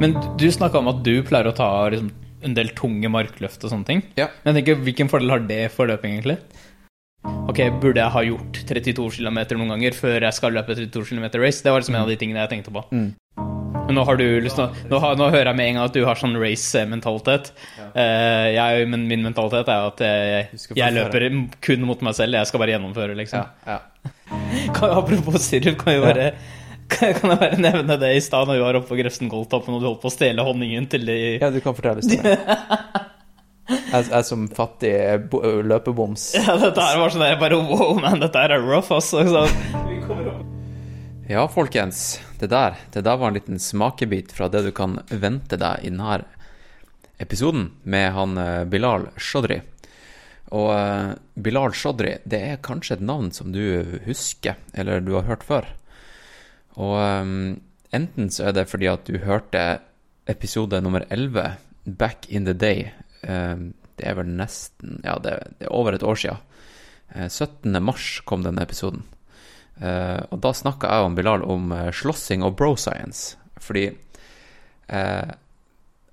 Men du snakka om at du pleier å ta liksom, en del tunge markløft og sånne ting. Ja. Men jeg tenker, hvilken fordel har det for løping, egentlig? Ok, burde jeg ha gjort 32 km noen ganger før jeg skal løpe 32 km race? Det var liksom en av de tingene jeg tenkte på. Mm. Men nå å- nå, har- nå hører jeg med en gang at du har sånn race-mentalitet. Eh, jeg, men min mentalitet er at jeg, jeg løper kun mot meg selv. Jeg skal bare gjennomføre, liksom. Ja, ja. Kan, apropos sirup, kan jeg bare kan kan jeg bare nevne det i stad når vi var oppe på Grefsen Goldtoppen og du holdt på å stjele honningen til de ja, du kan fortelle historien. Jeg, jeg som fattig bo- løpeboms. Ja, dette her var sånn jeg bare wow, man, dette her er rough, altså. Ja, folkens. Det der, det der var en liten smakebit fra det du kan vente deg i denne episoden med han eh, Bilal Shodri. Og eh, Bilal Shodri, det er kanskje et navn som du husker, eller du har hørt før. Og um, enten så er det fordi at du hørte episode nummer 11, Back in the Day. Um, det er vel nesten Ja, det, det er over et år. Eh, 17. mars kom denne episoden. Uh, og da snakka jeg og Bilal om uh, slåssing og bro science. Fordi eh,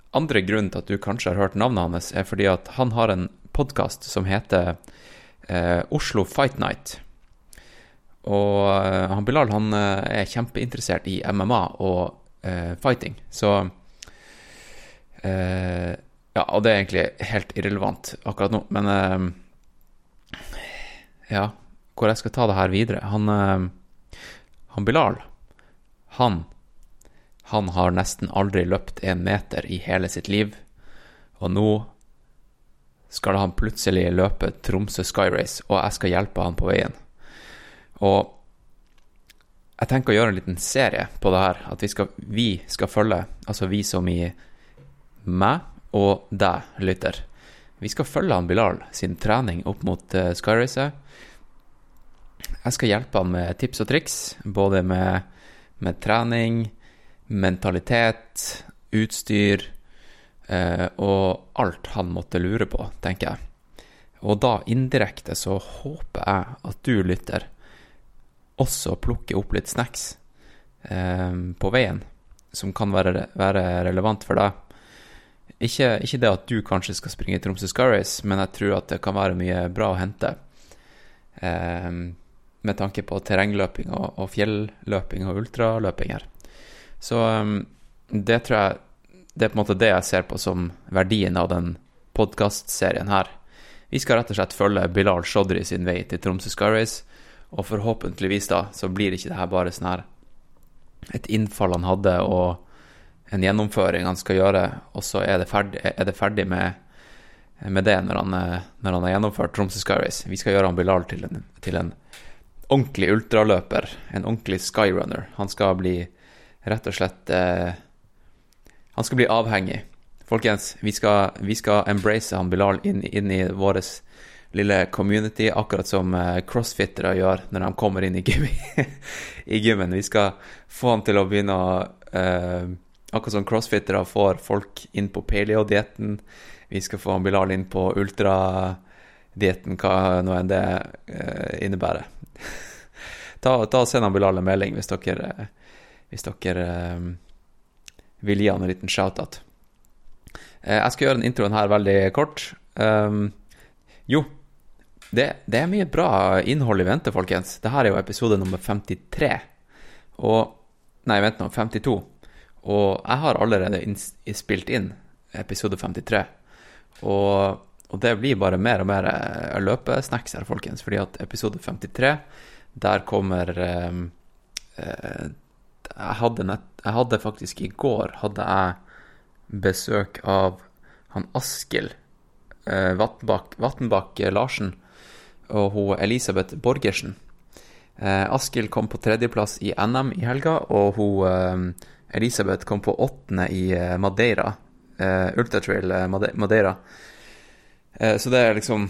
Andre grunnen til at du kanskje har hørt navnet hans, er fordi at han har en podkast som heter eh, Oslo Fight Night. Og eh, han Bilal han eh, er kjempeinteressert i MMA og uh, fighting, så uh, Ja, og det er egentlig helt irrelevant akkurat nå, men uh, Ja, hvor jeg skal ta det her videre. Han, han Bilal, han han har nesten aldri løpt en meter i hele sitt liv, og nå skal han plutselig løpe Tromsø Sky Race, og jeg skal hjelpe han på veien. Og jeg tenker å gjøre en liten serie på det her, at vi skal, vi skal følge, altså vi som i meg og deg, lytter. Vi skal følge han Bilal sin trening opp mot uh, Skyracer. Jeg skal hjelpe han med tips og triks, både med, med trening, mentalitet, utstyr eh, og alt han måtte lure på, tenker jeg. Og da indirekte så håper jeg at du lytter også plukke opp litt snacks eh, på veien som kan være, være relevant for deg. Ikke, ikke det at du kanskje skal springe Tromsø Sky men jeg tror at det kan være mye bra å hente. Eh, med tanke på terrengløping og, og fjelløping og ultraløping her. Så eh, det tror jeg Det er på en måte det jeg ser på som verdien av den podkastserien her. Vi skal rett og slett følge Bilal Shodri sin vei til Tromsø Sky Race, og forhåpentligvis da så blir ikke det her bare sånn her et innfall han hadde og en gjennomføring han skal gjøre, og så er det ferdig, er det ferdig med, med det når han, når han har gjennomført Tromsø Skyrace. Vi skal gjøre han Bilal til en, til en ordentlig ultraløper, en ordentlig skyrunner. Han skal bli rett og slett eh, Han skal bli avhengig. Folkens, vi skal, vi skal embrace han Bilal inn, inn i vår lille community, akkurat som eh, crossfittere gjør når de kommer inn i, gym, i gymmen. Vi skal få han til å begynne å uh, Akkurat som crossfittere får folk inn på paleo-dietten. Vi skal få Bilal inn på ultradietten, hva nå enn det uh, innebærer. ta, ta og Send Bilal en melding hvis dere, hvis dere uh, vil gi han en liten shout-out. Jeg skal gjøre den introen her veldig kort. Um, jo, det, det, er mye bra innhold i vente, folkens. Dette er jo episode nummer 53. Og Nei, vent nå, 52. Og jeg har allerede spilt inn episode 53. Og, og det blir bare mer og mer løpesnacks her, folkens. Fordi at episode 53, der kommer eh, eh, jeg, hadde nett, jeg hadde faktisk i går hadde jeg besøk av han Askild eh, Vatnbakk Larsen og hun Elisabeth Borgersen. Eh, Askild kom på tredjeplass i NM i helga, og hun eh, Elisabeth kom på åttende i eh, Madeira. Eh, Ultratrail eh, Madeira. Eh, så det er liksom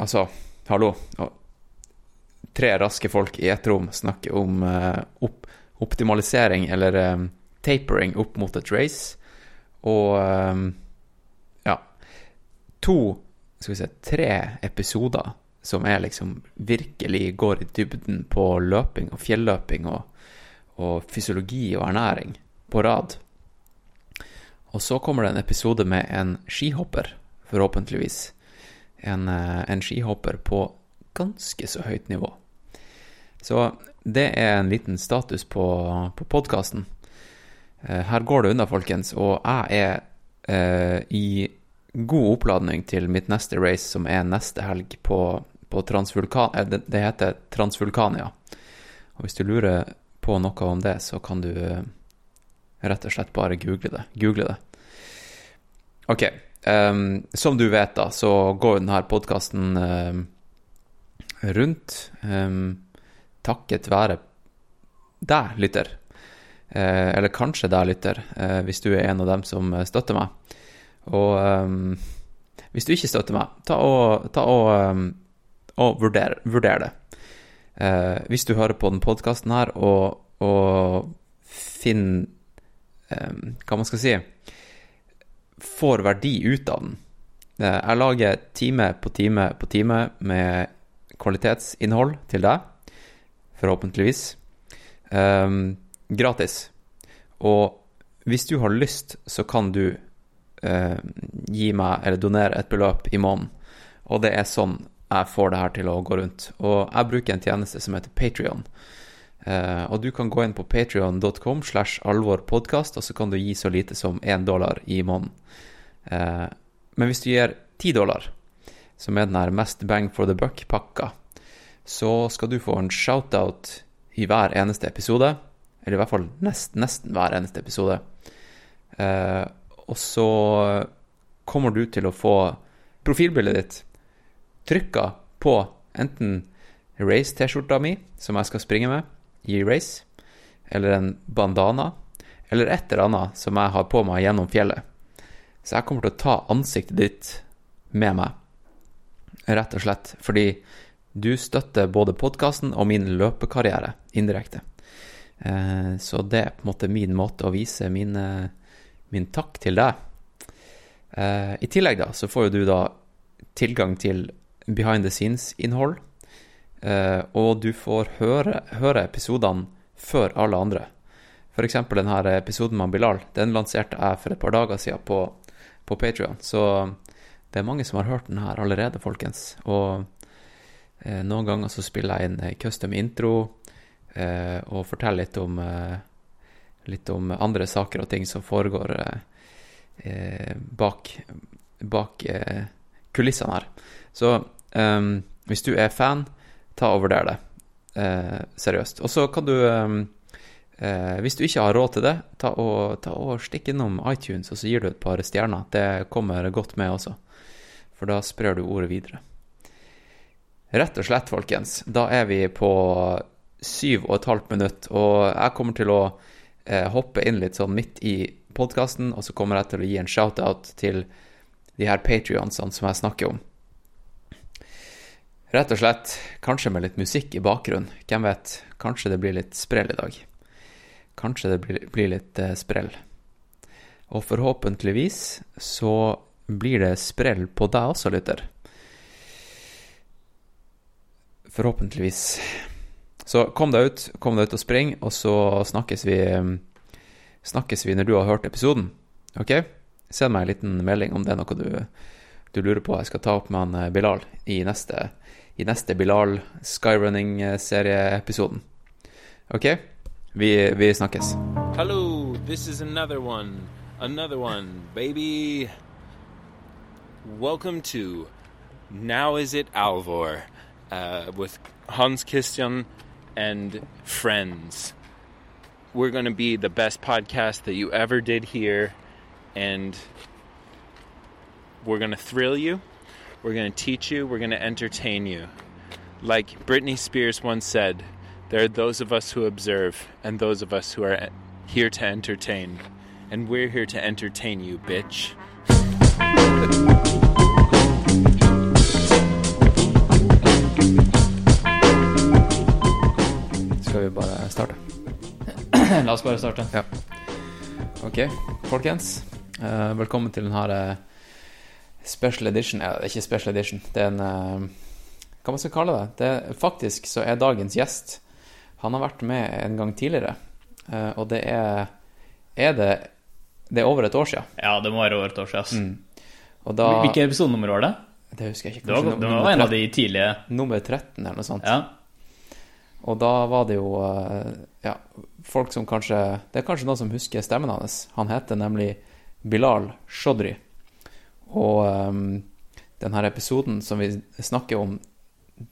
Altså, hallo. Tre raske folk i ett rom snakker om opp, optimalisering, eller tapering, opp mot et race. Og ja To, skal vi se, tre episoder som er liksom virkelig går i dybden på løping og fjelløping og, og fysiologi og ernæring på rad. Og så kommer det en episode med en skihopper, forhåpentligvis. En, eh, en skihopper på ganske så høyt nivå. Så det er en liten status på, på podkasten. Her går det unna, folkens, og jeg er eh, i god oppladning til mitt neste race, som er neste helg på, på Transvulkan... Eh, det, heter Transvulkania. Og hvis du lurer på noe om det, så kan du eh, rett og slett bare google det. Google det. Ok. Um, som du vet, da, så går denne podkasten um, rundt um, takket være deg, lytter. Uh, eller kanskje deg, lytter, uh, hvis du er en av dem som støtter meg. Og um, hvis du ikke støtter meg, ta og, ta og, og vurder, vurder, det. Eh, hvis du hører på den podkasten her og, og finner eh, Hva man skal si Får verdi ut av den. Eh, jeg lager time på time på time med kvalitetsinnhold til deg, forhåpentligvis. Um, gratis. Og hvis du har lyst, så kan du eh, gi meg eller donere et beløp i måneden. Og det er sånn jeg får det her til å gå rundt. Og jeg bruker en tjeneste som heter Patrion. Uh, og du kan gå inn på patrion.com slash alvorpodkast, og så kan du gi så lite som én dollar i måneden. Uh, men hvis du gir ti dollar, som er den her mest bang for the buck-pakka, så skal du få en shout-out i hver eneste episode. Eller i hvert fall nest, nesten hver eneste episode. Uh, og så kommer du til å få profilbildet ditt trykka på enten race-T-skjorta mi, som jeg skal springe med i race, eller en bandana, eller et eller annet som jeg har på meg gjennom fjellet. Så jeg kommer til å ta ansiktet ditt med meg, rett og slett fordi du støtter både podkasten og min løpekarriere indirekte. Eh, så det er på en måte min måte å vise min, min takk til deg. Uh, I tillegg da, så får jo du da tilgang til behind the scenes-innhold. Uh, og du får høre, høre, episodene før alle andre. F.eks. denne episoden med Bilal. Den lanserte jeg for et par dager siden på, på Patrion. Så det er mange som har hørt den her allerede, folkens. Og eh, noen ganger så spiller jeg inn custom intro og forteller litt om litt om andre saker og ting som foregår eh, bak, bak eh, kulissene her. Så um, hvis du er fan, ta og vurder det. Uh, seriøst. Og så kan du um, Hvis du ikke har råd til det, ta og, ta og stikk innom iTunes, og så gir du et par stjerner. Det kommer godt med også. For da sprer du ordet videre. Rett og slett, folkens, da er vi på syv og et halvt minutt, og jeg kommer til å eh, hoppe inn litt sånn midt i podkasten, og så kommer jeg til å gi en shout-out til de her patrionsene som jeg snakker om. Rett og slett, kanskje med litt musikk i bakgrunnen. Hvem vet? Kanskje det blir litt sprell i dag. Kanskje det blir, litt eh, sprell. Og forhåpentligvis så blir det sprell på deg også, lytter. Forhåpentligvis. Så kom deg ut, kom deg ut og spring, og så snakkes vi, snakkes vi når du har hørt episoden. Ok? Send meg en liten melding om det er noe du, du lurer på jeg skal ta opp med han eh, Bilal i neste, i neste Bilal Skyrunning-serieepisoden. Ok? Vi, vi snakkes. Hello, this is another one. Another one, baby. Welcome to Now Is It Alvor uh, with Hans Christian and friends. We're going to be the best podcast that you ever did here, and we're going to thrill you, we're going to teach you, we're going to entertain you. Like Britney Spears once said, there are those of us who observe and those of us who are here to entertain. And we're here to entertain you, bitch. Skal vi bare starte? La oss bare starte. Ja. Ok, folkens. Uh, velkommen til denne uh, special edition. Er ikke special edition. Det er en uh, Hva man skal kalle det? det er, faktisk så er dagens gjest Han har vært med en gang tidligere. og det er Er det Det er over et år siden. Ja, det må være over et år siden. Mm. Og da Hvilke episodenummer var det? Det husker jeg ikke. Det var, kanskje det var en av de tidlige Nummer 13 eller noe sånt. Ja. Og da var det jo eh, ja, folk som kanskje Det er kanskje noen som husker stemmen hans. Han heter nemlig Bilal Shodri. Og um, denne episoden som vi snakker om,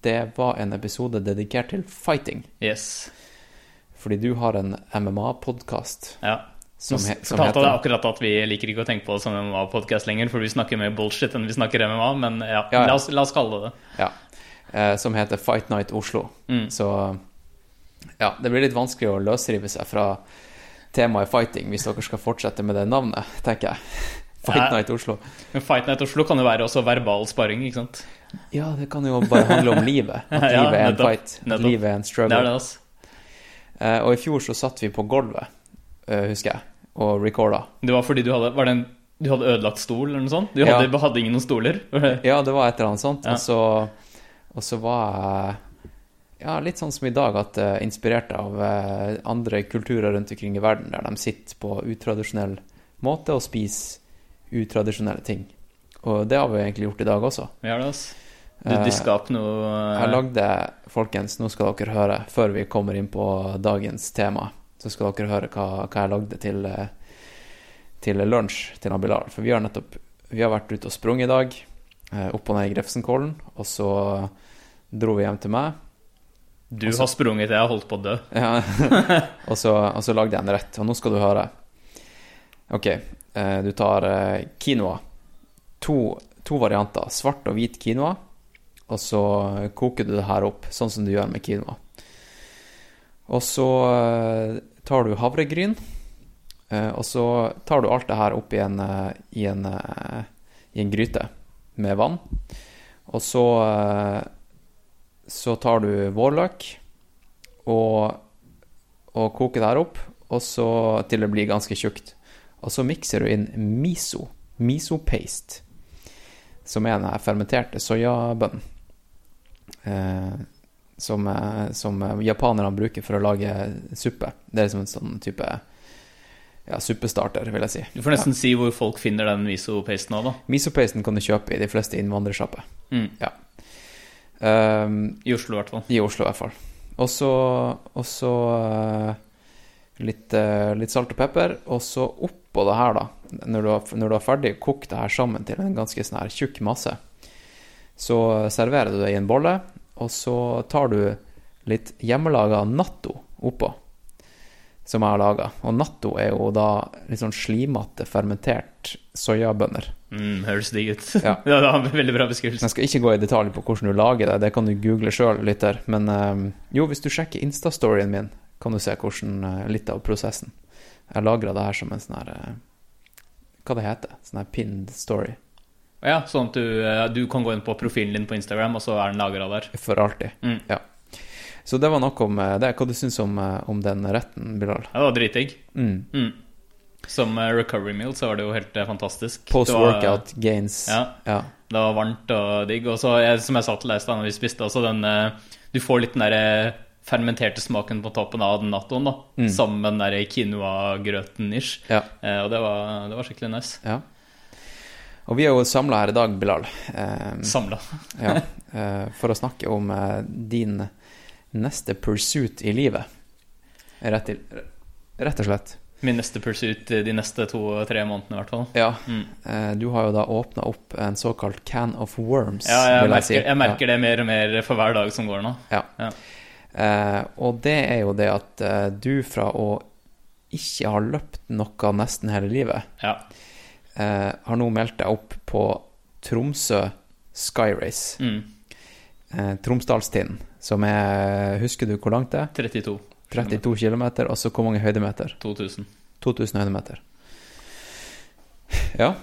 det var en episode dedikert til fighting. Yes. Fordi du har en MMA-podkast Ja. som, he, som fortalte deg akkurat at vi liker ikke å tenke på det som MMA-podkast lenger, for vi snakker mer bullshit enn vi snakker MMA, men ja, Ja, ja. La, oss, la oss kalle det det. Ja. Eh, som heter Fight Night Oslo. Mm. Så ja, det blir litt vanskelig å løsrive seg fra temaet fighting hvis dere skal fortsette med det navnet, tenker jeg. Fight Night Oslo. Men Fight Night Oslo kan jo være også verbal sparring, ikke sant? Ja, det kan jo bare handle om livet. At Ja, livet er en fight. At livet er en Det struggle. er det. Eh, og i fjor så satt vi på gulvet, uh, husker jeg, og recorda. Det var fordi du hadde Var det en du hadde ødelagt stol eller noe sånt? Du Ja. hadde, hadde ingen noen stoler? Ja, det var et eller annet sånt. Ja. Og, så, og så var jeg ja, litt sånn som i dag, at uh, inspirert av uh, andre kulturer rundt omkring i verden, der de sitter på utradisjonell måte og spiser utradisjonelle ting. Og det har vi egentlig gjort i dag også. Vi har det, altså. Du Eh, diska opp noe Jeg lagde, folkens, nå skal dere høre, før vi kommer inn på dagens tema, så skal dere høre hva, hva jeg lagde til, til lunsj til Abilal. For vi har nettopp vi har vært ute og sprunget i dag, opp og ned i Grefsenkollen, og så dro vi hjem til meg. Du også, har sprunget, jeg har holdt på å dø. Ja, og, så, og så lagde jeg en rett, og nå skal du høre. Ok, eh, du tar eh, quinoa. To, to varianter, svart og hvit quinoa, og så koker du det her opp, sånn som du gjør med quinoa. Og så eh, tar du havregryn, og så tar du alt det her opp i en, i en, i en gryte med vann. Og så, så tar du vårløk og, og koker det her opp, og så til det blir ganske tjukt. Og så mikser du inn miso, miso-paste, som er den fermenterte soyabønnen. Eh, som, eh, som japanerne bruker for å lage suppe. Det er liksom en sånn type ja, suppestarter, vil jeg si. Du får nesten si hvor folk finner den miso-pasten òg, da. Miso-pasten kan du kjøpe i de fleste innvandrersjapper. Mm. Um, I Oslo, i hvert fall. I Oslo, i hvert fall. Og så, eh, litt, eh, litt salt og pepper. Og så oppå det her, da, når du har, når du har ferdig kokt det her sammen til en ganske sånn her tjukk masse, så serverer du det i en bolle, og så tar du litt hjemmelaga natto oppå, som jeg har laga. Og natto er jo da litt sånn slimete, fermentert soyabønner. Mm, høres digg ut. Ja. det var en veldig bra beskrivelse. Jeg skal ikke gå i detalj på hvordan du lager det, det kan du google sjøl, lytter. Men eh, jo, hvis du sjekker Insta-storyen min, kan du se hvordan, eh, litt av prosessen. Jeg lagra det her som en sånn her eh, Hva det heter Sånn her pinned story. Ja, sånn at du, eh, du kan gå inn på profilen din på Instagram, og så er den lagra der. For alltid. Mm. Ja. Så det var nok om eh, det. Hva du syns om, eh, om den retten, Bilal? Ja, det var dritdigg. Mm. Mm. Som eh, recovery meal så var det jo helt fantastisk. Post-workout gains. Ja. ja. Det var varmt og digg. Og så, som jeg sa til deg stad vi spiste, også den Du får litt den derre fermenterte smaken på toppen av den nattoen, da. Mm. Sammen med den derre quinoa-grøten-ish. ja. Eh, og det var, det var skikkelig nice. ja. Og vi er jo samla her i dag, Bilal. Eh, Samla. Ja, eh, for å snakke om din neste pursuit i livet. Rett, i, rett og slett. Min neste pursuit de neste to-tre månedene, i hvert fall. Ja, Mm. eh, du har jo da åpna opp en såkalt can of worms, Ja, jeg vil jeg merker, si. jeg merker det mer og mer for hver dag som går nå. Ja. Ja. Eh, og det er jo det at eh, du fra å ikke ha løpt noe nesten hele livet, Ja. eh, har nå meldt deg opp på Tromsø Skyrace. Mm. Eh, Tromsdalstind, som er Husker du hvor langt det er? 32. 32 km, og så hvor mange høydemeter? 2000. 2000 høydemeter. Ja,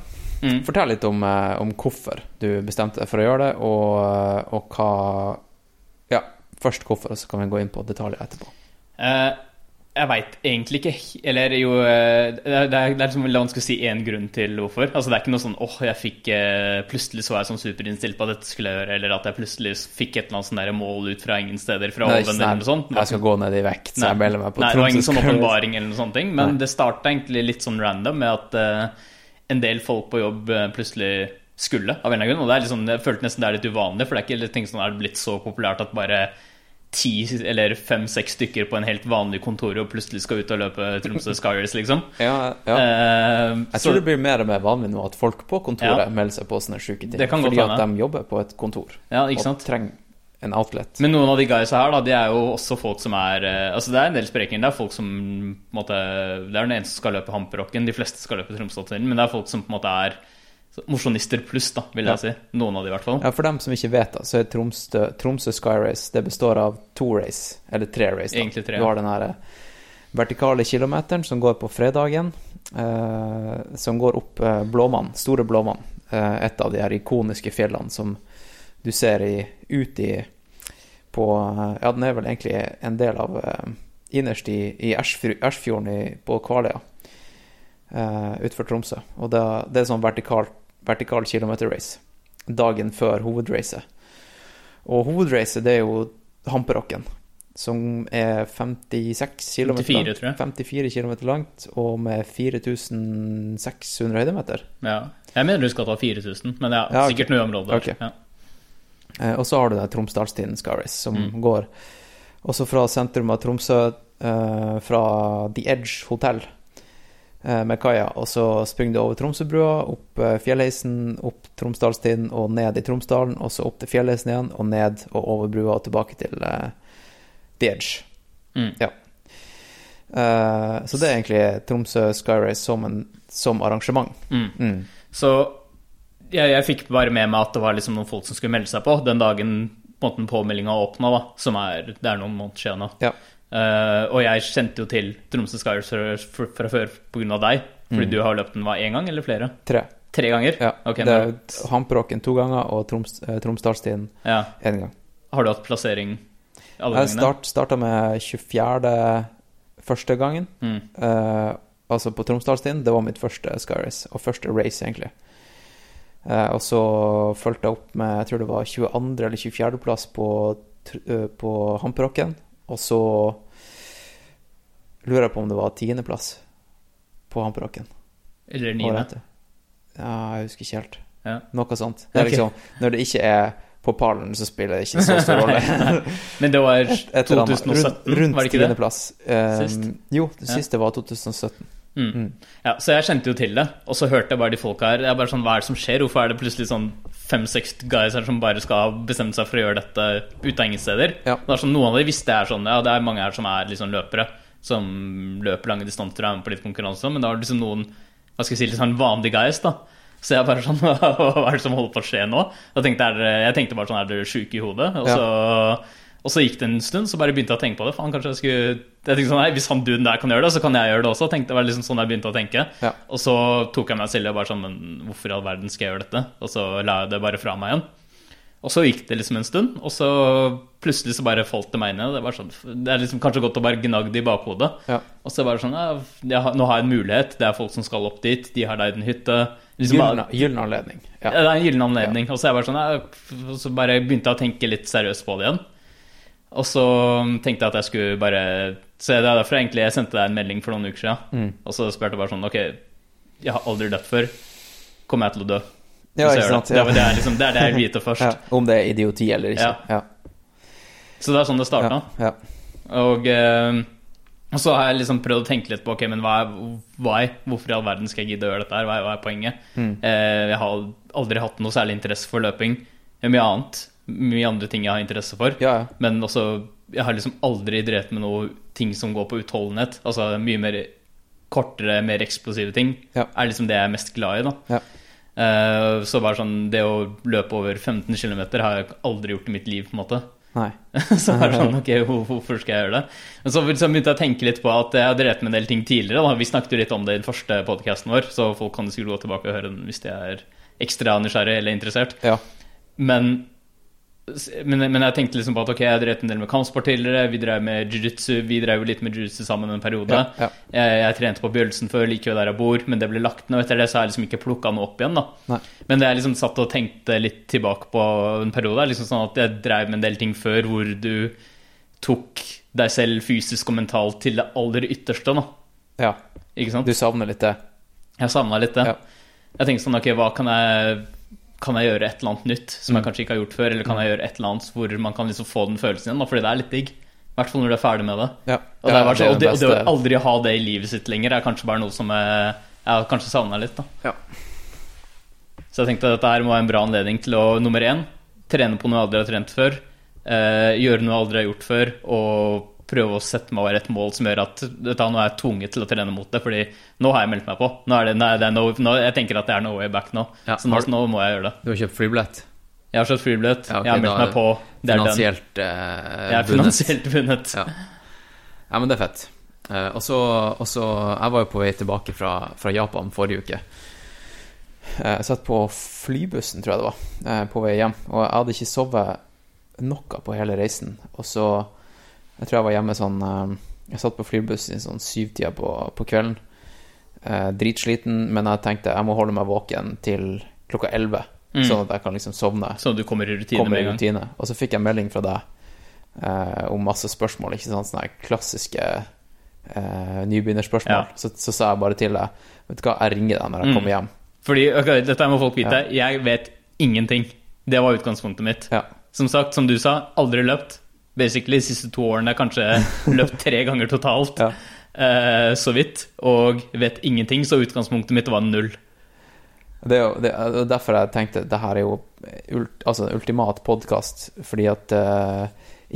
Mm. fortell litt om, eh, om hvorfor du bestemte deg for å gjøre det, og, og hva Ja, først hvorfor, og så kan vi gå inn på detaljer etterpå. Eh, Jeg veit egentlig ikke Eller jo eh, Det er, det er liksom la vanskelig å si én grunn til hvorfor. Altså Det er ikke noe sånn åh, jeg fikk eh, Plutselig så jeg sånn superinnstilt på at dette skulle jeg gjøre, eller at jeg plutselig fikk et eller annet sånn der mål ut fra ingen steder fra Det oven, eller noe sånn, sånt. Jeg skal gå ned i vekt, så jeg melder meg på Nei, det var ingen sånn åpenbaring eller noe sånt, men Nei. det starta egentlig litt sånn random med at uh, en del folk på jobb uh, plutselig skulle, av en eller annen grunn. Og det er sånn, jeg følte nesten det er litt uvanlig, for det er ikke ting som er blitt så populært at bare ti eller fem-seks stykker på en helt vanlig kontor og plutselig skal ut og løpe Tromsø Skyers, liksom. Ja, ja. Eh, Jeg så- tror det blir mer og mer vanlig nå at folk på kontoret Ja. melder seg på sånne sjuke ting. Det kan fordi at de jobber på et kontor Ja, ikke sant? og trenger en outlet. Men noen av de guysa her, da, de er jo også folk som er eh, Altså, det er en del sprekinger. Det er folk som på en måte Det er den eneste som skal løpe Hamperrocken, De fleste skal løpe Tromsø-turen, Men det er folk som på en måte er mosjonister pluss, da, vil jeg si. Noen av de, i hvert fall. Ja, For dem som ikke vet, da, så er Tromsø, Tromsø Sky Race Det består av to race, eller tre race. Da. Egentlig tre, Du har den her eh, vertikale kilometeren som går på fredagen, eh, som går opp eh, Blåmann, Store Blåmann. Eh, et av de her ikoniske fjellene som du ser i, ut i på eh, Ja, den er vel egentlig en del av eh, Innerst i, i Ersfjorden i, på Kvaløya, utenfor Tromsø. Og det, det er sånn vertikal, vertikal kilometer-race dagen før hovedracet. Og hovedracet, det er jo Hamperokken, som er 56 km 54, langt. 54 km langt, og med 4600 høydemeter. Ja. Jeg mener du skal ta 4000, men ja, Ja, sikkert sikkert noe område der. Okay. Ja. Eh, og så har du den Tromsdalstiden Sky Race, som Mm. går også fra sentrum av Tromsø, eh, fra The Edge hotell med kaia, og så springer du over Tromsøbrua, opp eh, Fjellheisen, opp Tromsdalstiden og ned i Tromsdalen, og så opp til Fjellheisen igjen, og ned og over brua og tilbake til uh, Edge. Mm. Uh, så det er egentlig Tromsø Sky Race som, en, som arrangement. Mm. Mm. Så jeg, jeg fikk bare med meg at det var liksom noen folk som skulle melde seg på den dagen på påmeldinga åpna, da, som er Det er noen måneder siden nå. Ja. Eh, og jeg kjente jo til Tromsø Skyers fra, fra, før pga. deg, fordi Mm. du har løpt den hva, én gang eller flere? Tre. Tre ganger? Ja. Okay, det er Hamperåken to ganger og Troms, eh, Tromsdalstiden ja. én gang. Har du hatt plassering alle Jeg gangene? start, starta med 24. første gangen, Mm. eh, altså på Tromsdalstiden. Det var mitt første Sky og første race, egentlig. Eh, og så fulgte jeg opp med jeg tror det var 22. eller 24. plass på, eh, på Hamperokken. Og så lurer jeg på om det var 10. plass på Hamperokken. Eller niende? Ja, jeg husker ikke helt. Ja. Noe sånt. Det liksom, når det ikke er på pallen, så spiller det ikke så stor rolle. Men det var Et eller 2017, Rundt, rundt var det ikke det? tiendeplass. Um, Sist? Jo, det Ja. siste var 2017. Mm. Mm. Ja, så jeg kjente jo til det, og så hørte jeg bare de folka her. Jeg bare sånn, Hva er det som skjer? Hvorfor er det plutselig sånn fem-seks guys her som bare skal ha bestemt seg for å gjøre dette ute av ingen steder? Ja. Det er sånn, Noen av dem, visste jeg er sånn Ja, det er mange her som er liksom løpere, som løper lange distanser og er med på litt konkurranse, men da er det liksom noen hva skal jeg si, litt sånn vanlige guys, da. Så jeg bare sånn Hva er det som holder på å skje nå? Da tenkte jeg, jeg tenkte bare sånn Er dere sjuke i hodet? Og Ja. Og så gikk det en stund, så bare begynte jeg å tenke på det. Faen, kanskje jeg skulle jeg tenkte sånn, nei, Hvis han duden der kan gjøre det, så kan jeg gjøre det også. Tenkte, det var liksom sånn jeg begynte å tenke. Ja. Og så tok jeg meg selv og bare sånn Men hvorfor i all verden skal jeg gjøre dette? Og så la jeg det bare fra meg igjen. Og så gikk det liksom en stund, og så plutselig så bare falt det meg inn. Det, var sånn, det er liksom kanskje godt å bare gnagge det i bakhodet. Ja. Og så bare sånn ja, jeg har, Nå har jeg en mulighet. Det er folk som skal opp dit. De har leid en hytte. Liksom Gyllen, anledning. ja. Det er en gyllen anledning. Og så, jeg bare sånn, så bare begynte jeg å tenke litt seriøst på det igjen. Og så tenkte jeg at jeg skulle bare Så det er derfor egentlig jeg sendte deg en melding for noen uker siden. Mm. Og så spurte jeg bare sånn Ok, jeg har aldri dødd før. Kommer jeg til å dø? Ja, ikke sant. Det, Ja. det, det, er liksom, det er det jeg vil vite først. Ja. Om det er idioti eller ikke. Ja. Så det er sånn det starta. Ja. Og, eh, og så har jeg liksom prøvd å tenke litt på Ok, men hva er, why? Hvorfor i all verden skal jeg gidde å gjøre dette her? Hva er, hva er poenget? Mm. Eh, jeg har aldri hatt noe særlig interesse for løping. Mye annet. Mye andre ting jeg har interesse for. ja, ja. Men også Jeg har liksom aldri drevet med noe ting som går på utholdenhet. Altså mye mer kortere, mer eksplosive ting. Ja. Er liksom det jeg er mest glad i, da. Ja. Eh, så bare sånn Det å løpe over 15 km har jeg aldri gjort i mitt liv, på en måte. Nei. så er det sånn, ok, hvorfor skal jeg gjøre det? Men så liksom begynte jeg å tenke litt på at jeg har drevet med en del ting tidligere. Da. Vi snakket jo litt om det i den første podkasten vår, så folk kan sikkert gå tilbake og høre den hvis de er ekstra nysgjerrig eller interessert. Ja. Men men, men jeg tenkte liksom på at ok, jeg drev en del med kampsport tidligere. Vi drev med jiu-jitsu Vi drev litt med jiu-jitsu sammen en periode. Ja, ja. Jeg, jeg trente på Bjølsen før, like ved der jeg bor, men det ble lagt ned. Og etter det så har jeg liksom ikke plukka noe opp igjen. da Nei. Men det jeg liksom satt og tenkte litt tilbake på en periode, er liksom sånn at jeg drev med en del ting før hvor du tok deg selv fysisk og mentalt til det aller ytterste. da ja. Ikke sant? Du savner litt det. Jeg savna litt det. Ja. Jeg tenkte sånn, ok, hva kan jeg Kan jeg gjøre et eller annet nytt som Mm. jeg kanskje ikke har gjort før? Eller kan jeg gjøre et eller annet hvor man kan liksom få den følelsen igjen? Da, fordi det er litt digg. I hvert fall når du er ferdig med det. Ja. Og det, Ja, så, og det, og det å aldri ha det i livet sitt lenger er kanskje bare noe som jeg, jeg kanskje savna litt. da Ja. Så jeg tenkte at dette her må være en bra anledning til å nummer én trene på noe jeg aldri har trent før. Eh, gjøre noe jeg aldri har gjort før. Og prøve å sette meg over et mål som gjør at dette, nå er jeg tvunget til å trene mot det. Fordi nå har jeg meldt meg på. Nå er det, nei, det er no, nå, jeg tenker at det er no way back nå. Ja, Så nå, har- nå må jeg gjøre det. Du har kjøpt flybillett? Jeg har kjøpt flybillett. Ja, okay, jeg har meldt meg på. Det er den. Finansielt eh, Jeg er finansielt vunnet. Ja. ja, men det er fett. Eh, og så Jeg var jo på vei tilbake fra, fra Japan forrige uke. Eh, jeg satt på flybussen, tror jeg det var, på vei hjem. Og jeg hadde ikke sovet noe på hele reisen. Og så Jeg tror jeg var hjemme sånn eh, Jeg satt på flybussen i sånn syvtida på, på kvelden. Eh, dritsliten, men jeg tenkte jeg må holde meg våken til klokka elleve. Mm. Sånn at jeg kan liksom sovne Sånn at du kommer i rutine kommer med i rutine. Og så fikk jeg melding fra deg eh, om masse spørsmål, ikke sant, sånne klassiske eh, nybegynnerspørsmål. Ja. Så, så sa jeg bare til deg Vet du hva, jeg ringer deg når jeg Mm. kommer hjem. Fordi, ok, dette må folk vite. Jeg vet ingenting. Det var utgangspunktet mitt. Ja. Som sagt, som du sa, aldri løpt. Basically, de siste to årene kanskje løpt tre ganger totalt. Ja. Eh, så vidt. Og vet ingenting, så utgangspunktet mitt var null. Det er jo det er derfor jeg tenkte det her er jo ult, altså ultimat podkast. Fordi at eh,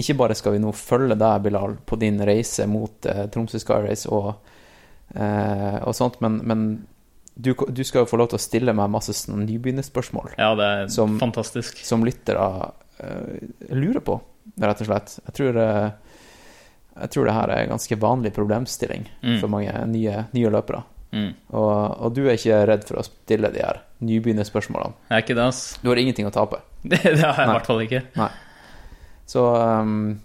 ikke bare skal vi nå følge deg, Bilal, på din reise mot eh, Tromsø Sky Race og, eh, og sånt, men, men du, du skal jo få lov til å stille meg masse nybegynnerspørsmål. Ja, det er Som- fantastisk. som lyttere uh, lurer på, rett og slett. Jeg tror, eh, jeg tror det her er en ganske vanlig problemstilling Mm. for mange nye, nye løpere. Mm. Og, og du er ikke redd for å stille de her nybegynnerspørsmålene. Jeg er ikke det, ass. Du har ingenting å tape. Det, det har jeg i hvert fall ikke. Så um,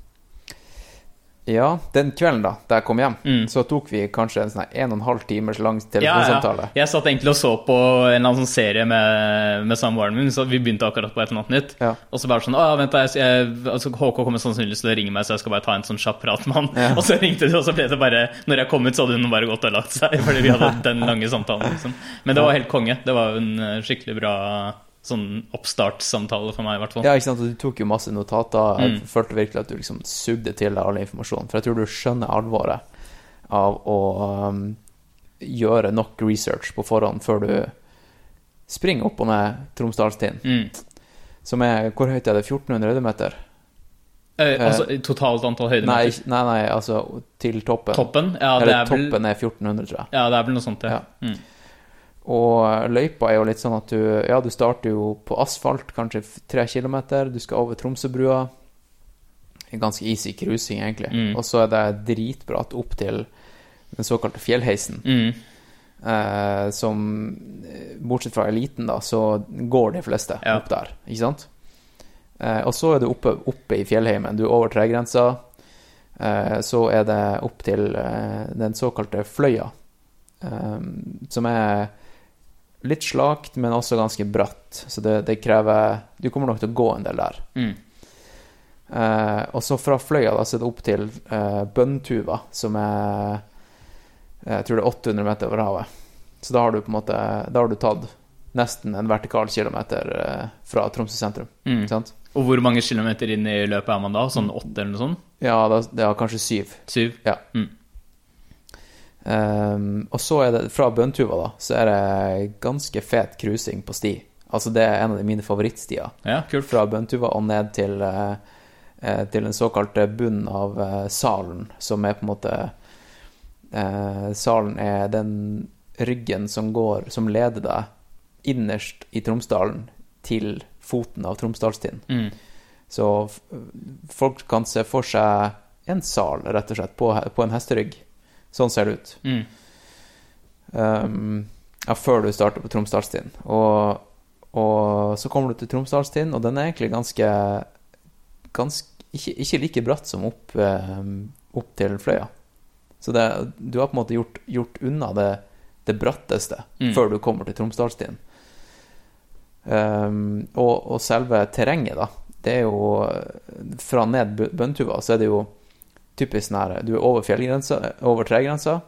Ja, den kvelden da, da jeg kom hjem, Mm. så tok vi kanskje en sånn en og en halv timers lang Ja, telefonsamtale. ja. Jeg satt egentlig og så på en eller annen sånn serie med, med samboeren min, så vi begynte akkurat på et eller annet nytt. Ja. Og så bare sånn Å, vent, jeg, jeg, altså, HK kommer sannsynligvis til å ringe meg, så jeg skal bare ta en sånn kjapp prat med han. Ja. Og så ringte du, og så ble det bare Når jeg kom ut, så hadde hun bare gått og lagt seg, fordi vi hadde den lange samtalen, liksom. Men det var helt konge. Det var jo en eh, skikkelig bra sånn oppstartssamtale for meg, i hvert fall. Ja, ikke sant, og du tok jo masse notater. Jeg Mm. følte virkelig at du liksom sugde til deg all informasjon. For jeg tror du skjønner alvoret av å um, gjøre nok research på forhånd før du springer opp og ned Tromsdalstind. Mm. Som er Hvor høyt er det? 1400 høydemeter? Eh, altså totalt antall høydemeter. Nei, nei, nei, altså til toppen. Toppen? Ja, det Eller er vel toppen er 1400, tror jeg. Ja, det er vel noe sånt, ja. Ja. Mm. Og løypa er jo litt sånn at du Ja, du starter jo på asfalt, kanskje tre kilometer. Du skal over Tromsøbrua. En Ganske easy cruising, egentlig. Mm. Og så er det dritbratt opp til den såkalte fjellheisen. Mm. Eh, som eh, Bortsett fra eliten, da, så går de fleste Ja. opp der, ikke sant? Eh, og så er du oppe, oppe i fjellheimen. Du er over tregrensa. Eh, så er det opp til eh, den såkalte Fløya, eh, som er litt slakt, men også ganske bratt. Så det, det krever Du kommer nok til å gå en del der. Mm. Eh, og så fra Fløya da, så er det opp til eh, Bønntuva, som er eh, Jeg tror det er 800 meter over havet. Så da har du på en måte Da har du tatt nesten en vertikal kilometer eh, fra Tromsø sentrum. Mm. Og hvor mange kilometer inn i løpet er man da? Sånn åtte eller noe sånt? Ja, da, det er kanskje syv. Syv? Ja. Mm. Ehm, og så er det fra Bøntuva, da, så er det ganske fet cruising på sti. Altså, det er en av de mine favorittstier. Ja, kult. Fra Bøntuva og ned til, eh, til den såkalte bunnen av uh, Salen, som er på en måte uh, Salen er den ryggen som går, som leder deg innerst i Tromsdalen til foten av Tromsdalstind. Mm. Så folk kan se for seg en sal, rett og slett, på, på en hesterygg. Sånn ser det ut. Mm. Um, ja, før du starter på Tromsdalstind. Og, og så kommer du til Tromsdalstind, og den er egentlig ganske ganske ikke, ikke like bratt som opp, eh, opp til Fløya. Så det, du har på en måte gjort, gjort unna det, det bratteste Mm. før du kommer til Tromsdalstien. Um, og, og selve terrenget, da, det er jo Fra ned Bøntuva så er det jo typisk sånn her Du er over fjellgrensa, over tregrensa.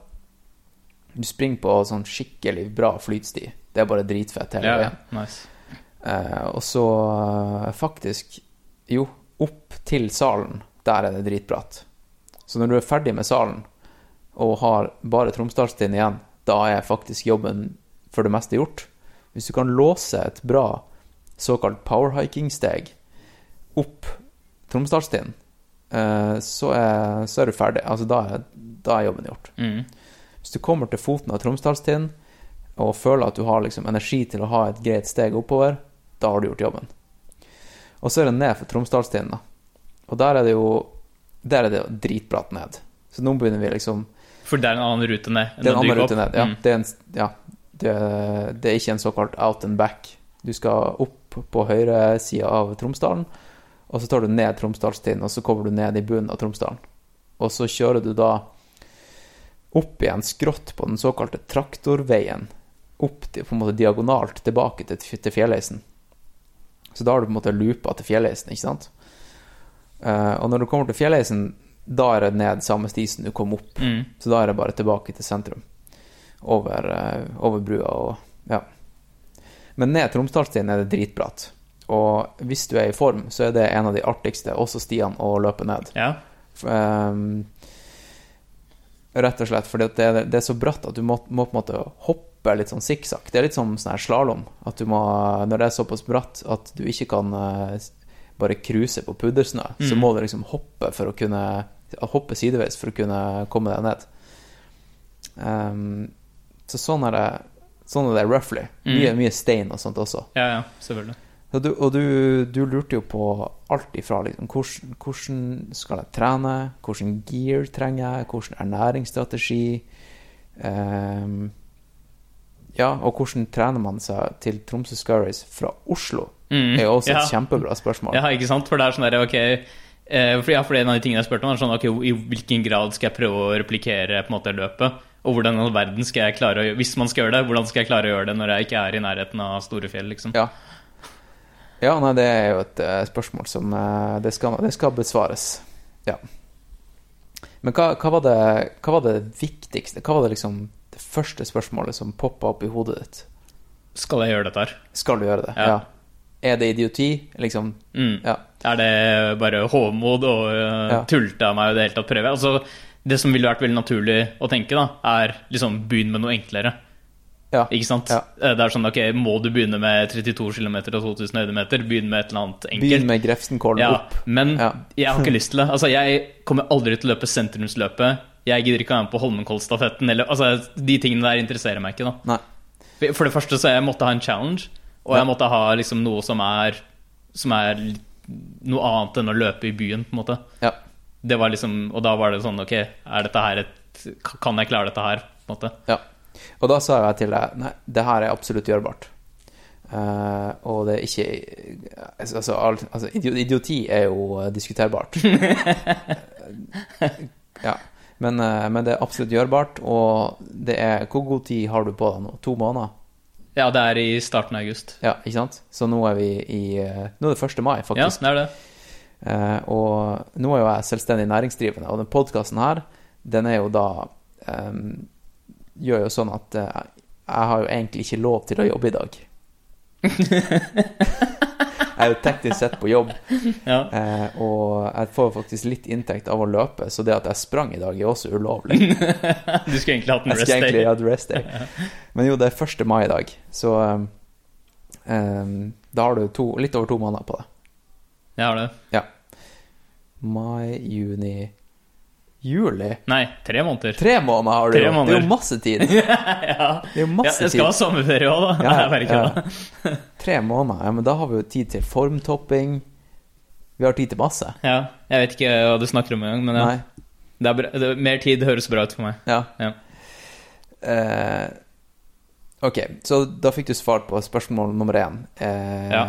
Du springer på sånn skikkelig bra flytsti. Det er bare dritfett hele Ja, veien. nice. Eh, og så eh, faktisk Jo, opp til salen, der er det dritbratt. Så når du er ferdig med salen og har bare Tromsdalstien igjen, da er faktisk jobben for det meste gjort. Hvis du kan låse et bra såkalt powerhiking-steg opp Tromsdalstien, eh, så, er, så er du ferdig. Altså, da er, da er jobben gjort. Mm. Hvis du kommer til foten av Tromsdalstind og føler at du har liksom energi til å ha et greit steg oppover, da har du gjort jobben. Og så er det ned for Tromsdalstind, da. Og der er det jo Der er det jo dritbratt ned. Så nå begynner vi liksom For det er en annen rute ned. Det er en annen rute ned. Ja, Mm. det, er en, ja det, det er ikke en såkalt out and back. Du skal opp på høyresida av Tromsdalen, og så tar du ned Tromsdalstind, og så kommer du ned i bunnen av Tromsdalen. Og så kjører du da opp igjen skrått på den såkalte traktorveien, opp til, på en måte diagonalt tilbake til, til Fjellheisen. Så da har du på en måte loopa til Fjellheisen, ikke sant? Eh, og når du kommer til Fjellheisen, da er det ned samme sti som du kom opp. Mm. Så da er det bare tilbake til sentrum. Over, eh, over brua og Ja. Men ned Tromsdalstien er det dritbratt. Og hvis du er i form, så er det en av de artigste også stiene å løpe ned. Ja. Ehm, rett og slett fordi det, det er så bratt at du må, må på en måte hoppe litt sånn sikksakk. Det er litt som sånn slalåm. Når det er såpass bratt at du ikke kan uh, bare cruise på puddersnø, så Mm. må du liksom hoppe for å kunne Hoppe sideveis for å kunne komme deg ned. Um, så sånn er det Sånn er det roughly. Mye, Mm. mye stein og sånt også. ja, ja, selvfølgelig. Du, og du, du lurte jo på alt ifra liksom, hvordan, hvordan skal jeg trene, hvordan gear trenger jeg, hvordan ernæringsstrategi um, Ja, og hvordan trener man seg til Tromsø Scurries fra Oslo? Mm. Det er jo også ja. et kjempebra spørsmål. Ja, ikke sant? For det er sånn der, ok eh, for, ja, for en av de tingene jeg spurte om, er sånn, ok, i hvilken grad skal jeg prøve å replikere på en måte løpet? Og hvordan i all verden skal jeg klare å gjøre Hvis man skal gjøre det, hvordan skal jeg klare å gjøre det når jeg ikke er i nærheten av store fjell, liksom? Ja. Ja, nei, det er jo et uh, spørsmål som uh, det, skal, det skal besvares. Ja. Men hva, hva, var det, hva var det viktigste? Hva var det liksom det første spørsmålet som poppa opp i hodet ditt? Skal jeg gjøre dette her? Skal du gjøre det? Ja. Er det idioti? Liksom Mm. Ja. Er det bare hovmod og uh, Ja. tulte av meg i det hele tatt prøve? Altså, det som ville vært veldig naturlig å tenke, da, er liksom begynn med noe enklere. Ja. Ikke sant? Ja. Eh, Det er sånn, ok, Må du begynne med 32 km og 2000 høydemeter? Begynn med et eller annet enkelt. Begynn med Grefsenkollen Ja, opp. men Ja. jeg har ikke lyst til det. Altså, jeg kommer aldri til å løpe sentrumsløpet. Jeg gidder ikke å være med på Holmenkollstafetten. Altså, de tingene der interesserer meg ikke. da. Nei. For- det første så jeg måtte ha en challenge, og jeg måtte ha liksom noe som er, som er noe annet enn å løpe i byen, på en måte. Ja. Det var liksom, og da var det sånn, ok, er dette her et, kan jeg klare dette her, på en måte? ja. Og da sa jeg til deg Nei, det her er absolutt gjørbart. Uh, og det er ikke Altså, alt, altså idioti er jo diskuterbart. ja. Men, eh, men det er absolutt gjørbart, og det er Hvor god tid har du på deg nå? To måneder? Ja, det er i starten av august. Ja, ikke sant? Så nå er vi i eh, Nå er det 1. mai, faktisk. Ja, det er det. Uh, og nå er jo jeg selvstendig næringsdrivende, og den podkasten her, den er jo da em, Gjør jo sånn at eh, jeg har jo egentlig ikke lov til å jobbe i dag. jeg er jo teknisk sett på jobb, Ja. eh, og jeg får faktisk litt inntekt av å løpe, så det at jeg sprang i dag, er også ulovlig. Du skulle egentlig hatt en Jeg rest skal egentlig skulle ha hatt rest day. Men jo, det er 1. mai i dag, så um, da har du to, litt over to måneder på det. Jeg har det. Ja. Mai, juni, juli Nei, tre måneder. Tre måneder har du Tre jo! Det er jo masse tid! ja. Det er jo ja, jeg skal skal ha sommerferie òg, da. Ja, Nei, ja. Tre måneder. Ja, men da har vi jo tid til formtopping. Vi har tid til masse. Ja, jeg vet ikke hva du snakker om engang, men ja. Det er det, mer tid høres bra ut for meg. Ja. Ja. Uh, ok, så da fikk du svart på spørsmål nummer én. Uh, Ja.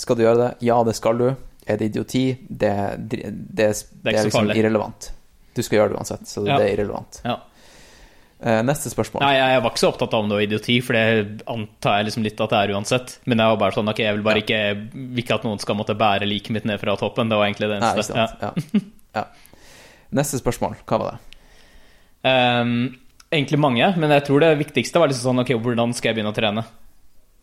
Skal du gjøre det? Ja, det skal du. Er det idioti? Det, det, det, er- er liksom farlig. irrelevant. Du skal gjøre det uansett, så Ja. det er irrelevant. Ja. Eh, neste spørsmål. Nei, jeg var ikke så opptatt av om det var idioti, for det antar jeg liksom litt at det er uansett. Men jeg var bare sånn, ok, jeg vil bare ikke, ikke at noen skal måtte bære liket mitt ned fra toppen. Det var egentlig det eneste. Nei, Ja. Ja. Neste spørsmål, hva var det? Um, egentlig mange, men jeg tror det viktigste var liksom sånn, ok, hvordan skal jeg begynne å trene?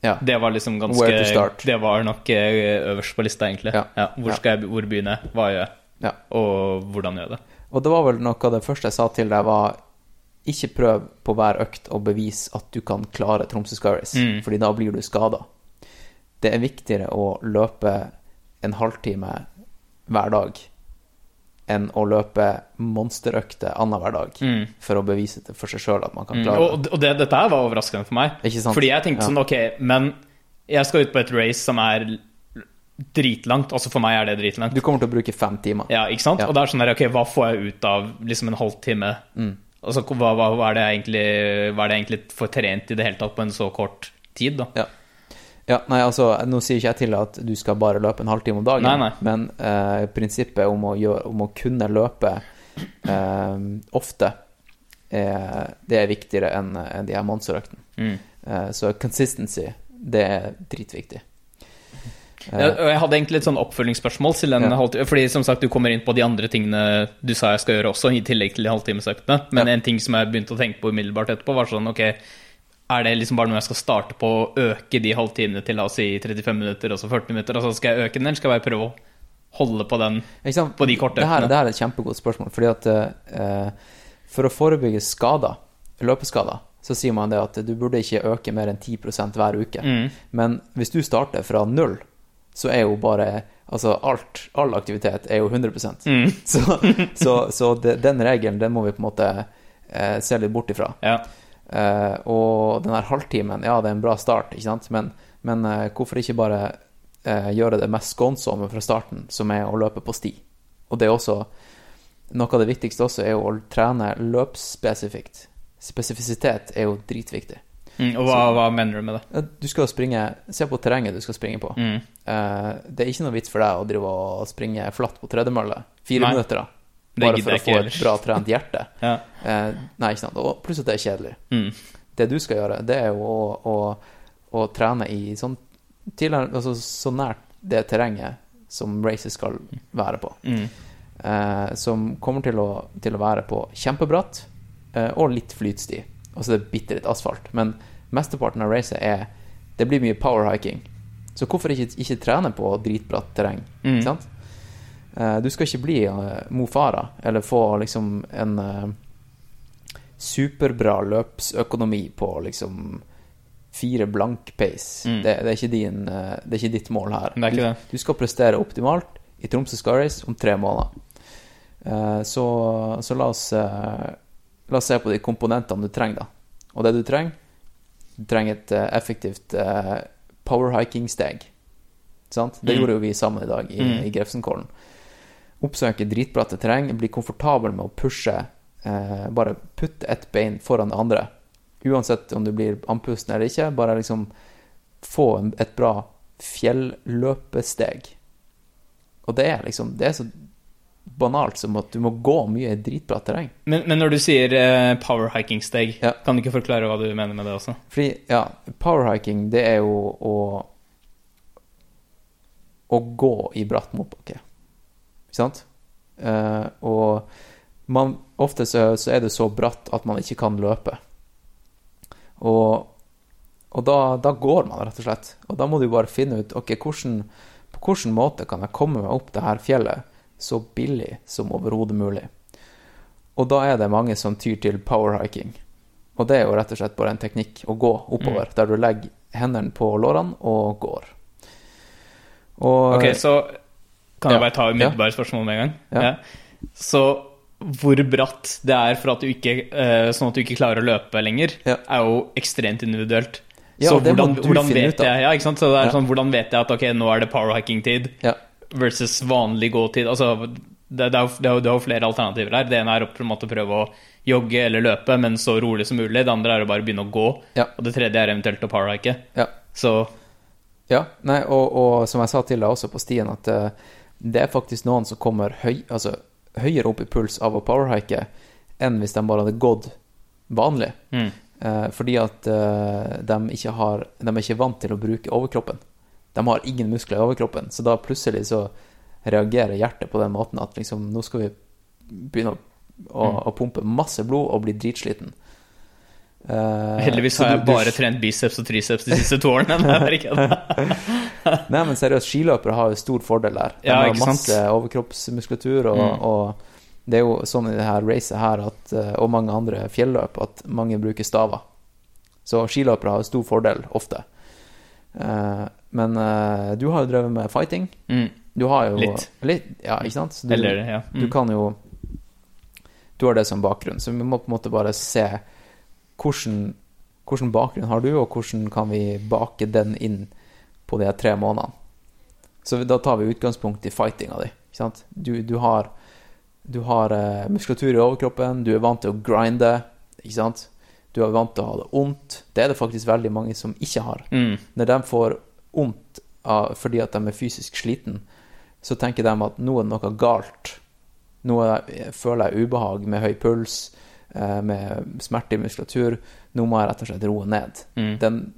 Ja. Det var liksom ganske. Det var nok eh, øverst på lista, egentlig. Ja. hvor jeg hvor begynne? Hva gjør jeg? Ja. Og hvordan gjør jeg det? Og det var vel noe av det første jeg sa til deg, var ikke prøv på hver økt å bevise at du kan klare Tromsø Sky Mm. fordi da blir du skada. Det er viktigere å løpe en halvtime hver dag enn å løpe monsterøkter annenhver dag Mm. for å bevise det for seg sjøl at man kan Mm. klare det. Og, og det, dette her var overraskende for meg. Ikke sant? Fordi jeg tenkte Ja. sånn, ok, men jeg skal ut på et race som er dritlangt. Altså for meg er det dritlangt. Du kommer til å bruke fem timer. Ja, ikke sant? Ja. Og det er sånn der, ok, hva får jeg ut av liksom en halvtime? Mm. Altså, hva, hva, hva, er det egentlig, hva er det egentlig får trent i det hele tatt på en så kort tid, da? Ja. ja, nei, altså, nå sier ikke jeg til at du skal bare løpe en halvtime om dagen, Nei, nei. men eh, prinsippet om å, gjøre, om å kunne løpe eh, ofte, eh, det er viktigere enn enn de her monsterøktene. Mm. Eh, så consistency, det er dritviktig. Ja, og jeg hadde egentlig et sånn oppfølgingsspørsmål til den Ja. halvtime, fordi som sagt, du kommer inn på de andre tingene du sa jeg skal gjøre også, i tillegg til de halvtimesøktene. Men Ja. en ting som jeg begynte å tenke på umiddelbart etterpå, var sånn, ok, er det liksom bare noe jeg skal starte på å øke de halvtimene til, la oss si 35 minutter, og så 40 minutter, Altså skal jeg øke den, eller skal jeg bare prøve å holde på den? På de korte det øktene. det her er et kjempegodt spørsmål. Fordi at uh, For å forebygge skader, løpeskader, så sier man det at du burde ikke øke mer enn 10 hver uke. Mm. Men hvis du starter fra null, så er jo bare Altså alt, all aktivitet er jo 100 Mm. Så, så, så det, den regelen, den må vi på en måte eh, se litt bort ifra. Ja. Eh, og den her halvtimen, ja, det er en bra start, ikke sant, men, men eh, hvorfor ikke bare eh, gjøre det mest skånsomme fra starten, som er å løpe på sti? Og det er også Noe av det viktigste også er jo å trene løpsspesifikt. Spesifisitet er jo dritviktig. Mm, og hva, hva mener du med det? Du skal springe Se på terrenget du skal springe på. Mm. Eh, det er ikke noe vits for deg å drive og springe flatt på tredemølle. Fire Nei. minutter, da. Bare for å få et bra trent hjerte. Ja. Eh, nei, ikke sant. Og pluss at det er kjedelig. Mm. Det du skal gjøre, det er jo å, å, å trene i sånn tidligere, altså så nært det terrenget som racet skal være på. Mm. Eh, som kommer til å, til å være på kjempebratt eh, og litt flytsti. Og så er det bitte litt asfalt. Men mesteparten av racet er Det blir mye powerhiking. Så hvorfor ikke, ikke trene på dritbratt terreng? Mm. Sant? Eh, du skal ikke bli eh, Mo Farah eller få liksom en eh, superbra løpsøkonomi på liksom fire blank pace. Mm. Det, det, er din, det er ikke ditt mål her. Er. Du, du skal prestere optimalt i Tromsø Sky Race om tre måneder. Så, så la oss La oss se på de komponentene du trenger, da. Og det du trenger Du trenger et eh, effektivt uh, powerhiking-steg. Sant? Det Mm. gjorde jo vi sammen i dag i, Mm. i Grefsenkollen. Oppsøke dritbratte terreng, bli komfortabel med å pushe eh, Bare putte ett bein foran det andre. Uansett om du blir andpusten eller ikke, bare liksom få en, et bra fjelløpesteg. Og det er liksom Det er så banalt som at du må gå mye i dritbra terreng. Men, men når du sier power powerhiking-steg, Ja. kan du ikke forklare hva du mener med det også? Fordi, ja, powerhiking, det er jo å Å gå i bratt motbakke. Ikke sant? Uh, og man, ofte så, så er det så bratt at man ikke kan løpe. Og, og da, da går man, rett og slett. Og da må du bare finne ut ok, hvordan, på hvilken måte kan jeg komme meg opp det her fjellet så billig som overhodet mulig. Og da er det mange som tyr til powerhiking. Og det er jo rett og slett bare en teknikk å gå oppover, der du legger hendene på lårene og går. Og Ok, så kan Ja. jeg bare ta umiddelbare spørsmål med en gang? Ja. Så hvor bratt det er for at du ikke, eh, sånn at du ikke klarer å løpe lenger, Ja. er jo ekstremt individuelt. Ja, så hvordan, du hvordan vet jeg ja? Så det er Ja. sånn, hvordan vet jeg at ok, nå er det powerhiking-tid ja, versus vanlig gåtid? Altså, det, det, er jo, er er flere alternativer her. Det ene er å på en måte prøve å jogge eller løpe, men så rolig som mulig. Det andre er å bare begynne å gå. Ja. Og det tredje er eventuelt å powerhike. ja. Så Ja, nei, og, og som jeg sa til deg også på stien, at uh, det er faktisk noen som kommer høy, altså, høyere opp i puls av å powerhike enn hvis de bare hadde gått vanlig. Mm. Uh, fordi at uh, de, ikke har, de er ikke vant til å bruke overkroppen. De har ingen muskler i overkroppen, så da plutselig så reagerer hjertet på den måten at liksom, nå skal vi begynne å, å, Mm. å pumpe masse blod og bli dritsliten. Uh, Heldigvis har du- jeg du- bare trent biceps og triceps de siste to årene. Nei, men seriøst, skiløpere har jo stor fordel der. De Ja, har sant? masse overkroppsmuskulatur, og, Mm. og det er jo sånn i det her racet her, at, eh, og mange andre fjelløp, at mange bruker staver. Så skiløpere har jo stor fordel, ofte. Eh, men eh, du har jo drevet med fighting. Mm. Du har jo Litt. ja, ikke sant? Du, Eller, ja. du Mm. kan jo Du har det som bakgrunn, så vi må på en måte bare se hvordan, hvordan bakgrunn har du, og hvordan kan vi bake den inn på de tre månedene. Så da tar vi utgangspunkt i fightinga di. Ikke sant? Du, du har, du har eh, muskulatur i overkroppen, du er vant til å grinde, ikke sant? Du er vant til å ha det vondt. Det er det faktisk veldig mange som ikke har. Mm. Når de får vondt fordi at de er fysisk sliten, så tenker de at nå er det noe galt. Nå er- føler jeg ubehag med høy puls, eh, med smerte i muskulatur. Nå må jeg rett og slett roe ned. Mm. Den,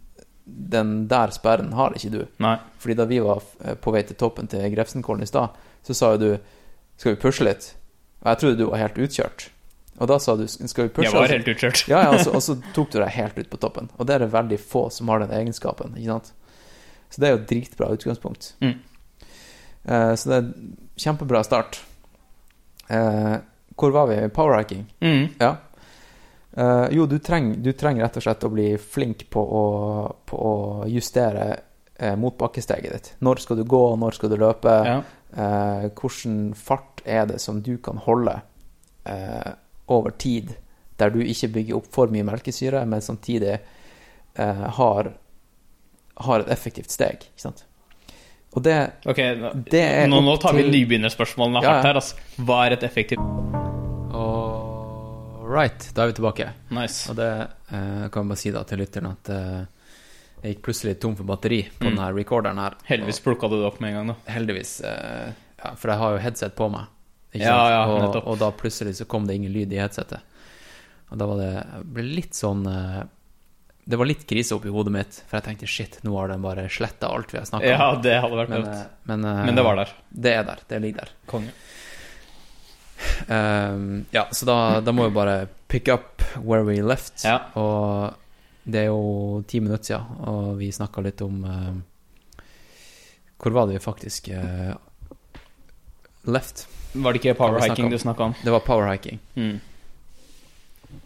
den der sperren har ikke du. Nei. Fordi da vi var eh, på vei til toppen til Grefsenkollen i stad, så sa jo du Skal vi pushe litt? Og jeg trodde du var helt utkjørt. Og da sa du Skal vi pushe? Jeg var helt utkjørt. ja, ja, og så- og så tok du deg helt ut på toppen. Og det er det veldig få som har den egenskapen. ikke sant? Så det er jo et dritbra utgangspunkt. Mm. Uh, så det er kjempebra start. Uh, hvor var vi? Powerhacking? Mm. Ja. Uh, jo, du trenger treng rett og slett å bli flink på å, på å justere uh, motbakkesteget ditt. Når skal du gå, når skal du løpe? Ja. Eh, hvordan fart er det som du kan holde eh, over tid, der du ikke bygger opp for mye melkesyre, men samtidig eh, har, har et effektivt steg, ikke sant? Og det okay, nå, Det er nå, nå tar vi til- nybegynnerspørsmålene Ja, hardt ja. her. Altså. Hva er et effektivt right, da er vi tilbake. Nice. Og det eh, kan jeg bare si da til lytteren at eh, jeg gikk plutselig tom for batteri på Mm. denne recorderen her. Heldigvis plukka du det opp med en gang, da. Heldigvis, eh, ja, for jeg har jo headset på meg. Ja, ja, og, nettopp. og da plutselig så kom det ingen lyd i headsetet. Og da var det ble litt sånn eh, Det var litt krise oppi hodet mitt, for jeg tenkte shit, nå har den bare sletta alt vi har snakka Ja, om. det hadde vært Men, eh, men, eh, Men det var der. Det er der. Det ligger der. Konge. Um, ja, så da, da må vi bare pick up where we left. Ja. Og det er jo ti minutter siden, og vi snakka litt om uh, Hvor var det vi faktisk uh, left? Var det ikke powerhiking du snakka om? Det var powerhiking. Mm.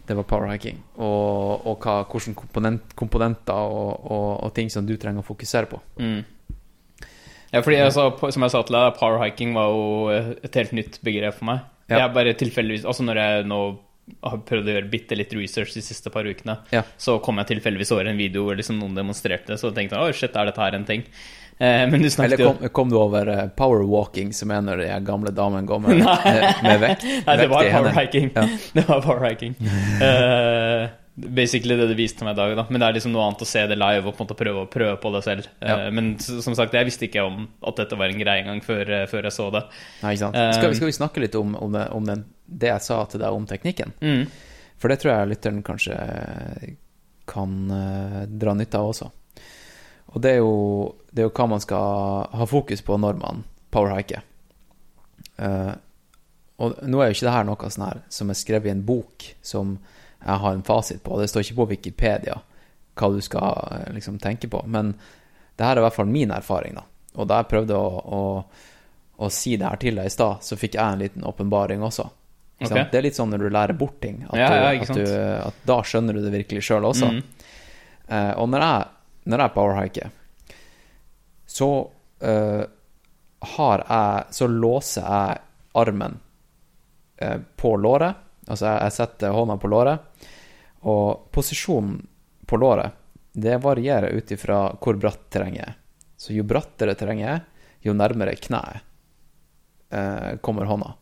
Det var powerhiking. Og, og hva, hvilke komponent, komponenter og, og, og ting som du trenger å fokusere på. Mm. Ja, fordi sa, som jeg sa til deg, powerhiking var jo et helt nytt begrep for meg. Ja. Jeg bare tilfeldigvis Altså når jeg nå har prøvd å gjøre bitte litt research de siste par ukene, Ja. så kom jeg tilfeldigvis over en video hvor liksom noen demonstrerte så tenkte jeg å shit, er dette her en ting? Eh, men du Eller snakket jo kom, kom du over eh, powerwalking, som er når de gamle damene går med, med, vekt? Nei, det var powerhiking. Ja. Det var powerhiking. uh, basically det du viste meg i dag, da. Men det er liksom noe annet å se det live og på en måte prøve, prøve på det selv. Ja. Uh, men som sagt, jeg visste ikke om at dette var en greie engang før, før jeg så det. Nei, ikke sant? Uh, Skal, vi- skal vi snakke litt om, om, det, om den, det jeg sa til deg om teknikken? Mm. For det tror jeg lytteren kanskje kan dra nytte av også. Og det er, jo, det er jo hva man skal ha fokus på når man powerhiker. Uh, og nå er jo ikke det her noe sånn her som er skrevet i en bok som jeg har en fasit på. Det står ikke på Wikipedia hva du skal eh, liksom tenke på. Men det her er i hvert fall min erfaring, da. Og da jeg prøvde å, å, å si det her til deg i stad, så fikk jeg en liten åpenbaring også. Ikke sant? Ok. Det er litt sånn når du lærer bort ting, at, Ja, ja, du, at, du, at da skjønner du det virkelig sjøl også. Mm. Uh, og når jeg, når jeg powerhiker, så uh, har jeg Så låser jeg armen uh, på låret. Altså, jeg, jeg setter hånda på låret, og posisjonen på låret, det varierer ut ifra hvor bratt terrenget er. Så jo brattere terrenget er, jo nærmere kneet uh, kommer hånda.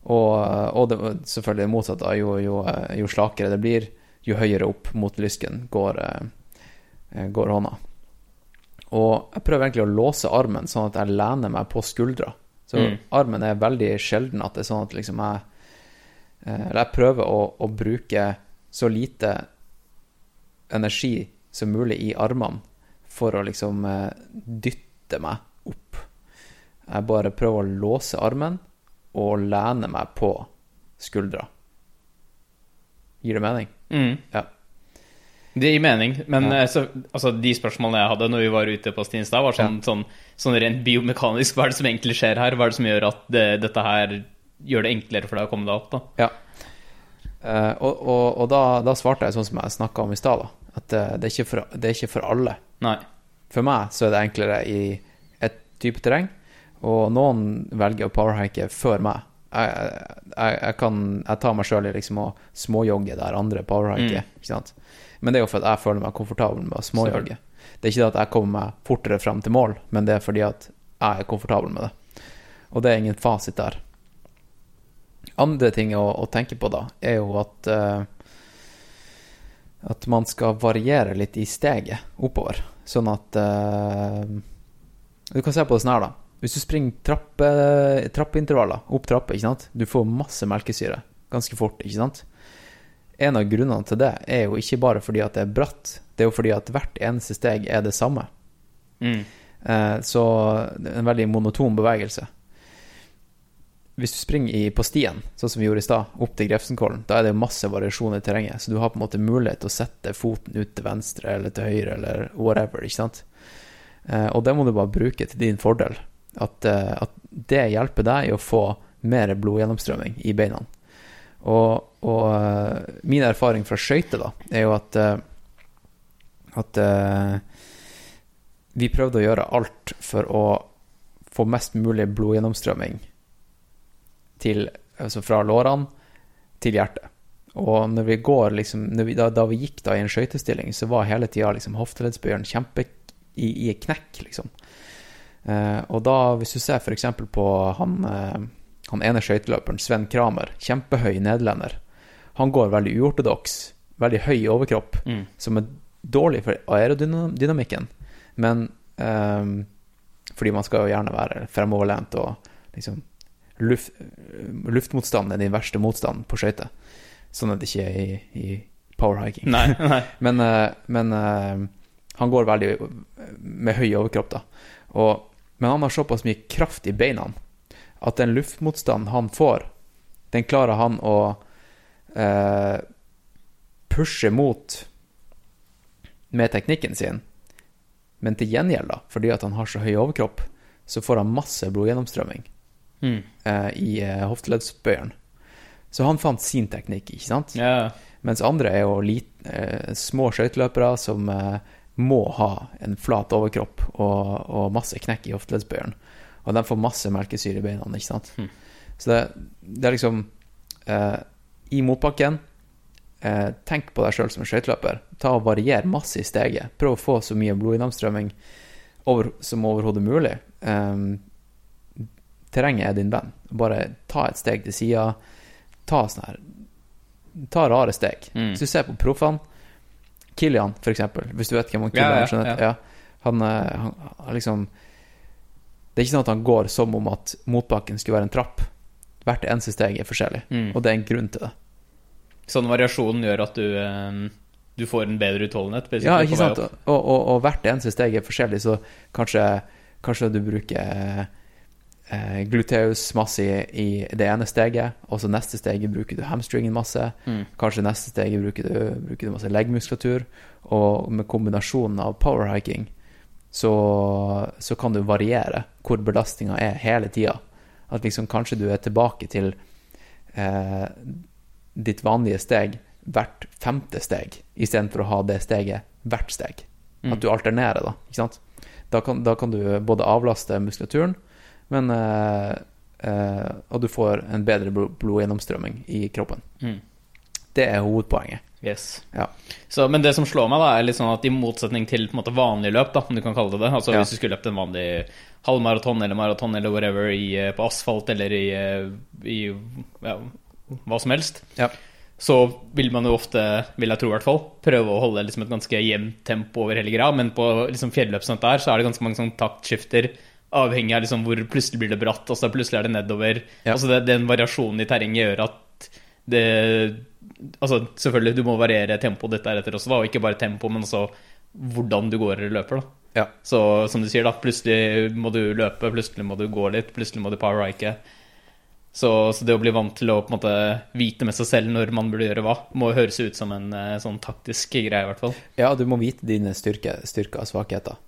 Og, og det, selvfølgelig det motsatte. Jo, jo, jo slakere det blir, jo høyere opp mot lysken går, eh, går hånda. Og jeg prøver egentlig å låse armen sånn at jeg lener meg på skuldra. Så Mm. armen er veldig sjelden at det er sånn at liksom jeg eh, Eller jeg prøver å, å bruke så lite energi som mulig i armene for å liksom eh, dytte meg opp. Jeg bare prøver å låse armen og lene meg på skuldra. Gir det mening? Mm. Ja. Det gir mening, men Ja. eh, så, altså, de spørsmålene jeg hadde når vi var ute på Stinstad, var sånn, sånn, sånn rent biomekanisk. Hva er det som egentlig skjer her? Hva er det som gjør at det, dette her gjør det enklere for deg å komme deg opp? da? Ja. Uh, og og, og da, da svarte jeg sånn som jeg snakka om i stad. At eh, det, er for, det er ikke for alle. Nei. For meg så er det enklere i et type terreng, og noen velger å powerhike før meg. Jeg, jeg, jeg, kan, jeg tar meg sjøl i liksom å småjogge der andre powerhiker. Mm. Ikke sant? Men det er jo fordi jeg føler meg komfortabel med å småjogge. Det er ikke det at jeg kommer meg fortere fram til mål, men det er fordi at jeg er komfortabel med det. Og det er ingen fasit der. Andre ting å, å tenke på da, er jo at uh, at man skal variere litt i steget oppover. Sånn at uh, Du kan se på det sånn her, da. Hvis du springer trappe, trappeintervaller, opp trapper, ikke sant. Du får masse melkesyre ganske fort, ikke sant. En av grunnene til det er jo ikke bare fordi at det er bratt, det er jo fordi at hvert eneste steg er det samme. Mm. Eh, så en veldig monoton bevegelse. Hvis du springer i, på stien, sånn som vi gjorde i stad, opp til Grefsenkollen, da er det masse variasjon i terrenget, så du har på en måte mulighet til å sette foten ut til venstre eller til høyre eller whatever, ikke sant. Eh, og det må du bare bruke til din fordel. At, eh, at det hjelper deg i å få mer blodgjennomstrømming i beina. Og, og uh, min erfaring fra skøyter, da, er jo at uh, at uh, vi prøvde å gjøre alt for å få mest mulig blodgjennomstrømming til, altså fra lårene til hjertet. Og når vi går liksom, når vi, da, da vi gikk da i en skøytestilling, så var hele tida liksom hofteleddsbøyeren kjempe i, i knekk, liksom. Uh, og da, hvis du ser f.eks. på han, eh, han ene skøyteløperen, Sven Kramer, kjempehøy nederlender, han går veldig uortodoks, veldig høy overkropp, Mm. som er dårlig for aerodynamikken, men um, fordi man skal jo gjerne være fremoverlent og liksom luft, Luftmotstand er din verste motstand på skøyter. Sånn at det ikke i, i powerhiking. Nei, nei. Men, eh, men eh, han går veldig med høy overkropp, da. Og, men han har såpass mye kraft i beina at den luftmotstanden han får, den klarer han å eh, pushe mot med teknikken sin. Men til gjengjeld, da, fordi at han har så høy overkropp, så får han masse blodgjennomstrømming Mm. eh, i eh, hofteleddsbøyeren. Så han fant sin teknikk, ikke sant? Ja. Mens andre er jo lit, eh, små skøyteløpere som eh, må ha en flat overkropp og, og masse knekk i hofteleddsbøyeren. Og de får masse melkesyre i beina, ikke sant. Mm. Så det, det er liksom eh, I motbakken eh, Tenk på deg sjøl som en skøyteløper. Ta og Varier masse i steget. Prøv å få så mye blodgjennomstrømming over, som overhodet mulig. Eh, terrenget er din venn. Bare ta et steg til sida. Ta sånn her Ta rare steg. Mm. Hvis du ser på proffene Kilian, for eksempel. Hvis du vet hvem han Kilian ja, ja. ja. Han, eh, han, han liksom Det er ikke sånn at han går som om at motbakken skulle være en trapp. Hvert eneste steg er forskjellig, Mm. og det er en grunn til det. Sånn variasjon gjør at du, eh, du får en bedre utholdenhet. Ja, ikke sant? Og, og, og hvert eneste steg er forskjellig, så kanskje, kanskje du bruker eh, gluteus masse i, i det ene steget, og så neste steget bruker du hamstringen masse. Mm. Kanskje neste steget bruker du, bruker du masse leggmuskulatur. Og med kombinasjonen av powerhiking så, så kan du variere hvor belastninga er hele tida. At liksom kanskje du er tilbake til eh, ditt vanlige steg hvert femte steg, istedenfor å ha det steget hvert steg. Mm. At du alternerer, da. Ikke sant? Da kan, da kan du både avlaste muskulaturen, men eh, eh, Og du får en bedre blodgjennomstrømming i kroppen. Mm. Det er hovedpoenget. Yes. Ja. Så, men det som slår meg, da er litt sånn at i motsetning til på en måte vanlig løp, da, om du kan kalle det det Altså Ja. Hvis du skulle løpt en vanlig halvmaraton eller maraton eller whatever i, eh, på asfalt eller i, eh, i ja, hva som helst, Ja. så vil man jo ofte, vil jeg tro i hvert fall, prøve å holde liksom et ganske jevnt tempo over hele greia. Men på liksom fjelløp som dette her, så er det ganske mange sånn, taktskifter avhengig av liksom hvor plutselig blir det bratt, og så plutselig er det nedover. Ja. Altså det, Den variasjonen i terrenget gjør at det Altså selvfølgelig, du må variere tempoet ditt deretter også, da, og ikke bare tempo, men også hvordan du går eller løper. da. Ja. Så som du sier, da, plutselig må du løpe, plutselig må du gå litt, plutselig må du powerhike. Så, så det å bli vant til å på en måte vite med seg selv når man burde gjøre hva, må høres ut som en eh, sånn taktisk greie, i hvert fall. Ja, du må vite dine styrke, styrker og svakheter.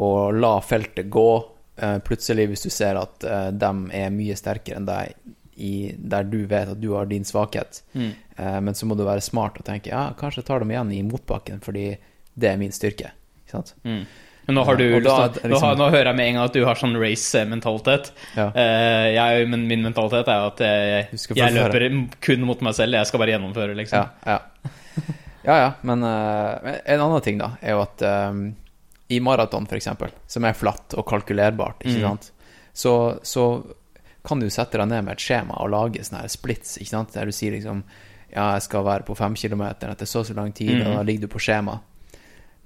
Og la feltet gå. Eh, Plutselig, hvis du ser at eh, de er mye sterkere enn deg, i, der du vet at du har din svakhet, eh, men så må du være smart og tenke ja, kanskje jeg tar dem igjen i motbakken, fordi det er min styrke. Ikke sant? Men nå, har du, Ja, da det nå, har, liksom- nå hører jeg med en gang at du har sånn race-mentalitet. Ja. Eh, jeg, men min mentalitet er at jeg, jeg løper kun mot meg selv. Jeg skal bare gjennomføre, liksom. Ja, ja. ja, ja men uh, en annen ting, da, er jo at um, i maraton, eksempel, som er flatt og kalkulerbart, ikke Mm. sant, så, så kan du sette deg ned med et skjema og lage sånne her splits, ikke sant, der du sier liksom ja, jeg skal være på fem kilometer etter så og så lang tid, mm. og da ligger du på skjema.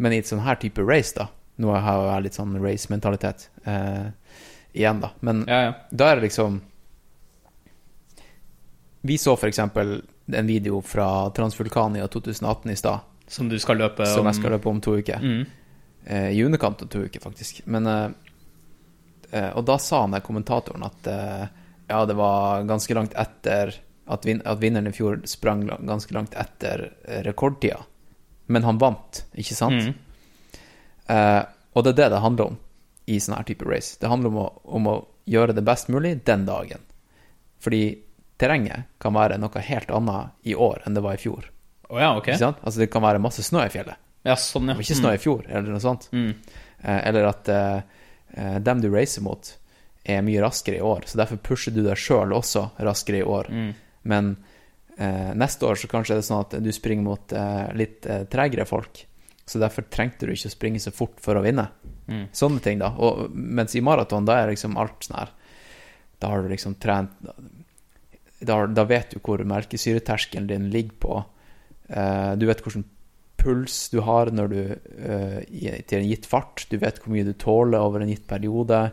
Men i et sånn her type race, da, nå har jeg litt sånn race-mentalitet eh, igjen, da, men Ja, ja. da er det liksom Vi så eksempel en video fra Transvulkania 2018 i stad, Som du skal løpe som om jeg skal løpe om to uker. Mm. Eh, I underkant av to uker, faktisk. Men eh, Og da sa han der kommentatoren at eh, ja, det var ganske langt etter at, vin at vinneren i fjor sprang ganske langt etter eh, rekordtida. Men han vant, ikke sant? Mm. Eh, og det er det det handler om i sånn her type race. Det handler om å, om å gjøre det best mulig den dagen. Fordi terrenget kan være noe helt annet i år enn det var i fjor. Å ja, ok. Ikke sant? Altså Det kan være masse snø i fjellet. Ja, sånn, ja. Det var ikke snø i fjor, eller noe sånt. Mm. Eh, eller at eh, eh, dem du racer mot, er mye raskere i år. Så derfor pusher du deg sjøl også raskere i år. Mm. Men eh, neste år så kanskje er det sånn at du springer mot eh, litt eh, tregere folk. Så derfor trengte du ikke å springe så fort for å vinne. Mm. Sånne ting, da. Og, mens i maraton, da er liksom alt sånn her Da har du liksom trent Da, da vet du hvor melkesyreterskelen din ligger på. Eh, du vet hvilken puls du har når du uh, til en gitt fart. Du vet hvor mye du tåler over en gitt periode.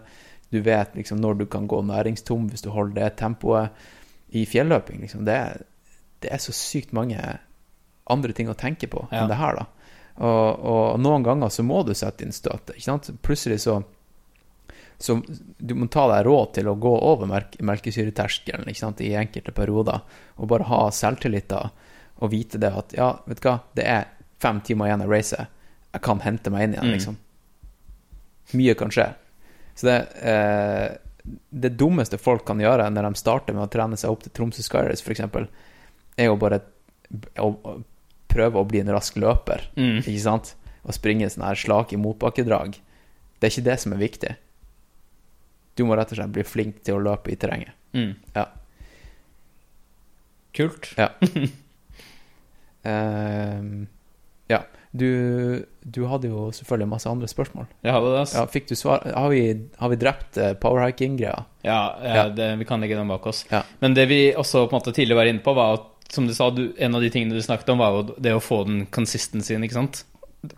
Du vet liksom når du kan gå næringstom hvis du holder det tempoet. I fjelløping, liksom, det det er så sykt mange andre ting å tenke på Ja. enn det her, da. Og, og noen ganger så må du sette inn støtet, ikke sant? Plutselig så så du må ta deg råd til å gå over melk melkesyreterskelen ikke sant, i enkelte perioder, og bare ha selvtillit da, og vite det at ja, vet du hva, det er fem timer igjen av racet, jeg kan hente meg inn igjen, Mm. liksom. Mye kan skje. Så det, eh, det dummeste folk kan gjøre når de starter med å trene seg opp til Tromsø Skyrace, eksempel, er jo bare å, prøve å bli en rask løper, Mm. ikke sant? Og springe sånn her slak i motbakkedrag. Det er ikke det som er viktig. Du må rett og slett bli flink til å løpe i terrenget. Mm. Ja. Kult. Ja. Ehm, ja. Du, du hadde jo selvfølgelig masse andre spørsmål. Jeg hadde det. Ja, fikk du svar? Har vi, har vi drept eh, powerhiking-greia? Ja, ja, Ja. Det, vi kan legge den bak oss. Ja. Men det vi også på en måte tidligere var inne på, var at som du sa, du, en av de tingene du snakket om, var jo det å få den consistencyen, ikke sant?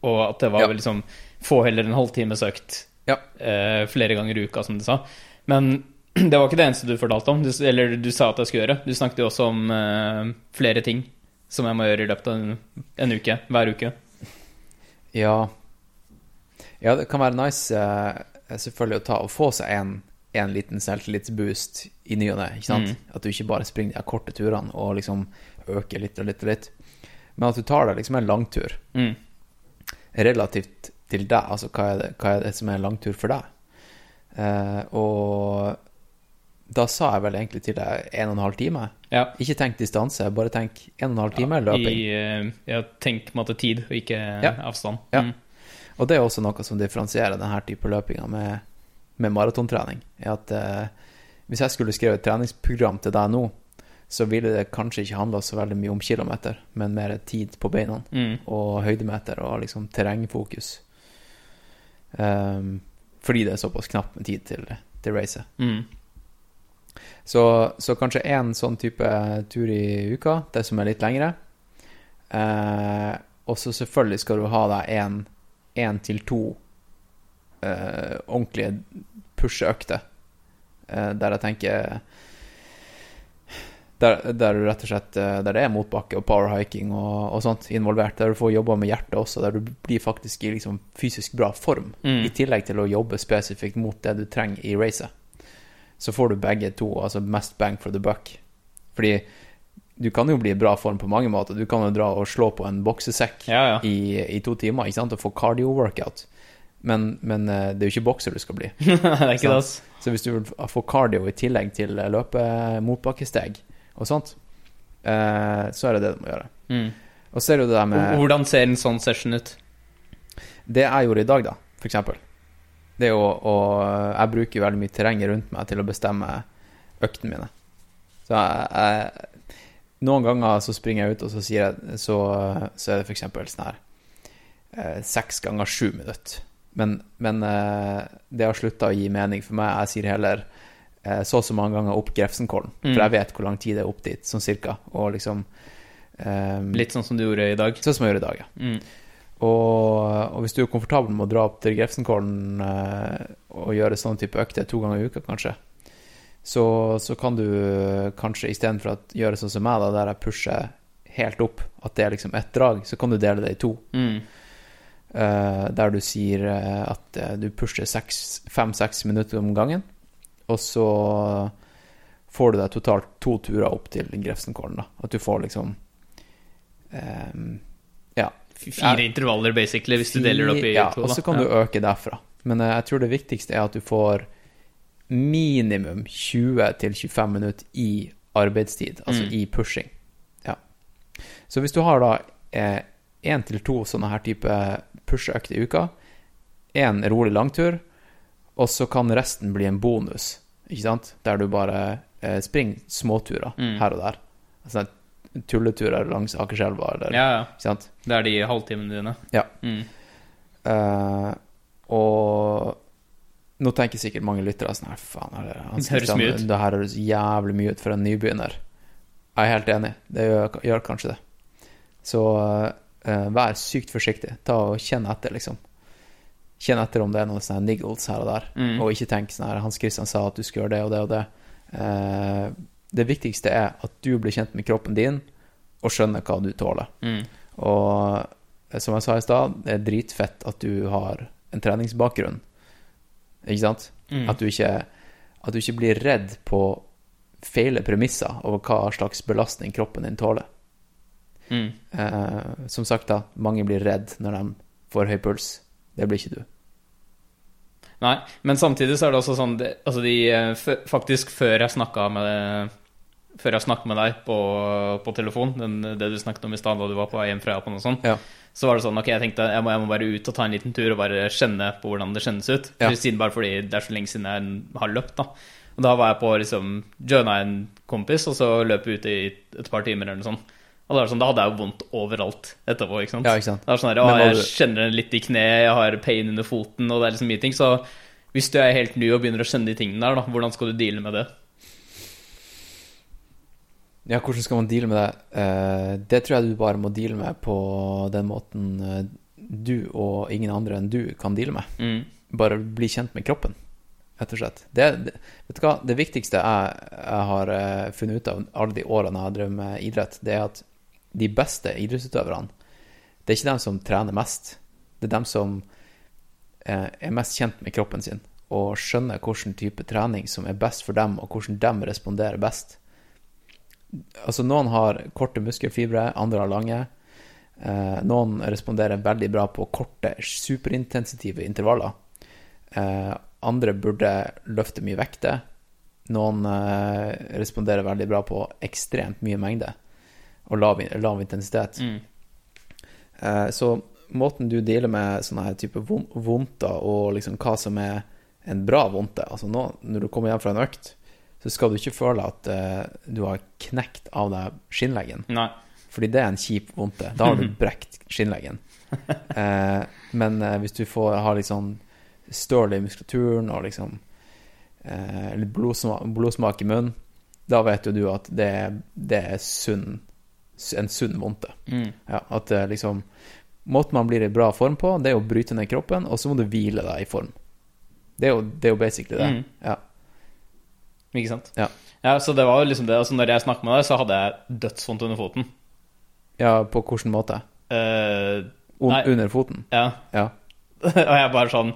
Og at det var Ja. liksom Få heller en halvtimes økt Ja. eh, flere ganger i uka, som du sa. Men det var ikke det eneste du fortalte om, du, eller du sa at jeg skulle gjøre. Du snakket jo også om eh, flere ting som jeg må gjøre i løpet av en, en uke. Hver uke. Ja. Ja, det kan være nice eh, selvfølgelig å ta og få seg en, en liten selvtillitsboost i ny og ne. Mm. At du ikke bare springer de korte turene og liksom øker litt og litt og litt. Men at du tar deg liksom en langtur Mm. relativt til deg. Altså hva er det, hva er det som er en langtur for deg? Eh, og da sa jeg vel egentlig til deg en og en halv time. Ja. Ikke tenk distanse, bare tenk en og en halv time løping. I, eh, ja, tenk måte tid, og ikke Ja. avstand. Ja. Mm. Og det er også noe som differensierer denne type løpinga med, med maratontrening. Er at eh, hvis jeg skulle skrevet et treningsprogram til deg nå, så ville det kanskje ikke handla så veldig mye om kilometer, men mer tid på beina Mm. og høydemeter og liksom terrengfokus. Um, fordi det er såpass knapt med tid til, til racet. Mm. Så, så kanskje én sånn type tur i uka, det som er litt lengre. Eh, og så selvfølgelig skal du ha deg én til to eh, ordentlige pusheøkter. Eh, der jeg tenker der, der rett og slett eh, Der det er motbakke og powerhiking og, og sånt involvert. Der du får jobba med hjertet også, der du blir faktisk i liksom fysisk bra form. Mm. I tillegg til å jobbe spesifikt mot det du trenger i racet. Så får du begge to, altså mest bang for the buck. Fordi du kan jo bli i bra form på mange måter. Du kan jo dra og slå på en boksesekk Ja, ja. i, i to timer ikke sant? og få cardio-workout. Men, men eh, det er jo ikke bokser du skal bli. det er ikke det. Så hvis du vil få cardio i tillegg til løpe motbakkesteg og sånt, eh, så er det det du må gjøre. Mm. Og så er det jo det der med Hvordan ser en sånn session ut? Det jeg gjorde i dag, da, for eksempel, det å, å Jeg bruker veldig mye terrenget rundt meg til å bestemme øktene mine. Så jeg, jeg Noen ganger så springer jeg ut, og så sier jeg Så, så er det eksempel sånn her eh, Seks ganger sju minutter. Men, men eh, det har slutta å gi mening for meg. Jeg sier heller eh, så og så mange ganger opp Grefsenkollen. Mm. For jeg vet hvor lang tid det er opp dit, sånn cirka. Og liksom um, Litt sånn som du gjorde i dag. Sånn som jeg gjør i dag, ja. Mm. Og, og hvis du er komfortabel med å dra opp til Grefsenkollen eh, og gjøre sånn type økter to ganger i uka, kanskje, så, så kan du eh, kanskje istedenfor å gjøre sånn som meg, da, der jeg pusher helt opp, at det er liksom ett drag, så kan du dele det i to. Mm. Eh, der du sier eh, at eh, du pusher fem-seks minutter om gangen, og så får du deg totalt to turer opp til Grefsenkollen. da. At du får liksom eh. Fire intervaller, basically, hvis du deler det opp i ja, to. Og så kan du øke derfra. Men eh, jeg tror det viktigste er at du får minimum 20-25 minutter i arbeidstid, altså Mm. i pushing. Ja. Så hvis du har da én til to sånne her type pusheøkter i uka, én rolig langtur, og så kan resten bli en bonus, ikke sant? Der du bare eh, springer småturer Mm. her og der. Altså tulleturer langs Akerselva, eller Ja, ja. ikke sant? Det er de halvtimene dine. Ja. Mm. Uh, og nå tenker sikkert mange lyttere sånn her, faen, er det, han Det høres mye ut. Det her høres jævlig mye ut for en nybegynner. Jeg er helt enig, det gjør, gjør kanskje det. Så uh, vær sykt forsiktig. Ta og Kjenn etter, liksom. Kjenn etter om det er noen sånne niggles her og der, Mm. og ikke tenk sånn her Hans Christian sa at du skulle gjøre det og det og det. Eh, det viktigste er at du blir kjent med kroppen din og skjønner hva du tåler. Mm. Og som jeg sa i stad, det er dritfett at du har en treningsbakgrunn. Ikke sant? Mm. At, du ikke, at du ikke blir redd på feile premisser over hva slags belastning kroppen din tåler. Mm. Eh, som sagt, da, mange blir redd når de får høy puls. Det blir ikke du. Nei, men samtidig så er det også sånn det, Altså, de eh, Faktisk, før jeg snakka med Før jeg snakket med deg på, på telefon, den, det du snakket om i stad da du var på vei hjem fra Japan og sånn, Ja. så var det sånn Ok, jeg tenkte jeg må, jeg må bare ut og ta en liten tur og bare kjenne på hvordan det kjennes ut. Ja. Siden bare fordi det er så lenge siden jeg har løpt, da. Og da var jeg på liksom Joina en kompis, og så løp jeg ute i et par timer eller noe sånt. Og da, sånn, da hadde jeg jo vondt overalt etterpå. ikke sant? Ja, ikke sant? Det er sånn her, å, jeg kjenner litt i kneet, jeg har pain under foten, og det er liksom mye ting. Så hvis du er helt ny og begynner å kjenne de tingene der, da, hvordan skal du deale med det? Ja, hvordan skal man deale med det? Eh, det tror jeg du bare må deale med på den måten eh, du og ingen andre enn du kan deale med. Mm. Bare bli kjent med kroppen, rett og slett. Det, det, vet du hva? det viktigste jeg, jeg har eh, funnet ut av alle de årene jeg har drevet med idrett, det er at de beste idrettsutøverne, det er ikke dem som trener mest. Det er dem som eh, er mest kjent med kroppen sin og skjønner hvilken type trening som er best for dem, og hvordan de responderer best. Altså, noen har korte muskelfibre, andre har lange. Eh, noen responderer veldig bra på korte, superintensitive intervaller. Eh, andre burde løfte mye vekter. Noen responderer veldig bra på ekstremt mye mengde og lav, lav intensitet. Mm. Eh, så måten du dealer med sånne her type vondter, og liksom hva som er en bra vondte Altså nå, når du kommer hjem fra en økt, så skal du ikke føle at eh, du har knekt av deg skinnleggen. Nei. Fordi det er en kjip vondte. Da har du brekt skinnleggen. Eh, men eh, hvis du får ha litt sånn støl i muskulaturen og liksom eh, litt blodsmak, blodsmak i munnen, da vet jo du at det, det er sunn, en sunn vondte. Mm. Ja, at eh, liksom Måten man blir i bra form på, det er å bryte ned kroppen, og så må du hvile deg i form. Det er jo, det er jo basically det. Mm. Ja. Ikke sant? Ja. Ja, så det var jo liksom det. Altså, når jeg snakket med deg, så hadde jeg dødsvondt under foten. ja, på hvilken måte? Un under foten? ja. Ja. og jeg bare sånn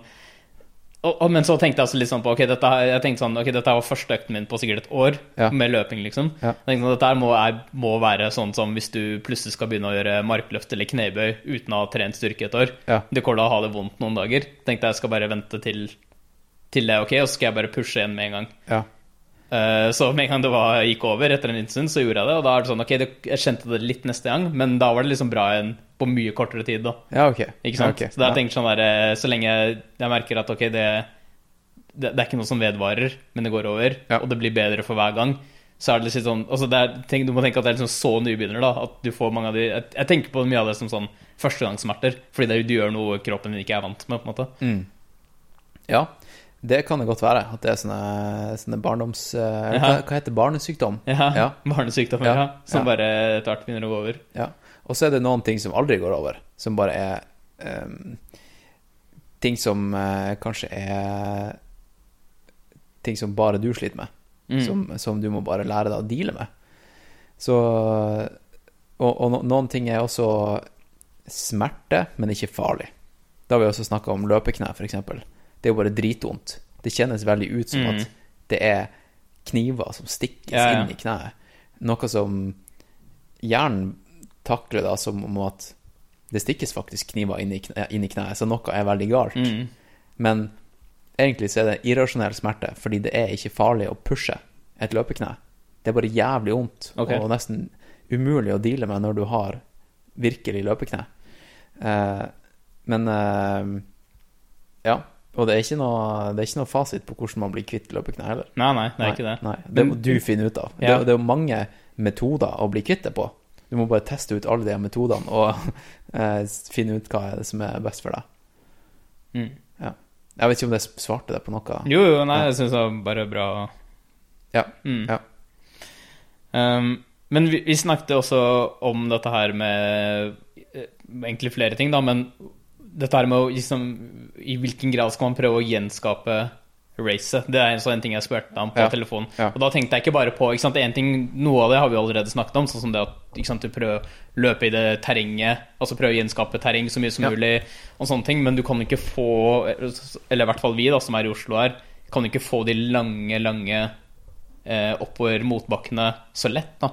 og, og, Men så tenkte jeg også litt sånn på Ok, dette, sånn, ok, dette var første økten min på sikkert et år Ja. med løping, liksom. Ja. Jeg tenkte sånn, Dette må, er, må være sånn som hvis du plutselig skal begynne å gjøre markløft eller knebøy uten å ha trent styrke et år. Ja. Du kommer til å ha det vondt noen dager. Tenkte jeg skal bare vente til, til det er ok, og så skal jeg bare pushe igjen med en gang. Ja. Eh, Så med en gang det var, gikk over etter en liten så gjorde jeg det. Og da er det sånn, ok, jeg kjente det litt neste gang, men da var det liksom bra igjen på mye kortere tid. da. Ja, ok. Ikke sant? Ja, okay. Så da har Ja. jeg tenkt sånn der, eh, så lenge jeg merker at ok, det, det, det er ikke noe som vedvarer, men det går over, Ja. og det blir bedre for hver gang, så er det litt sånn altså er, tenk, Du må tenke at det er liksom så nybegynner, da. At du får mange av de Jeg, jeg tenker på mye av det som sånn førstegangssmerter, fordi det, du gjør noe kroppen din ikke er vant med, på en måte. Mm. Ja, det kan det godt være. At det er sånne, sånne barndoms... eh, Ja. hva, hva heter barnesykdom? Ja, Ja. Barnesykdommer, Ja. Som bare etter hvert begynner å gå over. Ja. Og så er det noen ting som aldri går over, som bare er um, Ting som uh, kanskje er Ting som bare du sliter med, Mm. som, som du må bare lære deg å deale med. Så Og, og no, noen ting er også smerte, men ikke farlig. Da har vi også snakka om løpekne, f.eks. Det er jo bare dritvondt. Det kjennes veldig ut som Mm. at det er kniver som stikkes Ja, ja. inn i kneet. Noe som hjernen takler da som om at det stikkes faktisk kniver inn i, kne, inn i kneet, så noe er veldig galt. Mm. Men egentlig så er det irrasjonell smerte, fordi det er ikke farlig å pushe et løpekne. Det er bare jævlig vondt okay. og nesten umulig å deale med når du har virkelig løpekne. Uh, men uh, ja. Og det er, ikke noe, det er ikke noe fasit på hvordan man blir kvitt løpekne heller. Nei, nei, det er ikke det. Nei, det må du finne ut av. Ja. Det, det er jo mange metoder å bli kvitt det på. Du må bare teste ut alle de metodene og eh, finne ut hva er som er best for deg. Mm. Jeg vet ikke om det svarte deg på noe. Jo, jo, nei, Ja. jeg syns det var bare bra. Ja. Mm. Ja. Um, men vi, vi snakket også om dette her med eh, egentlig flere ting, da, men dette her med å liksom I hvilken grad skal man prøve å gjenskape racet? Det er en sånn ting jeg spurte ham på Ja. telefon. Ja. Og da tenkte jeg ikke bare på ikke sant, en ting, Noe av det har vi allerede snakket om, sånn som det at ikke sant, du prøver å løpe i det terrenget, altså prøve å gjenskape terreng så mye som Ja. mulig, og sånne ting, men du kan ikke få Eller i hvert fall vi, da, som er i Oslo her, kan ikke få de lange, lange eh, oppover motbakkene så lett, da.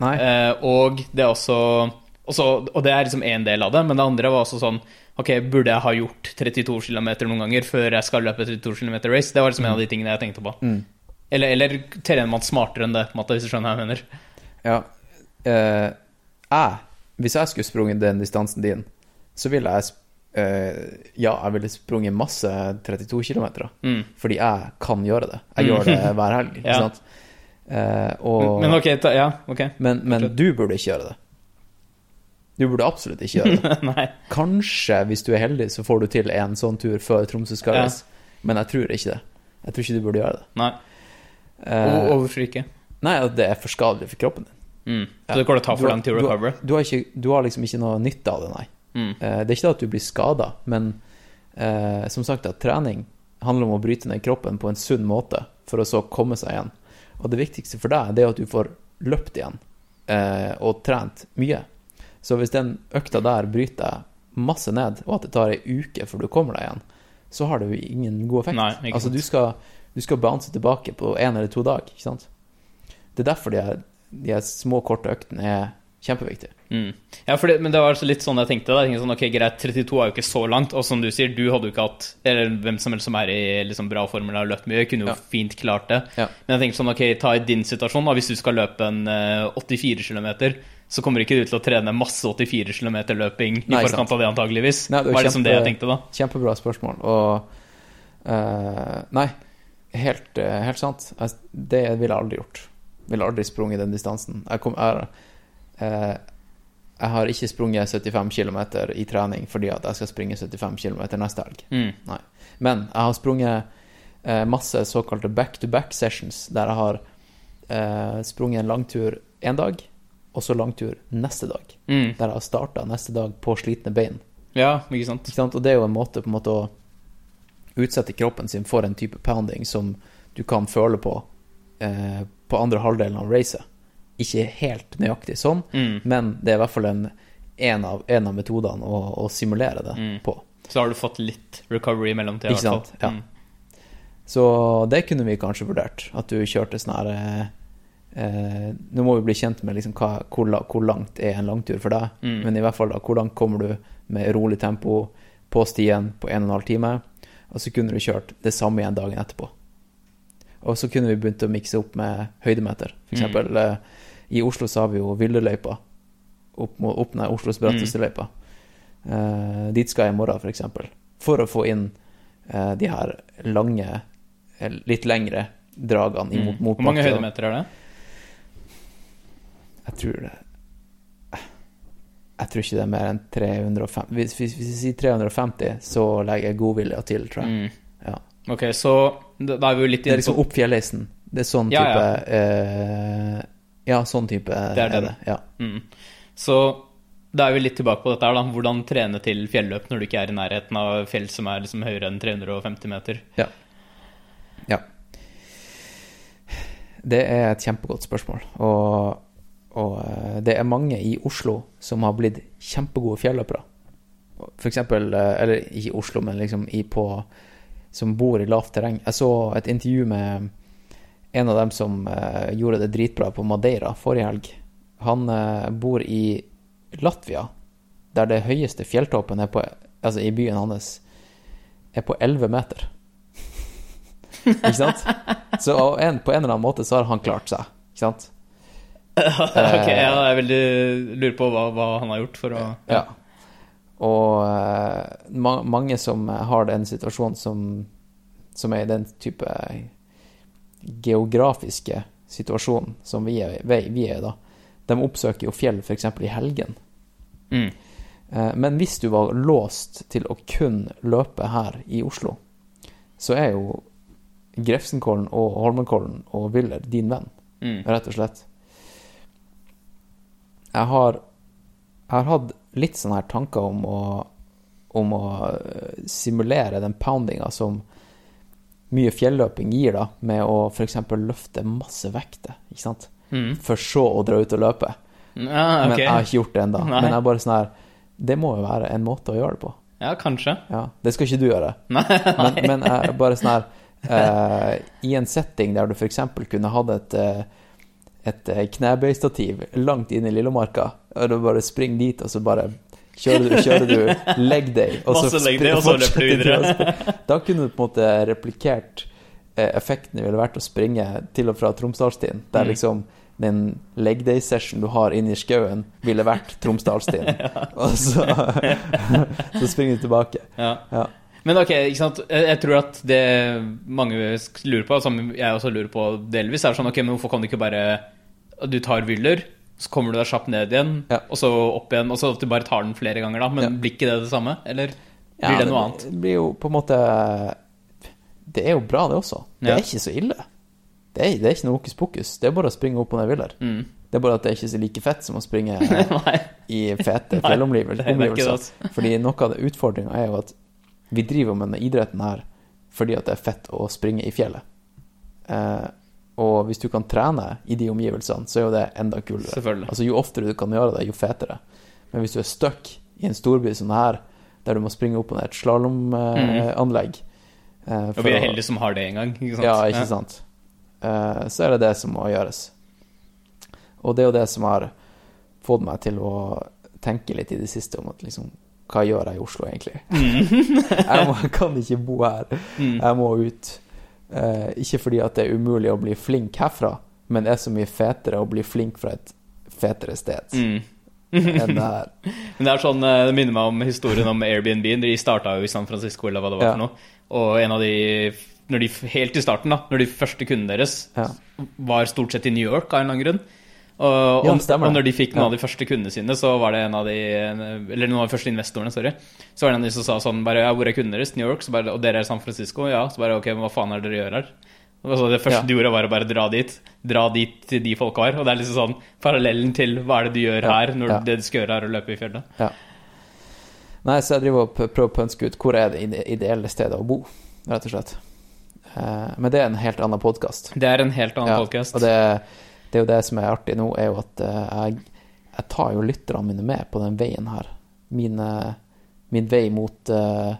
Eh, og det er også, også Og det er liksom én del av det, men det andre var også sånn Ok, burde jeg ha gjort 32 km noen ganger før jeg skal løpe 32 km race? Det var liksom en av de tingene jeg tenkte på. Mm. Eller, eller trener man smartere enn det, måte, hvis du skjønner hva jeg mener? Ja. Eh, jeg, hvis jeg skulle sprunget den distansen din, så ville jeg eh, Ja, jeg ville sprunget masse 32 km, Mm. fordi jeg kan gjøre det. Jeg Mm. gjør det hver helg, ikke sant? Eh, og, Men ok, ta, ja, ok. men, men du burde ikke gjøre det. Du burde absolutt ikke gjøre det. Kanskje, hvis du er heldig, så får du til en sånn tur før Tromsø skal Ja. men jeg tror ikke det. Jeg tror ikke du burde gjøre det. Nei. Eh, Og, hvorfor ikke? nei, det er for skadelig for kroppen din. Mm. Så det går til å ta for den til å du har- recover? Du har, ikke, du har liksom ikke noe nytte av det, nei. Mm. Eh, Det er ikke det at du blir skada, men eh, som sagt at trening handler om å bryte ned kroppen på en sunn måte for å så komme seg igjen. Og det viktigste for deg det er at du får løpt igjen eh, og trent mye. Så hvis den økta der bryter deg masse ned, og at det tar ei uke før du kommer deg igjen, så har det jo ingen god effekt. Nei, altså du skal, du skal bounce tilbake på én eller to dager, ikke sant. Det er derfor de er, de er små, korte øktene er kjempeviktige. Mm. Ja, det, men det var altså litt sånn jeg tenkte. Da. Jeg tenkte sånn, ok, Greit, 32 er jo ikke så langt. Og som du sier, du hadde jo ikke hatt Eller hvem som helst som er i liksom, bra form eller har løpt mye, kunne jo Ja. fint klart det. Ja. Men jeg tenkte sånn, ok, ta i din situasjon, da. Hvis du skal løpe en eh, 84 km, så kommer ikke du til å trene masse 84 km løping i Nei, forkant av det, antageligvis. Nei, det var liksom det jeg tenkte, da. Kjempebra spørsmål. Og uh, Nei, helt, eh, helt sant. Det ville jeg aldri gjort. Ville aldri sprunget den distansen. Jeg, kom, jeg, uh, jeg har ikke sprunget 75 km i trening fordi at jeg skal springe 75 km neste helg. Mm. Men jeg har sprunget uh, masse såkalte back-to-back sessions, der jeg har sprunget en langtur én dag, og så langtur neste dag. Mm. Der jeg har starta neste dag på slitne bein. Ja, ikke sant. Ikke sant? Og det er jo en måte på en måte å utsette kroppen sin for en type pounding som du kan føle på eh, på andre halvdelen av racet. Ikke helt nøyaktig sånn, Mm. men det er i hvert fall en, en, av, en av metodene å, å simulere det Mm. på. Så har du fått litt recovery i mellomtida, i hvert fall. Ja. Mm. Så det kunne vi kanskje vurdert. At du kjørte sånn her eh, Nå må vi bli kjent med liksom hva, hvor, hvor langt er en langtur for deg. Mm. Men i hvert fall da, hvor langt kommer du med rolig tempo på stien på en og en halv time. Og så kunne du kjørt det samme igjen dagen etterpå. Og så kunne vi begynt å mikse opp med høydemeter. For Mm. eksempel eh, i Oslo så har vi jo Villeløypa. Opp, opp ned Oslos bratteste Mm. løypa. Eh, dit skal jeg i morgen, for eksempel. For å få inn eh, de her lange, eh, litt lengre dragene Mm. mot Hvor mange høydemeter er det? Jeg tror det Jeg tror ikke det er mer enn 350 Hvis, hvis, hvis jeg sier 350, så legger jeg godvilja til, tror jeg. Mm. Ja. Ok, så da er vi jo litt Det er liksom på opp fjellheisen. Det er sånn Ja, type ja. eh, Ja, sånn type Det er det. Ja. mm. Så da er vi litt tilbake på dette her, da. Hvordan trene til fjelløp når du ikke er i nærheten av fjell som er liksom høyere enn 350 meter? ja. Ja. Det er et kjempegodt spørsmål. Og, og eh, det er mange i Oslo som har blitt kjempegode fjelløpere. Eksempel, eh, eller ikke i Oslo, men liksom i på Som bor i lavt terreng. Jeg så et intervju med en av dem som eh, gjorde det dritbra på Madeira forrige helg. Han bor i Latvia, der det høyeste fjelltoppen er på Altså i byen hans er på 11 meter. ikke sant? Så en, på en eller annen måte så har han klart seg, ikke sant? ok, ja, jeg veldig lurer på hva, hva han har gjort for å Ja. Og eh, ma mange som har den situasjonen som, som er i den type geografiske situasjonen som vi er, vi, er i da, de oppsøker jo fjell f.eks. i helgen. Mm. Eh, Men hvis du var låst til å kun løpe her i Oslo, så er jo Grefsenkollen og Holmenkollen og Wyller din venn, Mm. rett og slett. Jeg har, jeg har hatt litt sånne her tanker om å, om å eh, simulere den poundinga som mye fjelløping gir, da, med å f.eks. løfte masse vekter, ikke sant? Mm. For så å dra ut og løpe. Ja, Men jeg har ikke gjort det ennå. Men jeg er bare sånn her Det må jo være en måte å gjøre det på. Ja, kanskje. Ja, Det skal ikke du gjøre. Nei, Men, men jeg er bare sånn her eh, I en setting der du f.eks. kunne hatt et, eh, et eh, knebøystativ langt inn i Lillomarka, og du bare springer dit, og så bare kjører du, kjører du leg day, og så, leg day, og så løper du videre. Da kunne du på en måte replikert eh, effekten det ville vært å springe til og fra Tromsdalstien, der Mm. liksom den leg day-session du har inne i skauen, ville vært Tromsdalstien. Og så, så springer du tilbake. Ja. Ja. Men ok, ikke sant? Jeg tror at det mange lurer på, som jeg også lurer på delvis, er sånn ok, men hvorfor kan du ikke bare Du tar Wyller, så kommer du deg kjapt ned igjen, Ja. og så opp igjen, og så at du bare tar den flere ganger, da. Men Ja. blir ikke det det samme? Eller Ja, blir det noe annet? Det blir jo på en måte Det er jo bra, det også. Det Ja. er ikke så ille. Det er, det er ikke noe hokus pokus. Det er bare å springe opp og ned Wyller. Mm. Det er bare at det er ikke så like fett som å springe i fete er fjellomgivelser. altså. Fordi noe av utfordringa er jo at vi driver med denne idretten her fordi at det er fett å springe i fjellet. Eh, og hvis du kan trene i de omgivelsene, så er jo det enda kulere. Altså Jo oftere du kan gjøre det, jo fetere. Men hvis du er stuck i en storby som her, der du må springe opp og ned et slalåmanlegg eh, Og vi er heldige som har det en gang. Ikke sant? Ja, ikke sant. Eh, så er det det som må gjøres. Og det er jo det som har fått meg til å tenke litt i det siste om at liksom Hva gjør jeg i Oslo, egentlig? jeg, må, jeg kan ikke bo her. Mm. Jeg må ut. Eh, ikke fordi at det er umulig å bli flink herfra, men det er så mye fetere å bli flink fra et fetere sted Mm. enn det her. Men det er sånn, eh, det minner meg om historien om Airbnb. De starta jo i San Francisco, eller hva det var Ja. for noe. Og en av de, de helt i starten, da, når de første kundene deres Ja. var stort sett i New York av en eller annen grunn. Og, Ja, stemmer og når de fikk noen Ja. av de første kundene sine, så var det en av de Eller noen av de første investorene, sorry. Så var det en av de som sa sånn bare Ja, hvor er kundene deres? New York? Så bare, og dere er i San Francisco? Ja. Så bare Ok, hva faen er det dere gjør her? Altså, det første Ja. de gjorde, var å bare dra dit. Dra dit til de folka her Og det er liksom sånn parallellen til hva er det du gjør her, når det du skal gjøre er å løpe i fjellet. Ja. Nei, så jeg driver og prøver å pønske ut hvor er det ideelle stedet å bo. rett og slett. Eh, men det er en helt annen podkast. Det er en helt annen Ja, podcast. Og det, det er jo det som er artig nå, er jo at eh, jeg, jeg tar jo lytterne mine med på den veien her. Min, eh, min vei mot, uh,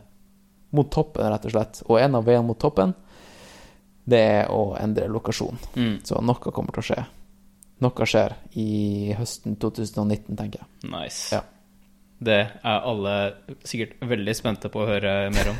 mot toppen, rett og slett. Og en av veiene mot toppen, det er å endre lokasjon. Mm, Så noe kommer til å skje. Noe skjer i høsten 2019, tenker jeg. nice. Ja. Det er alle sikkert veldig spente på å høre mer om.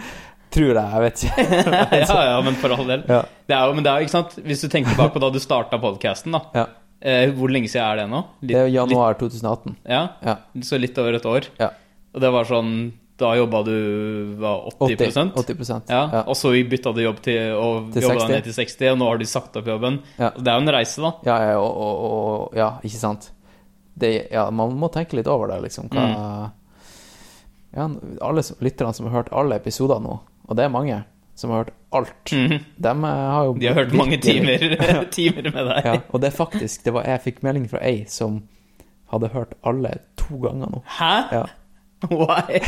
Tror jeg, jeg vet ikke. ja, ja, men for all del. Ja. Det er jo, men det er jo, ikke sant Hvis du tenker tilbake på da du starta podkasten, da. Ja. Eh, hvor lenge siden er det nå? Litt, Det er januar 2018. Ja, Ja. så litt over et år. ja. Og det var sånn Da jobba du var 80, 80, 80 Ja, ja. Og så bytta du jobb til og Til 60. ned til 60, og nå har du sagt opp jobben. Det er jo en reise, da. Ja, ja, og, og, og Ja, ikke sant? Det, ja, man må tenke litt over det, liksom. Hva Ja, alle lytterne som har hørt alle episoder nå, og det er mange som har hørt alt, Mm -hmm. De har jo De har hørt mange timer, timer med deg. Ja, og det er faktisk det var, Jeg fikk melding fra ei som hadde hørt alle to ganger nå. Hæ? Ja. Why?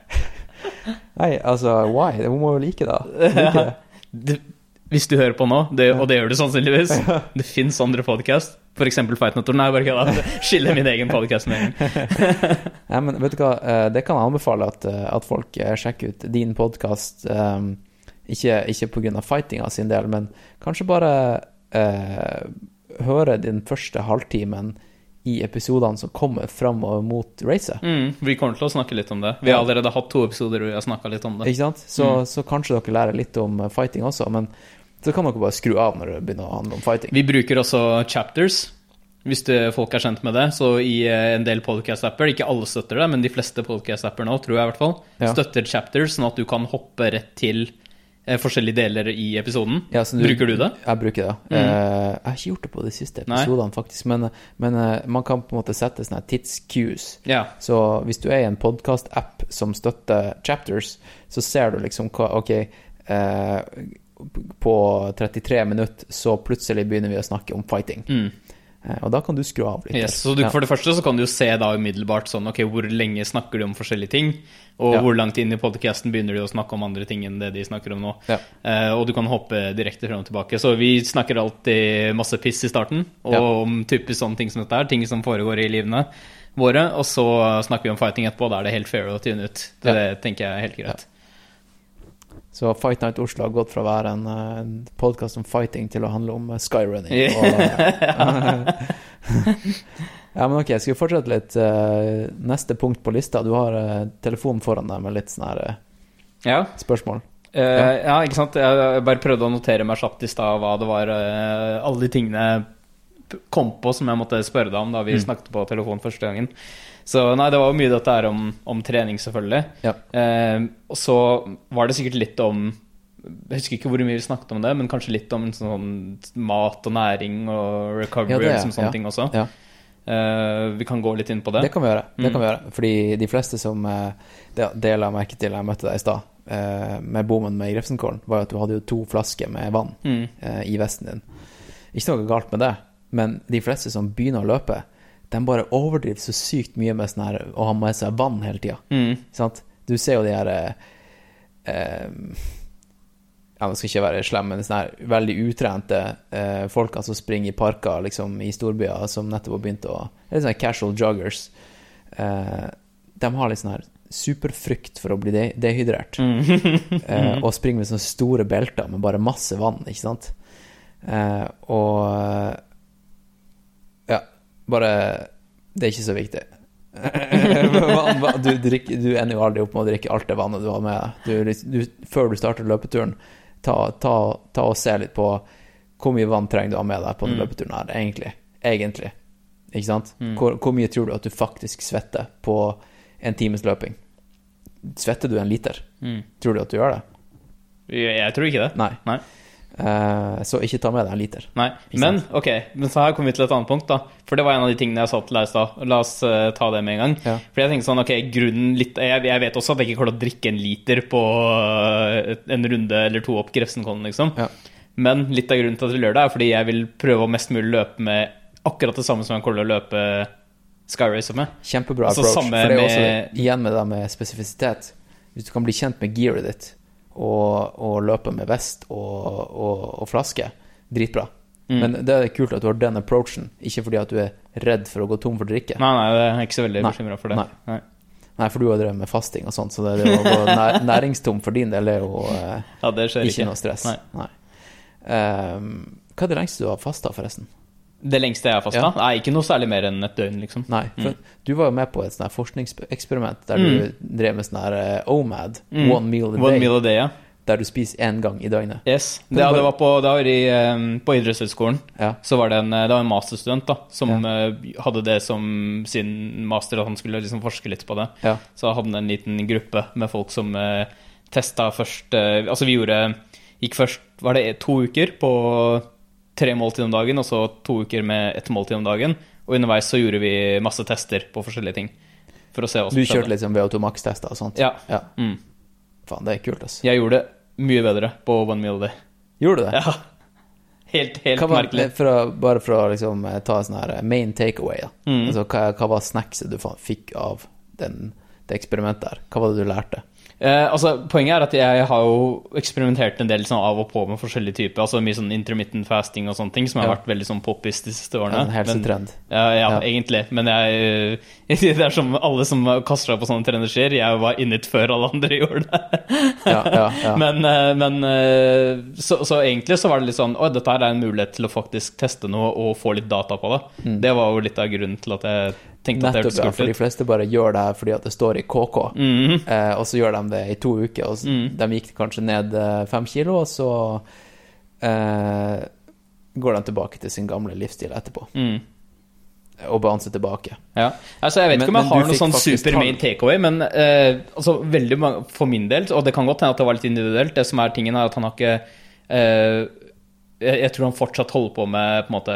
Nei, altså, why? Hun må jo like det. Like det. Det, hvis du hører på nå, det, og det gjør du sannsynligvis Det fins andre podkast, f.eks. Fightnotor. Nei, bare kødda. Skille min egen podkast med gang. Men vet du hva, eh, det kan jeg anbefale at, eh, at folk eh, sjekker ut din podkast. Ikke, ikke pga. fightinga sin del, men kanskje bare uh, høre den første halvtimen i episodene som kommer framover mot racet. Mm, vi kommer til å snakke litt om det. Vi har allerede hatt to episoder hvor vi har snakka litt om det. Ikke sant? Så, så kanskje dere lærer litt om fighting også, men så kan dere bare skru av når det begynner å handle om fighting. Vi bruker også chapters, hvis det, folk er kjent med det. Så i eh, en del podcast-apper, ikke alle støtter det, men de fleste podcast-apper nå, tror jeg i hvert fall, Ja. støtter chapters, sånn at du kan hoppe rett til eh, forskjellige deler i episoden. Ja, du, Bruker du det? Jeg bruker det. Eh, jeg har ikke gjort det på de siste episodene, faktisk, men, men eh, man kan på en måte sette sånne tidscues. Ja. Så hvis du er i en podkast-app som støtter chapters, så ser du liksom hva OK, eh, på 33 minutter så plutselig begynner vi å snakke om fighting. Mm. Eh, og da kan du skru av litt. Yes, så du, For det første så kan du jo se da umiddelbart sånn Ok, hvor lenge snakker de om forskjellige ting? Og Ja. hvor langt inn i podcasten begynner de å snakke om andre ting enn det de snakker om nå? Ja. Uh, og du kan hoppe direkte frem og tilbake. Så vi snakker alltid masse piss i starten, og Ja. om typisk sånne ting som dette her. Ting som foregår i livene våre. Og så snakker vi om fighting etterpå. Da er det helt fair å tune ut. Det tenker jeg er helt greit. Så Fight Night Oslo har gått fra å være en, eh, en podkast om fighting til å handle om eh, skyrunning. Ja. Ja, men ok, skal vi fortsette litt? eh, neste punkt på lista. Du har eh, telefonen foran deg med litt sånne her, eh, Ja. spørsmål. Uh, ja, ikke sant. Jeg bare prøvde å notere meg kjapt i stad hva det var eh, Alle de tingene kom på som jeg måtte spørre deg om da vi snakket på telefon første gangen. Så nei, det var jo mye dette her om, om trening, selvfølgelig. Ja. Eh, og så var det sikkert litt om Jeg husker ikke hvor mye vi snakket om det, men kanskje litt om sånn mat og næring og recovery Ja, det, og liksom sånne ja. ting også. Ja. Uh, vi kan gå litt inn på det. Det kan vi gjøre. Det Mm. kan vi gjøre. Fordi de fleste som uh, det, la merke til jeg møtte deg i stad, uh, med bommen med Grefsenkålen, var at du hadde jo to flasker med vann Mm. eh, i vesten din. Ikke noe galt med det, men de fleste som begynner å løpe, de bare overdriver så sykt mye med sånn her å ha med seg vann hele tida. Mm. Du ser jo de her eh, eh, Ja, nå skal ikke være slem, men sånne her veldig utrente eh, folka som springer i parker liksom, i storbyer, som nettopp har begynt å Eller sånne casual joggers. Eh, de har litt sånn her superfrykt for å bli de dehydrert. eh, og springer med sånne store belter med bare masse vann, ikke sant? Eh, og bare Det er ikke så viktig. Du, drikker, du ender jo aldri opp med å drikke alt det vannet du har med deg. Du, du, før du starter løpeturen, ta, ta, ta og se litt på hvor mye vann trenger du ha med deg på den Mm. løpeturen her, egentlig. Egentlig. Ikke sant? Hvor, hvor mye tror du at du faktisk svetter på en times løping? Svetter du en liter? Mm. Tror du at du gjør det? Jeg, jeg tror ikke det. Nei. Nei. Eh, så ikke ta med deg en liter. Nei, men ok, men så her kommer vi til et annet punkt, da. For det var en av de tingene jeg sa til deg i stad. La oss uh, ta det med en gang. Ja. For jeg tenkte sånn, ok, grunnen litt jeg, jeg vet også at jeg ikke klarer å drikke en liter på uh, en runde eller to opp Grefsenkollen, liksom. Ja. Men litt av grunnen til at vi gjør det, er fordi jeg vil prøve å mest mulig løpe med akkurat det samme som jeg kommer til å løpe Skyracer med. Kjempebra Altså, approach. For det er også, med- igjen med det med spesifisitet. Hvis du kan bli kjent med gearet ditt, og, og løpe med vest og, og, og flaske, dritbra. Mm. Men det er kult at du har den approachen, ikke fordi at du er redd for å gå tom for drikke. Nei, nei, jeg er ikke så veldig bekymra for det. Nei. Nei. Nei, for du har drevet med fasting og sånt, så det, det å gå nær, næringstom for din del er jo eh, Ja, ikke ikke. noe stress. Nei. Ehm, hva er det lengste du har fasta, forresten? Det lengste jeg har fasta? Ja. Nei, ikke noe særlig mer enn et døgn, liksom. Nei, for du var jo med på et sånt forskningseksperiment der du drev med sånn her uh, OMAD, Mm. one meal a One day, meal a day, ja. der du spiser én gang i døgnet. Yes. Det, ja, det var på, det var i, um, på idrettshøyskolen. Ja. Så var det en, det var en masterstudent da, som uh, hadde det som sin master, at han skulle liksom forske litt på det. Ja. Så hadde han en liten gruppe med folk som uh, testa først eh, Altså, vi gjorde Gikk først Var det to uker på tre måltid om dagen, og så to uker med ett måltid om dagen. Og underveis så gjorde vi masse tester på forskjellige ting. For å se hva som Du kjørte liksom sånn VO2 Max-tester og sånt? Ja. ja. Mm. Faen, det er kult, altså. Jeg gjorde det mye bedre på One Meal Day. Gjorde du det? Ja. Helt, helt var, merkelig. for å, bare for å liksom eh, ta en sånn her main takeaway, da. Mm. Altså, hva, hva var snackset du fikk av den, det eksperimentet der? Hva var det du lærte? Eh, altså, poenget er at jeg har jo eksperimentert en del sånn av og på med forskjellige typer. Altså mye sånn intermittent fasting og sånne ting, som har Ja. vært veldig sånn poppis de siste En årene. Men- trend. Ja, ja, Ja. egentlig. Men jeg Det er som alle som kaster seg på sånne trender sier. Jeg var in it før alle andre gjorde det. Ja, ja, ja. Men, eh, men eh, så, så egentlig så var det litt sånn Å, dette her er en mulighet til å faktisk teste noe og få litt data på det. Det var jo litt av grunnen til at jeg tenkte at det Mm. Nettopp, hørtes ja. kult For de fleste bare gjør det her fordi at det står i KK, Mhm. eh, og så gjør de det i to uker. Og så, Mm. De gikk kanskje ned eh, fem kilo, og så eh, går de tilbake til sin gamle livsstil etterpå. Mm. Og bounce tilbake. Ja. Altså, jeg vet Men- ikke om jeg har noe sånn super main takeaway, men eh, altså, veldig mange, for min del, og det kan godt hende at det var litt individuelt, det som er tingen er at han har ikke eh, jeg, tror han fortsatt holder på med på måte,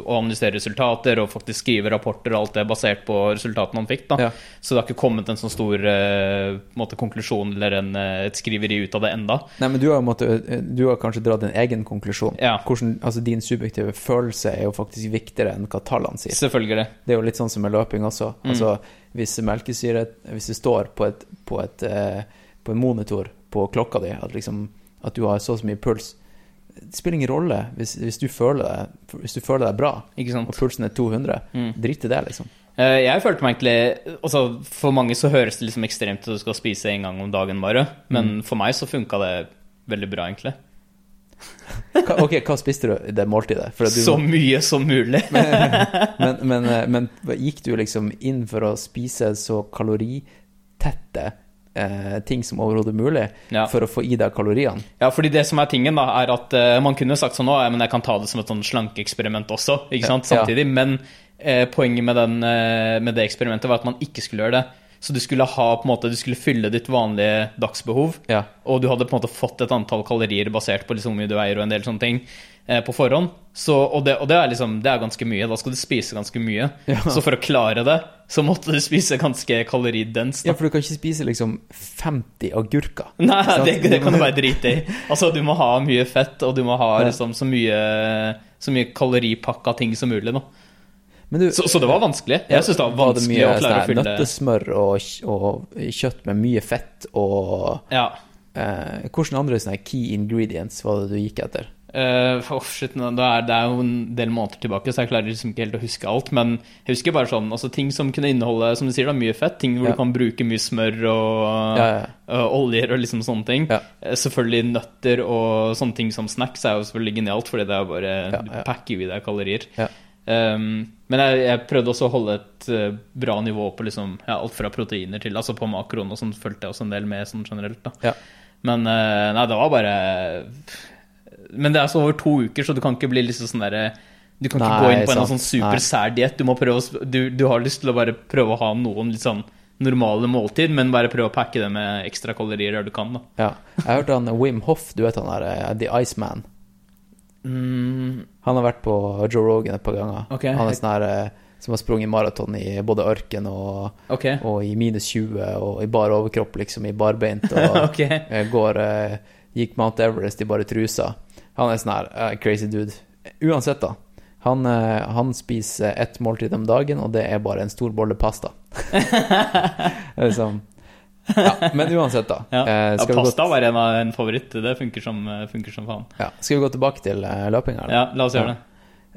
å analysere resultater og faktisk skrive rapporter og alt det basert på resultatene han fikk. Ja. Så det har ikke kommet en sånn stor eh, måte, konklusjon eller en, eh, et skriveri ut av det enda. Nei, men du har, måtte, du har kanskje dratt en egen konklusjon. Ja. Hvordan, altså Din subjektive følelse er jo faktisk viktigere enn hva tallene sier. Selvfølgelig. Det er jo litt sånn som med løping også. Mm. Altså, hvis melkesyre Hvis det står på, et, på, et, eh, på en monitor på klokka di at, liksom, at du har så og så mye puls Det spiller ingen rolle hvis, hvis, du føler deg, hvis du føler deg bra, og pulsen er 200. Mm. Drit i det, liksom. Eh, Jeg følte meg egentlig altså For mange så høres det liksom ekstremt ut at du skal spise en gang om dagen bare, men for meg så funka det veldig bra, egentlig. Ok, hva spiste du i det måltidet? Du, Så mye som mulig. men, men, men, men gikk du liksom inn for å spise så kaloritette eh, ting som overhodet mulig, Ja. for å få i deg kaloriene? Ja, fordi det som er tingen, da, er at eh, man kunne sagt sånn nå, men jeg kan ta det som et sånn slankeeksperiment også, ikke sant, Ja. samtidig. Men eh, poenget med, den, eh, med det eksperimentet var at man ikke skulle gjøre det. Så du skulle ha på en måte, du skulle fylle ditt vanlige dagsbehov, Ja. og du hadde på en måte fått et antall kalorier basert på liksom hvor mye du veier og en del sånne ting på forhånd. Så, og det, og det, er liksom, det er ganske mye. Da skal du spise ganske mye. Ja. Så for å klare det, så måtte du spise ganske kaloridenst. Ja, for du kan ikke spise liksom 50 agurker. Nei, det, det kan du bare drite i. Altså, du må ha mye fett, og du må ha liksom, så mye, så mye kaloripakka ting som mulig. Da. Men du, Så, så det var vanskelig. Jeg syns det var var det vanskelig mye å klare å sånn fylle nøttesmør og, og kjøtt med mye fett og Ja. eh, Hvilke andre sånne key ingredients var det du gikk etter? Eh, oh, shit, nå- det, er, det er jo en del måneder tilbake, så jeg klarer liksom ikke helt å huske alt. Men jeg husker bare sånn altså, ting som kunne inneholde som du sier da, mye fett. Ting hvor Ja. du kan bruke mye smør og Ja, ja. og oljer og liksom sånne ting. Eh, Selvfølgelig nøtter og sånne ting som snacks er jo selvfølgelig genialt, fordi det er bare du ja. packer jo i deg kalorier. Um, men jeg, jeg prøvde også å holde et bra nivå på liksom, ja, alt fra proteiner til altså på makroen og sånn fulgte jeg også en del med sånn generelt. da. Men nei, det var bare Men det er så over to uker, så du kan ikke bli liksom sånn derre Du kan ikke gå inn på en sånn supersær diett. Du, du, du har lyst til å bare prøve å ha noen litt sånn normale måltid, men bare prøve å pakke det med ekstra kalorier der du kan. da ja. Jeg hørte han Wim Hoff, du vet han der eh, The Iceman. mm, Han har vært på Joe Rogan et par ganger. Okay. Han er sånn her eh, som har sprunget maraton i både ørken og, okay. og i minus 20 og i bar overkropp, liksom, i barbeint. Og ok. eh, går eh, Gikk Mount Everest i bare trusa. Han er sånn her uh, crazy dude. Uansett, da. Han, uh, han spiser ett måltid om dagen, og det er bare en stor bolle pasta. Liksom Ja, men uansett, da. Ja. Eh, ja, gå, pasta var en, av, en favoritt. Det funker som, funker som faen. ja, skal vi gå tilbake til uh, løpinga? Ja, la oss gjøre det.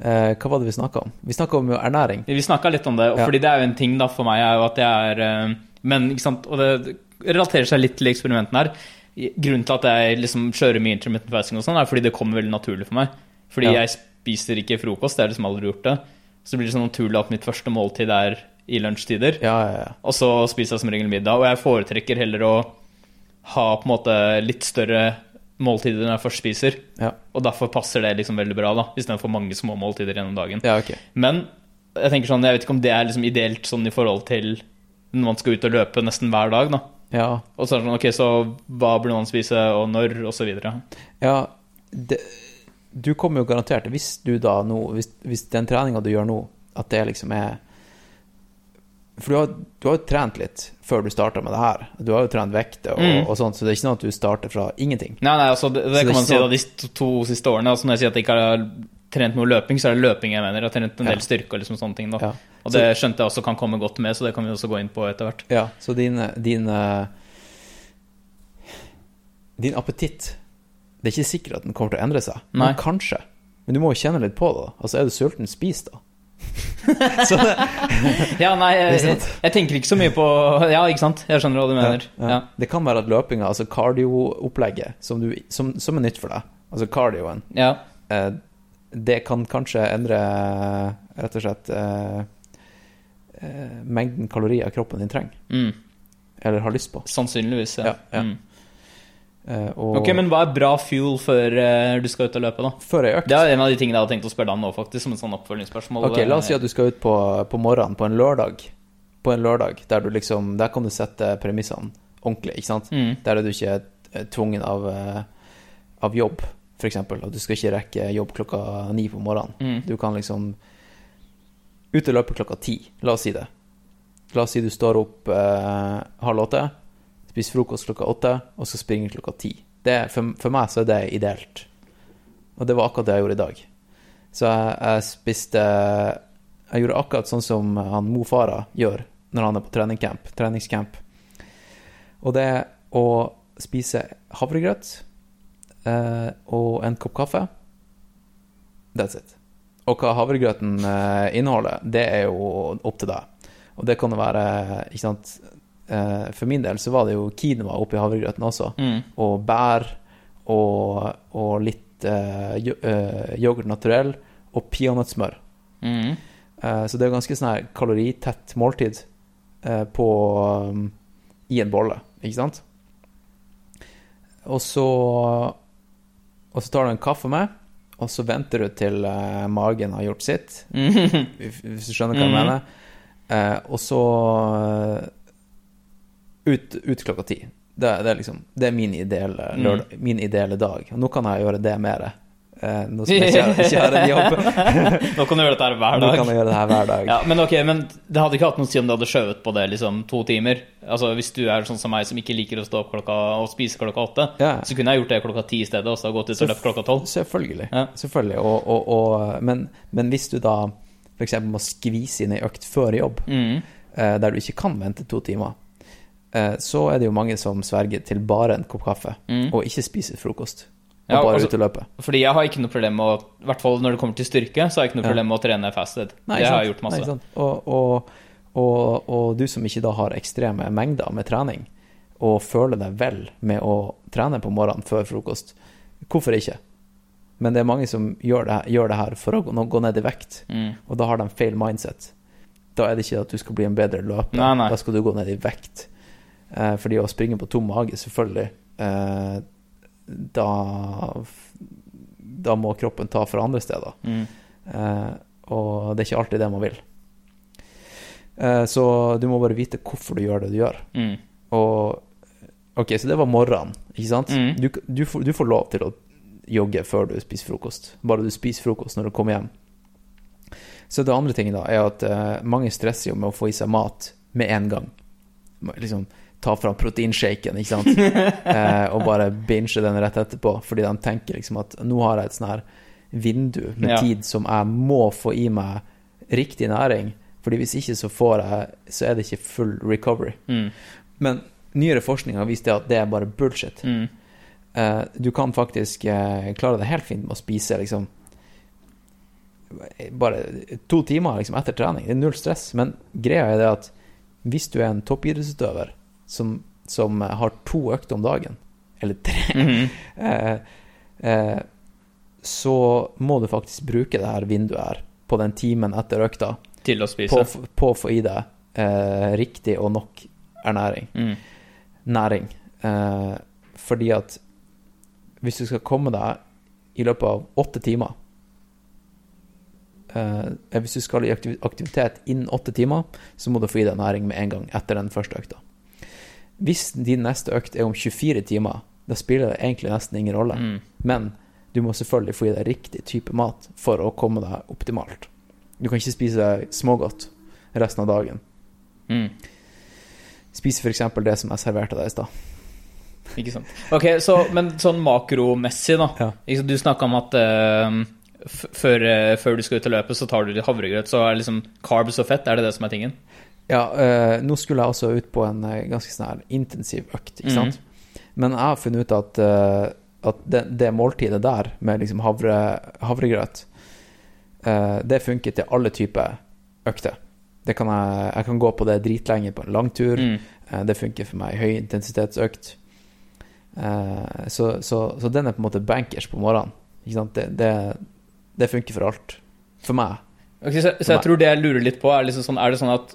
Eh, hva var det vi snakka om? Vi snakka om jo ernæring. Vi snakka litt om det, og fordi det er jo en ting da for meg, er jo at jeg er Men, ikke sant, og det relaterer seg litt til eksperimentene her. Grunnen til at jeg liksom kjører mye intermittent fasting og sånn, er fordi det kommer veldig naturlig for meg. Fordi Ja. jeg spiser ikke frokost, jeg har liksom aldri gjort det. Så det blir liksom naturlig at mitt første måltid er i lunsjtider. Ja, ja. Og så spiser jeg som regel middag. Og jeg foretrekker heller å ha på en måte litt større måltider når jeg først spiser. Ja, Og derfor passer det liksom veldig bra, da, istedenfor mange små måltider gjennom dagen. ja ok. Men jeg tenker sånn, jeg vet ikke om det er liksom ideelt sånn i forhold til når man skal ut og løpe nesten hver dag. da. Ja, Og så er det sånn, ok, så hva burde man spise, og når, og så videre. ja det, Du kommer jo garantert Hvis du da nå Hvis, hvis den treninga du gjør nå, at det liksom er For du har, du har jo trent litt før du starta med det her. Du har jo trent vekter og, Mm. og sånt, så det er ikke sånn at du starter fra ingenting. Nei, nei, altså, det, det kan man si da, sånn- de to, to siste årene. altså Når jeg sier at jeg ikke har trent noe løping, så er det løping jeg mener. Jeg har trent en del styrke og liksom sånne ting. Ja. Og det skjønte jeg også kan komme godt med, så det kan vi også gå inn på etter hvert. Ja, så din, din eh, Din appetitt Det er ikke sikkert at den kommer til å endre seg, Nei. men kanskje. Men du må jo kjenne litt på det. Altså, er du sulten, spis, da. Ja, nei, jeg, jeg, jeg tenker ikke så mye på Ja, ikke sant? Jeg skjønner hva du mener. ja. Ja. det kan være at løpinga, altså cardio-opplegget, som, som, som er nytt for deg, altså cardioen, Ja. eh, det kan kanskje endre rett og slett eh, eh, mengden kalorier kroppen din trenger, Mm. eller har lyst på. Sannsynligvis, ja. Ja, ja. Mm. Eh, og Ok, men hva er bra fuel før eh, du skal ut og løpe, da? før ei økt Det er en av de tingene jeg hadde tenkt å spørre deg om nå, faktisk, som et sånn oppfølgingsspørsmål. Ok, la oss si at du skal ut på, på morgenen på en lørdag. På en lørdag, der du liksom Der kan du sette premissene ordentlig, ikke sant? Mm. Der er du ikke eh, tvungen av, av jobb, f.eks. at du skal ikke rekke jobb klokka ni på morgenen. Mm. Du kan liksom ut og løpe klokka ti, la oss si det. La oss si du står opp eh, halv åtte, spiser frokost klokka åtte, og så springer klokka ti. Det, for, for meg så er det ideelt. Og det var akkurat det jeg gjorde i dag. Så jeg, jeg spiste Jeg gjorde akkurat sånn som han Mo Farah gjør når han er på treningcamp, treningscamp. Og det å spise havregrøt eh, og en kopp kaffe. That's it. Og hva havregrøten eh, inneholder, det er jo opp til deg. Og det kan jo være Ikke sant eh, For min del så var det jo quinoa oppi havregrøten også. Mm. Og bær og, og litt yo- yoghurt naturell og peanøttsmør. Mm. Eh, så det er ganske sånn her kaloritett måltid eh, på um, i en bolle, ikke sant? Og så Og så tar du en kaffe med, og så venter du til eh, magen har gjort sitt, Mm. hvis hvis du skjønner hva jeg Mhm. mener. Eh, og så eh, ut, ut klokka ti. Det, det, er liksom, det er min ideelle, Mm. lørdag, min ideelle dag. Og nå kan jeg gjøre det mer. Eh, nå som jeg ikke, ikke har en jobb. Nå kan du gjøre dette her hver Nå dag. kan jeg gjøre det her hver dag. Ja, men ok, men det hadde ikke hatt noe å si om du hadde skjøvet på det liksom to timer. Altså Hvis du er sånn som meg som ikke liker å stå opp klokka og spise klokka åtte, Ja. så kunne jeg gjort det klokka ti i stedet, og så gått ut og løpt klokka tolv. Selvfølgelig. Ja. Selvfølgelig. Og, og, og, men, men hvis du da f.eks. må skvise inn ei økt før jobb, Mm. eh, der du ikke kan vente to timer, eh, så er det jo mange som sverger til bare en kopp kaffe, Mm. og ikke spiser frokost. Og Ja, bare altså- ut i løpet. Fordi jeg har ikke noe problem med å I hvert fall når det kommer til styrke, så har jeg ikke noe problem med å trene fasted. Nei, det har jeg gjort masse. Nei, og, og, og, og du som ikke da har ekstreme mengder med trening, og føler deg vel med å trene på morgenen før frokost, hvorfor ikke? Men det er mange som gjør det, gjør det her for å gå, gå ned i vekt, Mm. og da har de feil mindset. Da er det ikke at du skal bli en bedre løper, Nei, nei. da skal du gå ned i vekt. Eh, fordi å springe på tom mage, selvfølgelig, eh, da Da må kroppen ta fra andre steder. Mm. Eh, og det er ikke alltid det man vil. Eh, så du må bare vite hvorfor du gjør det du gjør. Mm. Og Ok, så det var morgenen, ikke sant? Mm. Du, du, får, du får lov til å jogge før du spiser frokost. Bare du spiser frokost når du kommer hjem. Så det andre tingen da, er at eh, mange stresser jo med å få i seg mat med en gang. Liksom ta fram proteinshaken, ikke sant? eh, og bare binge den rett etterpå, fordi de tenker liksom at nå har jeg et sånn her vindu med Ja. tid som jeg må få i meg riktig næring. Fordi hvis ikke så får jeg Så er det ikke full recovery. Mm. Men nyere forskning har vist det at det er bare bullshit. Mm. Eh, du kan faktisk eh, klare det helt fint med å spise liksom bare to timer liksom, etter trening. Det er null stress. Men greia er det at hvis du er en toppidrettsutøver som, som har to økter om dagen, eller tre, Mhm. eh, eh, så må du faktisk bruke det her vinduet her på den timen etter økta Til å spise. på å få i deg eh, riktig og nok ernæring Mm. næring. Eh, fordi at hvis du skal komme deg i løpet av åtte timer eh, Hvis du skal i aktivitet innen åtte timer, så må du få i deg næring med en gang etter den første økta. Hvis din neste økt er om 24 timer, da spiller det egentlig nesten ingen rolle. Mm. Men du må selvfølgelig få i deg riktig type mat for å komme deg optimalt. Du kan ikke spise smågodt resten av dagen. Mm. Spise f.eks. det som jeg serverte deg i stad. Ikke sant. Ok, så, Men sånn makromessig, da. Ja. Du snakka om at uh, før, uh, før du skal ut og løpe, så tar du litt havregrøt. Så er liksom carbs og fett, er det det som er tingen? Ja, eh, nå skulle jeg også ut på en eh, ganske sånn intensiv økt, ikke sant? Men jeg har funnet ut at, eh, at det, det måltidet der, med liksom havre, havregrøt, eh, det funker til alle typer økter. Det kan jeg, jeg kan gå på det dritlenge på en langtur. Mm. Det funker for meg. Høyintensitetsøkt. Eh, så, så, så den er på en måte bankers på morgenen. Det, det, det funker for alt. For meg. Ok, så, så jeg tror det jeg lurer litt på, er liksom sånn Er det sånn at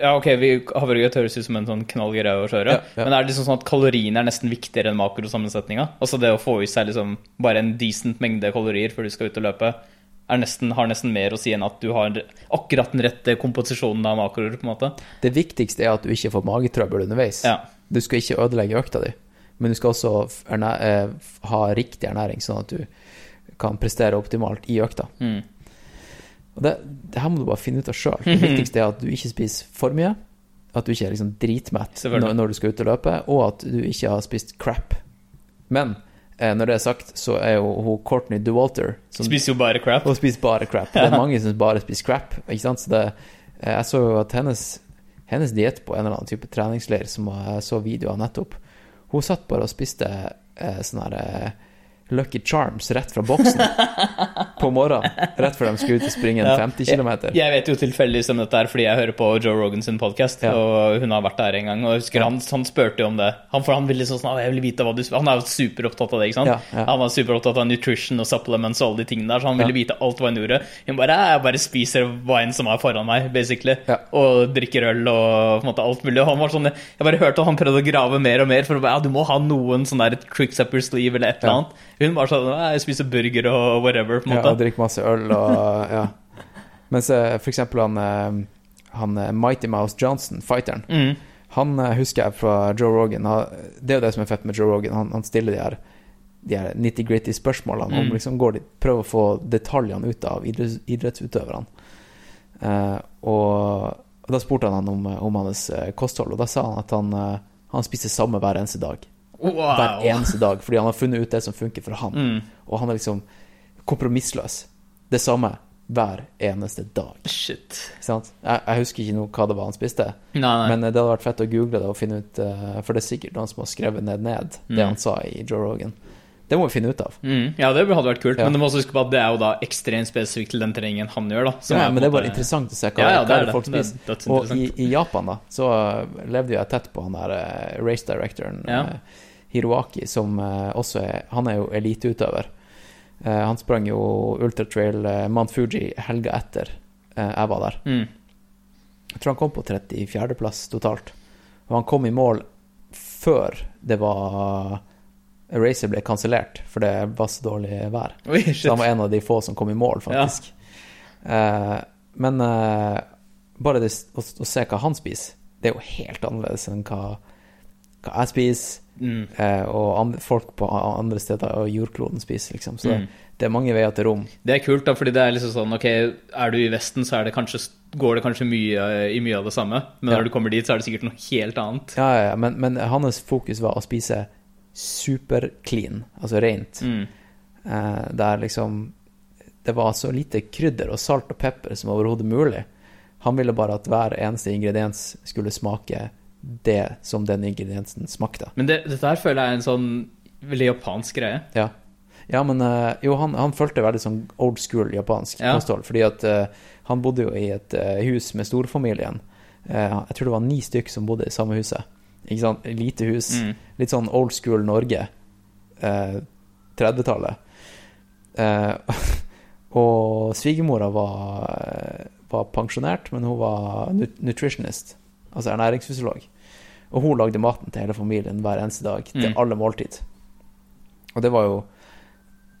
Ja, ok, vi, havregrøt høres ut som en sånn knall greie å kjøre, Ja, ja. men er det liksom sånn at kaloriene er nesten viktigere enn makrosammensetninga? Altså det å få i seg liksom bare en decent mengde kalorier før du skal ut og løpe, nesten, har nesten mer å si enn at du har akkurat den rette komposisjonen av makroer, på en måte? Det viktigste er at du ikke får magetrøbbel underveis. Ja. Du skal ikke ødelegge økta di, men du skal også eh, ha riktig ernæring, sånn at du kan prestere optimalt i økta. Mm. Og det, det her må du bare finne ut av sjøl. Det viktigste er at du ikke spiser for mye, at du ikke er liksom dritmett når, når du skal ut og løpe, og at du ikke har spist crap. Men eh, når det er sagt, så er jo hun Courtney DeWalter som Spiser jo bare crap. Hun spiser bare crap. Det er mange som bare spiser crap. Ikke sant? Så det, eh, jeg så jo at hennes, hennes diett på en eller annen type treningsleir, som jeg så videoer nettopp Hun satt bare og spiste eh, sånn her eh, Lucky Charms rett fra boksen på morgenen. Rett før de skulle ut og springe en Ja. 50 km. Jeg vet jo tilfeldigvis om dette her fordi jeg hører på Joe Rogan sin podkast, Ja. og hun har vært der en gang. Og jeg husker Ja. han, han spurte jo om det. Han, for han ville liksom sånn, jeg vil vite hva du Han er jo superopptatt av det, ikke sant? Han var superopptatt av nutrition og supplements og alle de tingene der, så han ville vite alt hva hun gjorde. Hun bare Jeg bare spiser wine som er foran meg, basically, og drikker øl og på en måte alt mulig. Og han var sånn Jeg bare hørte at han prøvde å grave mer og mer, for å bare, ja, du må ha noen sånn der tricks up your sleeve eller et eller annet. Hun bare sånn «Ja, Jeg spiser burger og whatever, på en Ja, og drikker masse øl og ja. Mens eh, for eksempel han, eh, han eh, Mighty Mouse Johnson, fighteren, Mm. Han husker jeg fra Joe Rogan. Det er jo det som er fett med Joe Rogan. Han, han stiller de her, de her nitty-gritty spørsmålene. Mm. Om liksom går de, prøver å få detaljene ut av idretts, idrettsutøverne. Uh, og, og da spurte han han om, om hans kosthold, og da sa han at han, han spiser samme hver eneste dag. Wow. Hver eneste dag, fordi han har funnet ut det som funker for han. Mm. Og han er liksom kompromissløs. Det samme hver eneste dag. Shit. Sant? Jeg, jeg husker ikke noe hva det var han spiste. Nei, nei. Men eh, det hadde vært fett å google det og finne ut eh, For det er sikkert noen som har skrevet ned ned det Mm. han sa i Joe Rogan. Det må vi finne ut av. mm. Ja, det hadde vært kult, Ja. men du må også huske på at det er jo da ekstremt spesifikt til den treningen han gjør, da. Ja, men det er bare interessant å se hva, Ja, ja, det er det folk er spiser. Og i, i Japan, da, så eh, levde jeg tett på han der race directoren, Ja. eh, Hiroaki, som eh, også er Han er jo eliteutøver. Eh, han sprang jo ultratrail uh, Mount Fuji helga etter eh, jeg var der. Mm. Jeg tror han kom på 34.-plass totalt. Og han kom i mål før det var Racer ble kansellert, for det var så dårlig vær. Oi, Så han var en av de få som kom i mål, faktisk. Ja. men eh, bare det, å, å se hva han spiser, det er jo helt annerledes enn hva, hva jeg spiser, Mm. eh, og folk på andre steder av jordkloden spiser, liksom. Så Mm. det, er mange veier til rom. Det er kult, da, fordi det er liksom sånn Ok, er du i Vesten, så det kanskje, går det kanskje mye i mye av det samme, men Ja. når du kommer dit, så er det sikkert noe helt annet. Ja, ja, ja, men, men hans fokus var å spise superclean, altså rent. Mm. Eh, der liksom Det var så lite krydder og salt og pepper som overhodet mulig. Han ville bare at hver eneste ingrediens skulle smake det som den ingrediensen smakte. Men det, dette her føler jeg er en sånn veldig japansk greie. Ja, ja men eh, jo, han, han følte veldig sånn old school japansk Ja. kosthold, fordi at uh, han bodde jo i et uh, hus med storfamilien. Jeg tror det var ni stykk som bodde i samme huset. Ikke sant? Lite hus. Mm. Litt sånn old school Norge. Eh, 30-tallet. Eh, og svigermora var, var pensjonert, men hun var nu nutritionist, altså ernæringsfysiolog. Og hun lagde maten til hele familien hver eneste dag, til Mm. alle måltid. Og det var jo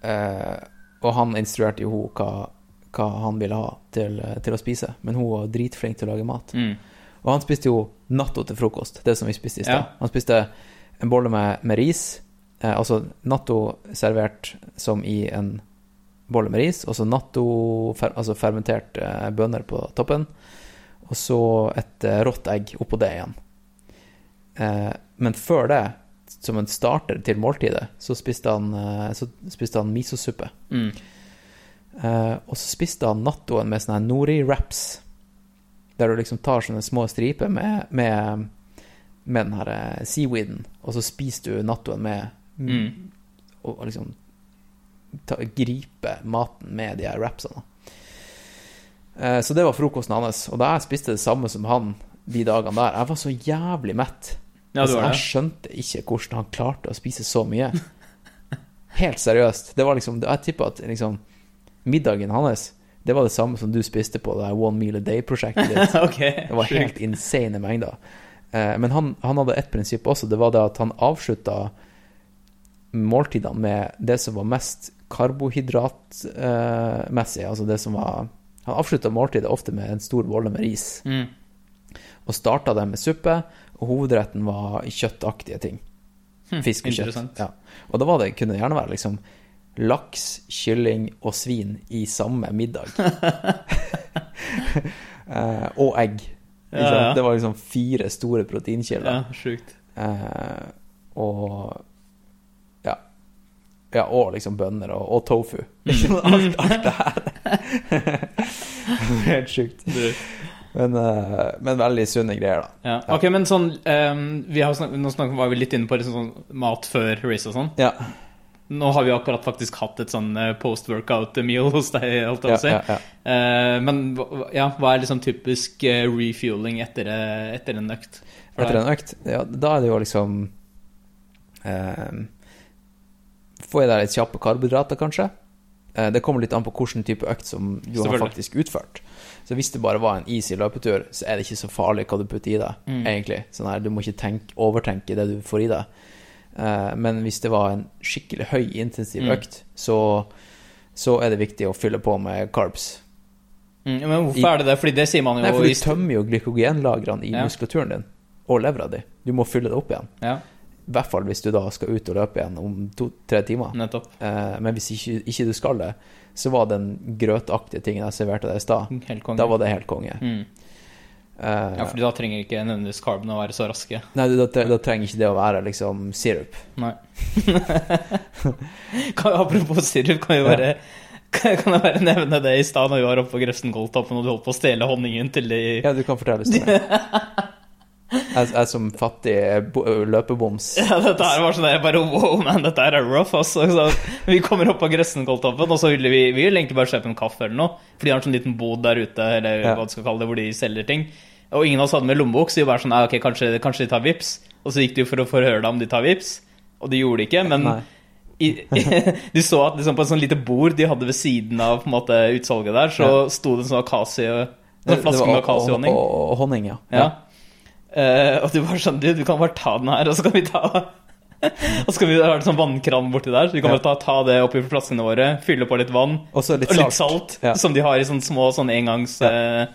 eh, Og han instruerte jo hun hva, hva han ville ha til, til å spise, men hun var dritflink til å lage mat. Mm. Og han spiste jo natto til frokost, det som vi spiste i stad. Ja. Han spiste en bolle med, med ris, eh, altså natto servert som i en bolle med ris, og så natto, fer, altså fermenterte eh, bønner på toppen, og så et eh, rått egg oppå det igjen. Eh, men før det, som en starter til måltidet, så spiste han, eh, så spiste han misosuppe. Mm. Eh, og så spiste han nattoen med sånne nori-wraps, der du liksom tar sånne små striper med, med, med den her seaweeden, og så spiser du nattoen med Mm. og, og liksom ta, gripe maten med de her wrapsene. Så det var frokosten hans, og da jeg spiste det samme som han de dagene der, jeg var så jævlig mett. Ja, altså, han skjønte ikke hvordan han klarte å spise så mye. Helt seriøst. Det var liksom, jeg tipper at liksom, middagen hans det var det samme som du spiste på det One Meal a Day-prosjektet ditt. okay, Det var helt insane mengder. Eh, men han, han hadde ett prinsipp også, det var det at han avslutta måltidene med det som var mest karbohydratmessig, altså det som var Han avslutta måltidet ofte med en stor bolle med ris, Mm. og starta det med suppe, og hovedretten var kjøttaktige ting. Fisk og kjøtt. Ja. Og da var det, kunne det gjerne være liksom laks, kylling og svin i samme middag. eh, og egg. Ja, ja. Det var liksom fire store proteinkilder. Ja, sjukt. Eh, og ja. ja. Og liksom bønner og, og tofu. Liksom alt, alt det her. Helt sjukt. Men, eh, men veldig sunne greier, da. Ja. Ok, men sånn um, vi har snak Nå snak var vi litt inne på liksom sånn mat før race og sånn. Ja, Nå har vi akkurat faktisk hatt et sånn eh, post-workout meal hos deg, Alt ja, si. ja, ja. Eh, men ja, hva er liksom typisk refueling etter, etter en økt? Etter en økt, ja, da er det jo liksom eh, Få i deg litt kjappe karbohydrater, kanskje. Eh, det kommer litt an på hvilken type økt som du har faktisk utført. Så hvis det bare var en easy løpetur, så er det ikke så farlig hva du putter i deg, Mm. egentlig. Sånn her, Du må ikke tenke, overtenke det du får i deg. Eh, men hvis det var en skikkelig høy, intensiv Mm. økt, så, så er det viktig å fylle på med carbs. Mm, men hvorfor er det det? Fordi det sier man jo Nei, for du tømmer jo glykogenlagrene i Ja. muskulaturen din, og levra di. Du må fylle det opp igjen. Ja, I hvert fall hvis du da skal ut og løpe igjen om to-tre timer. nettopp. Eh, men hvis ikke, ikke du skal det, så var den grøtaktige tingen jeg serverte deg i stad, da var det helt konge. mm. Uh, Ja, for da trenger ikke nødvendigvis carbene å være så raske. Nei, da, da, trenger ikke det å være liksom sirup. Nei. kan, apropos sirup, kan vi bare kan kan jeg bare nevne det i stad når vi var oppe på Grefsen Goldtoppen og du holdt på å stjele honningen til de Ja, du kan fortelle historien. Jeg, jeg som fattig bo- løpeboms Ja, dette her var sånn jeg bare wow, man, dette her er rough, altså. Så vi kommer opp på Grefsen og så ville vi, vi ville egentlig bare kjøpe en kaffe eller noe. For de har en sånn liten bod der ute, eller Ja. hva du skal kalle det, hvor de selger ting. Og ingen av oss hadde med lommebok, så vi bare sånn, ok, kanskje, kanskje de tar vips. Og så gikk de for å forhøre deg om de tar vips, og de gjorde det ikke, men i, i, du så at liksom på et sånn lite bord de hadde ved siden av måte, utsalget der, så sto det en sånn akasio, en flaske med og honning, ja. Ja. Eh, og du var sånn, du, du kan bare ta den her, og så kan vi ta Og så kan vi ha en sånn vannkran borti der, så vi kan bare ta, ta det oppi flaskene våre, fylle på litt vann Og litt litt og salt. litt salt, Ja. som de har i sånne små sånne engangs... Ja.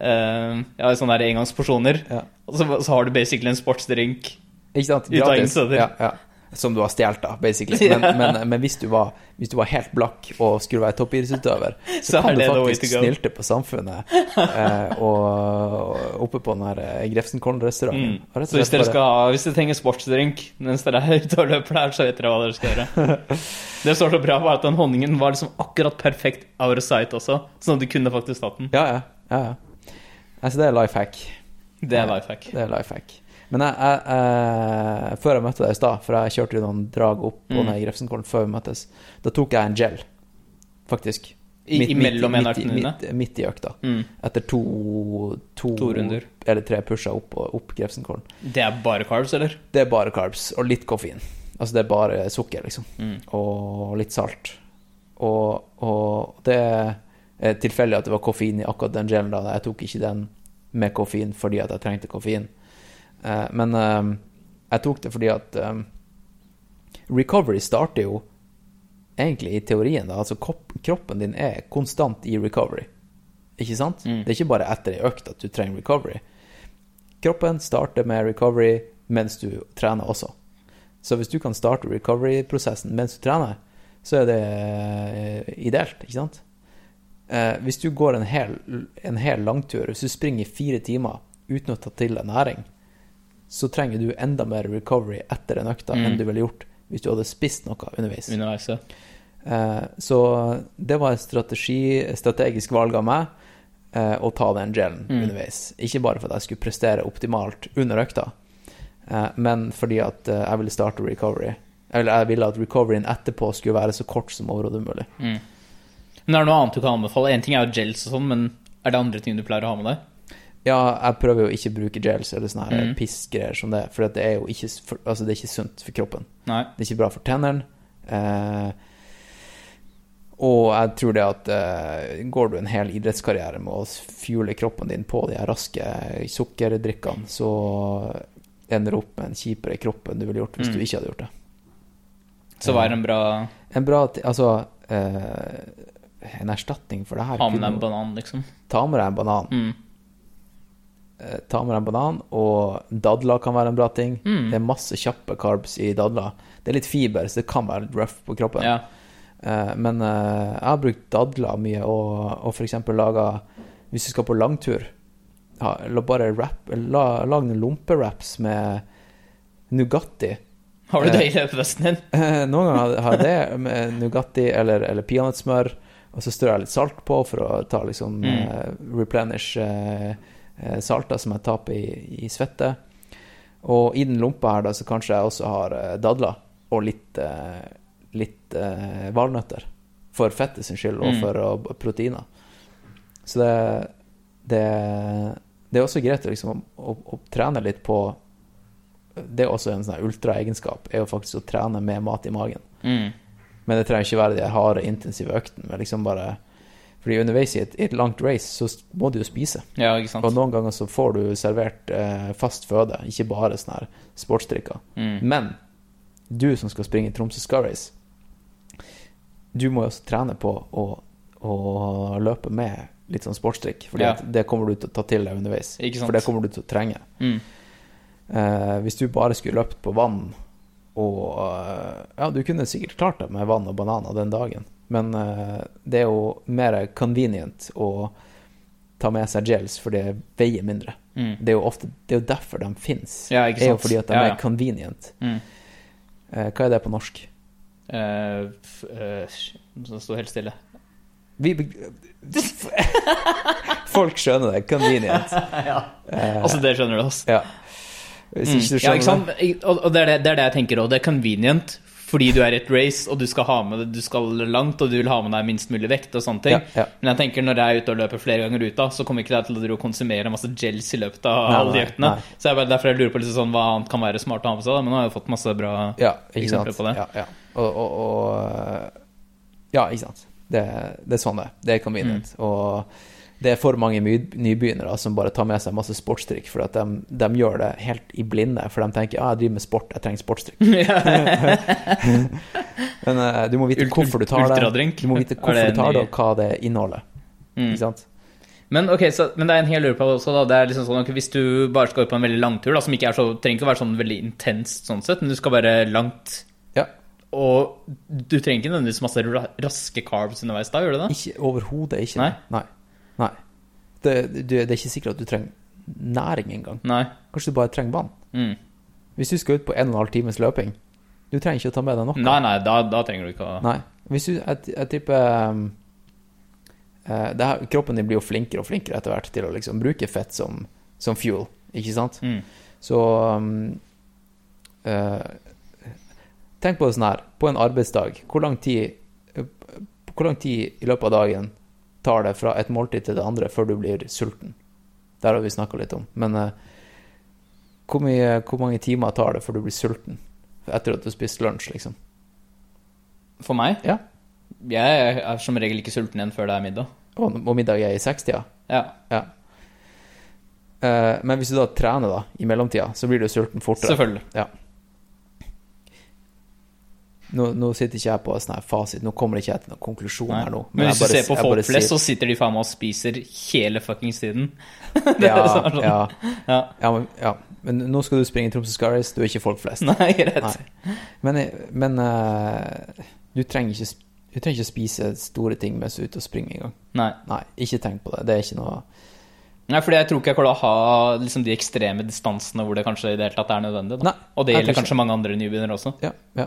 Uh, ja, sånne der engangsporsjoner. Ja. Og så, så har du basically en sportsdrink. Ikke sant? Gratis. Ja, ja. Som du har stjålet, da, basically. Men, men, men hvis, du var, hvis du var helt blakk og skulle være toppidrettsutøver, så, Så kan du faktisk snylte på samfunnet eh, og, og oppe på den her Grefsen Grefsenkollen-restauranten. Mm. Så hvis dere skal hvis dere trenger sportsdrink mens dere er ute og løper der, så vet dere hva dere skal gjøre. Det som var så bra, var at den honningen var liksom akkurat perfekt out of sight også, sånn at du kunne faktisk tatt den. Ja, ja. ja, ja. Altså, det er life hack. Det er life hack. Det er life hack. Men jeg, jeg, jeg, før jeg møtte deg i stad, for jeg kjørte jo noen drag opp og Mm. ned i Grefsenkollen før vi møttes, da tok jeg en gel, faktisk. I, imellom en midt, dine? midt, midt i økta. Mm. Etter to, to, To runder. eller tre pusher opp, opp Grefsenkollen. Det er bare carbs, eller? Det er bare carbs og litt koffein. Altså det er bare sukker, liksom. Mm. Og litt salt. Og, og det er tilfeldig at det var koffein i akkurat den gelen. da. Jeg tok ikke den med koffein fordi at jeg trengte koffein. Eh, men eh, jeg tok det fordi at eh, recovery starter jo egentlig i teorien, da. Altså kroppen din er konstant i recovery. Ikke sant? Mm. Det er ikke bare etter ei økt at du trenger recovery. Kroppen starter med recovery mens du trener også. Så hvis du kan starte recovery-prosessen mens du trener, så er det ideelt, ikke sant? Eh, hvis du går en hel, en hel langtur, hvis du springer i fire timer uten å ta til deg næring, så trenger du enda mer recovery etter den økta Mm. enn du ville gjort hvis du hadde spist noe underveis. Underveis, ja. Eh, så det var et strategi, strategisk valg av meg eh, å ta den gelen Mm. underveis. Ikke bare for at jeg skulle prestere optimalt under økta, eh, men fordi at jeg ville starte recovery. Eller jeg ville at recoveryen etterpå skulle være så kort som overhodet mulig. Mm. Men er det noe annet du kan anbefale? En ting er jo gels og sånn, men er det andre ting du pleier å ha med deg? Ja, jeg prøver jo ikke å bruke gels eller sånne Mm. pissgreier som det, for det er jo ikke, for, altså det er ikke sunt for kroppen. Nei. Det er ikke bra for tennene. Eh, og jeg tror det at eh, går du en hel idrettskarriere med å fuele kroppen din på de her raske sukkerdrikkene, så ender du opp med en kjipere kropp enn du ville gjort hvis Mm. du ikke hadde gjort det. Så hva er en bra En bra Altså eh, En erstatning for det her Ha med deg en banan, liksom? Ta med deg en banan. Mm. Eh, ta med deg en banan, og dadler kan være en bra ting. Mm. Det er masse kjappe carbs i dadler. Det er litt fiber, så det kan være litt rough på kroppen. Ja. Eh, men eh, jeg har brukt dadler mye, og, og eksempel laga Hvis du skal på langtur, ha, la bare rap, la, lag noen lompewraps med Nugatti. Har du det i løpevesten din? Noen ganger har- jeg det med Nugatti eller, eller peanøttsmør, og så strør jeg litt salt på for å ta liksom Mm. replenish salter som jeg taper i, i svette. Og i den lompa her da, så kanskje jeg også har eh, dadler og litt, eh, litt eh, valnøtter. For fettet sin skyld, og Mm. for å, proteiner. Så det, det, det er også greit liksom, å, å trene litt på Det er også en sånn ultraegenskap, er jo faktisk å trene med mat i magen. Mm. Men det trenger ikke være de harde, intensive øktene. Men liksom bare Fordi underveis i et, et langt race så må du jo spise. Ja? Og noen ganger så får du servert eh, fast føde, ikke bare sånne her sportsdrikker. Mm. Men du som skal springe Tromsø Scar Race, du må jo også trene på å, å løpe med litt sånn sportsdrikk. For Ja. det kommer du til å ta til deg underveis. For det kommer du til å trenge. Mm. Eh, hvis du bare skulle løpt på vann og eh, Ja, du kunne sikkert klart det med vann og bananer den dagen, men eh, det er jo mer convenient å ta med seg gels, for det veier mindre. Mm. Det er jo ofte Det er jo derfor de fins. Ja, Det er jo fordi at de Ja, ja. er convenient. Mm. Eh, hva er det på norsk? Uh, uh, Så står helt stille. Vi Folk skjønner det. Convenient. ja. Eh, Altså, det skjønner du, altså. ja. Hvis Mm. ikke du Ja, ikke sant? Og, og det, er det, det er det jeg tenker òg. Det er convenient fordi du er i et race, og du skal, ha med, du skal langt, og du vil ha med deg minst mulig vekt og sånne ting. Ja, ja. Men jeg tenker når jeg er ute og løper flere ganger ut, da, så kommer ikke jeg til å konsumere masse gels i løpet av alle de øktene. Så jeg bare, derfor jeg lurer på liksom sånn, hva annet kan være smart å ha med seg. Da. Men nå har jeg jo fått masse bra Ja, Eksempler på det. Ja, ja. Og, og, og Ja, ikke sant. Det, det er sånn det er. Det er convenient. Mm. Og det er for mange nybegynnere som bare tar med seg masse sportstrikk, for at de, de gjør det helt i blinde. For de tenker ja, jeg driver med sport, jeg trenger sportstrikk. Men uh, du må vite hvorfor du tar det. Du må vite hvorfor du tar det, og hva det inneholder. Mm. Ikke sant? Men okay, så, men det er en hel lurer på også, da. Det er liksom sånn, okay, Hvis du bare skal ut på en veldig lang tur, som ikke er så, trenger ikke å være sånn veldig intenst sånn sett, men du skal bare langt Ja. Og du trenger ikke nødvendigvis masse raske carbs underveis da, gjør du det? Overhodet ikke. Nei. Nei. Det, det er ikke sikkert at du trenger næring engang. Nei. Kanskje du bare trenger vann. Mm. Hvis du skal ut på en og en halv times løping, du trenger ikke å ta med deg noe. Nei, nei, da, da trenger du ikke å Nei. Hvis du, jeg, jeg tipper um, eh, det her, Kroppen din blir jo flinkere og flinkere etter hvert til å liksom bruke fett som, som fuel, ikke sant? Mm. Så um, uh, Tenk på det sånn her. På en arbeidsdag, hvor lang tid eh, Hvor lang tid i løpet av dagen tar det fra et måltid til det andre før du blir sulten? Der har vi snakka litt om. Men uh, hvor, mye, hvor mange timer tar det før du blir sulten? Etter at du har spist lunsj, liksom. For meg? Ja. Jeg er som regel ikke sulten igjen før det er middag. Og, og middag er i sekstida. Ja. Ja. Uh, men hvis du da trener da, i mellomtida, så blir du sulten fortere. Selvfølgelig. Ja. Nå, nå sitter ikke jeg på sånn her fasit, nå kommer det ikke jeg til noen konklusjon her nå. Men, men hvis du ser på folk flest, sier- så sitter de faen meg og spiser hele fuckings tiden. ja, sånn. ja, Ja. ja, men, ja. Men nå skal du springe Tromsø Scaris, du er ikke folk flest. Nei, rett. Nei. Men, men uh, du, trenger ikke, du trenger ikke spise store ting mens du er ute og springer engang. Nei. Nei, ikke tenk på det. Det er ikke noe Nei, fordi jeg tror ikke jeg kommer til å ha liksom, de ekstreme distansene hvor det kanskje i det hele tatt er nødvendig. Da. Nei, og det gjelder kanskje mange andre nybegynnere også. Ja, ja.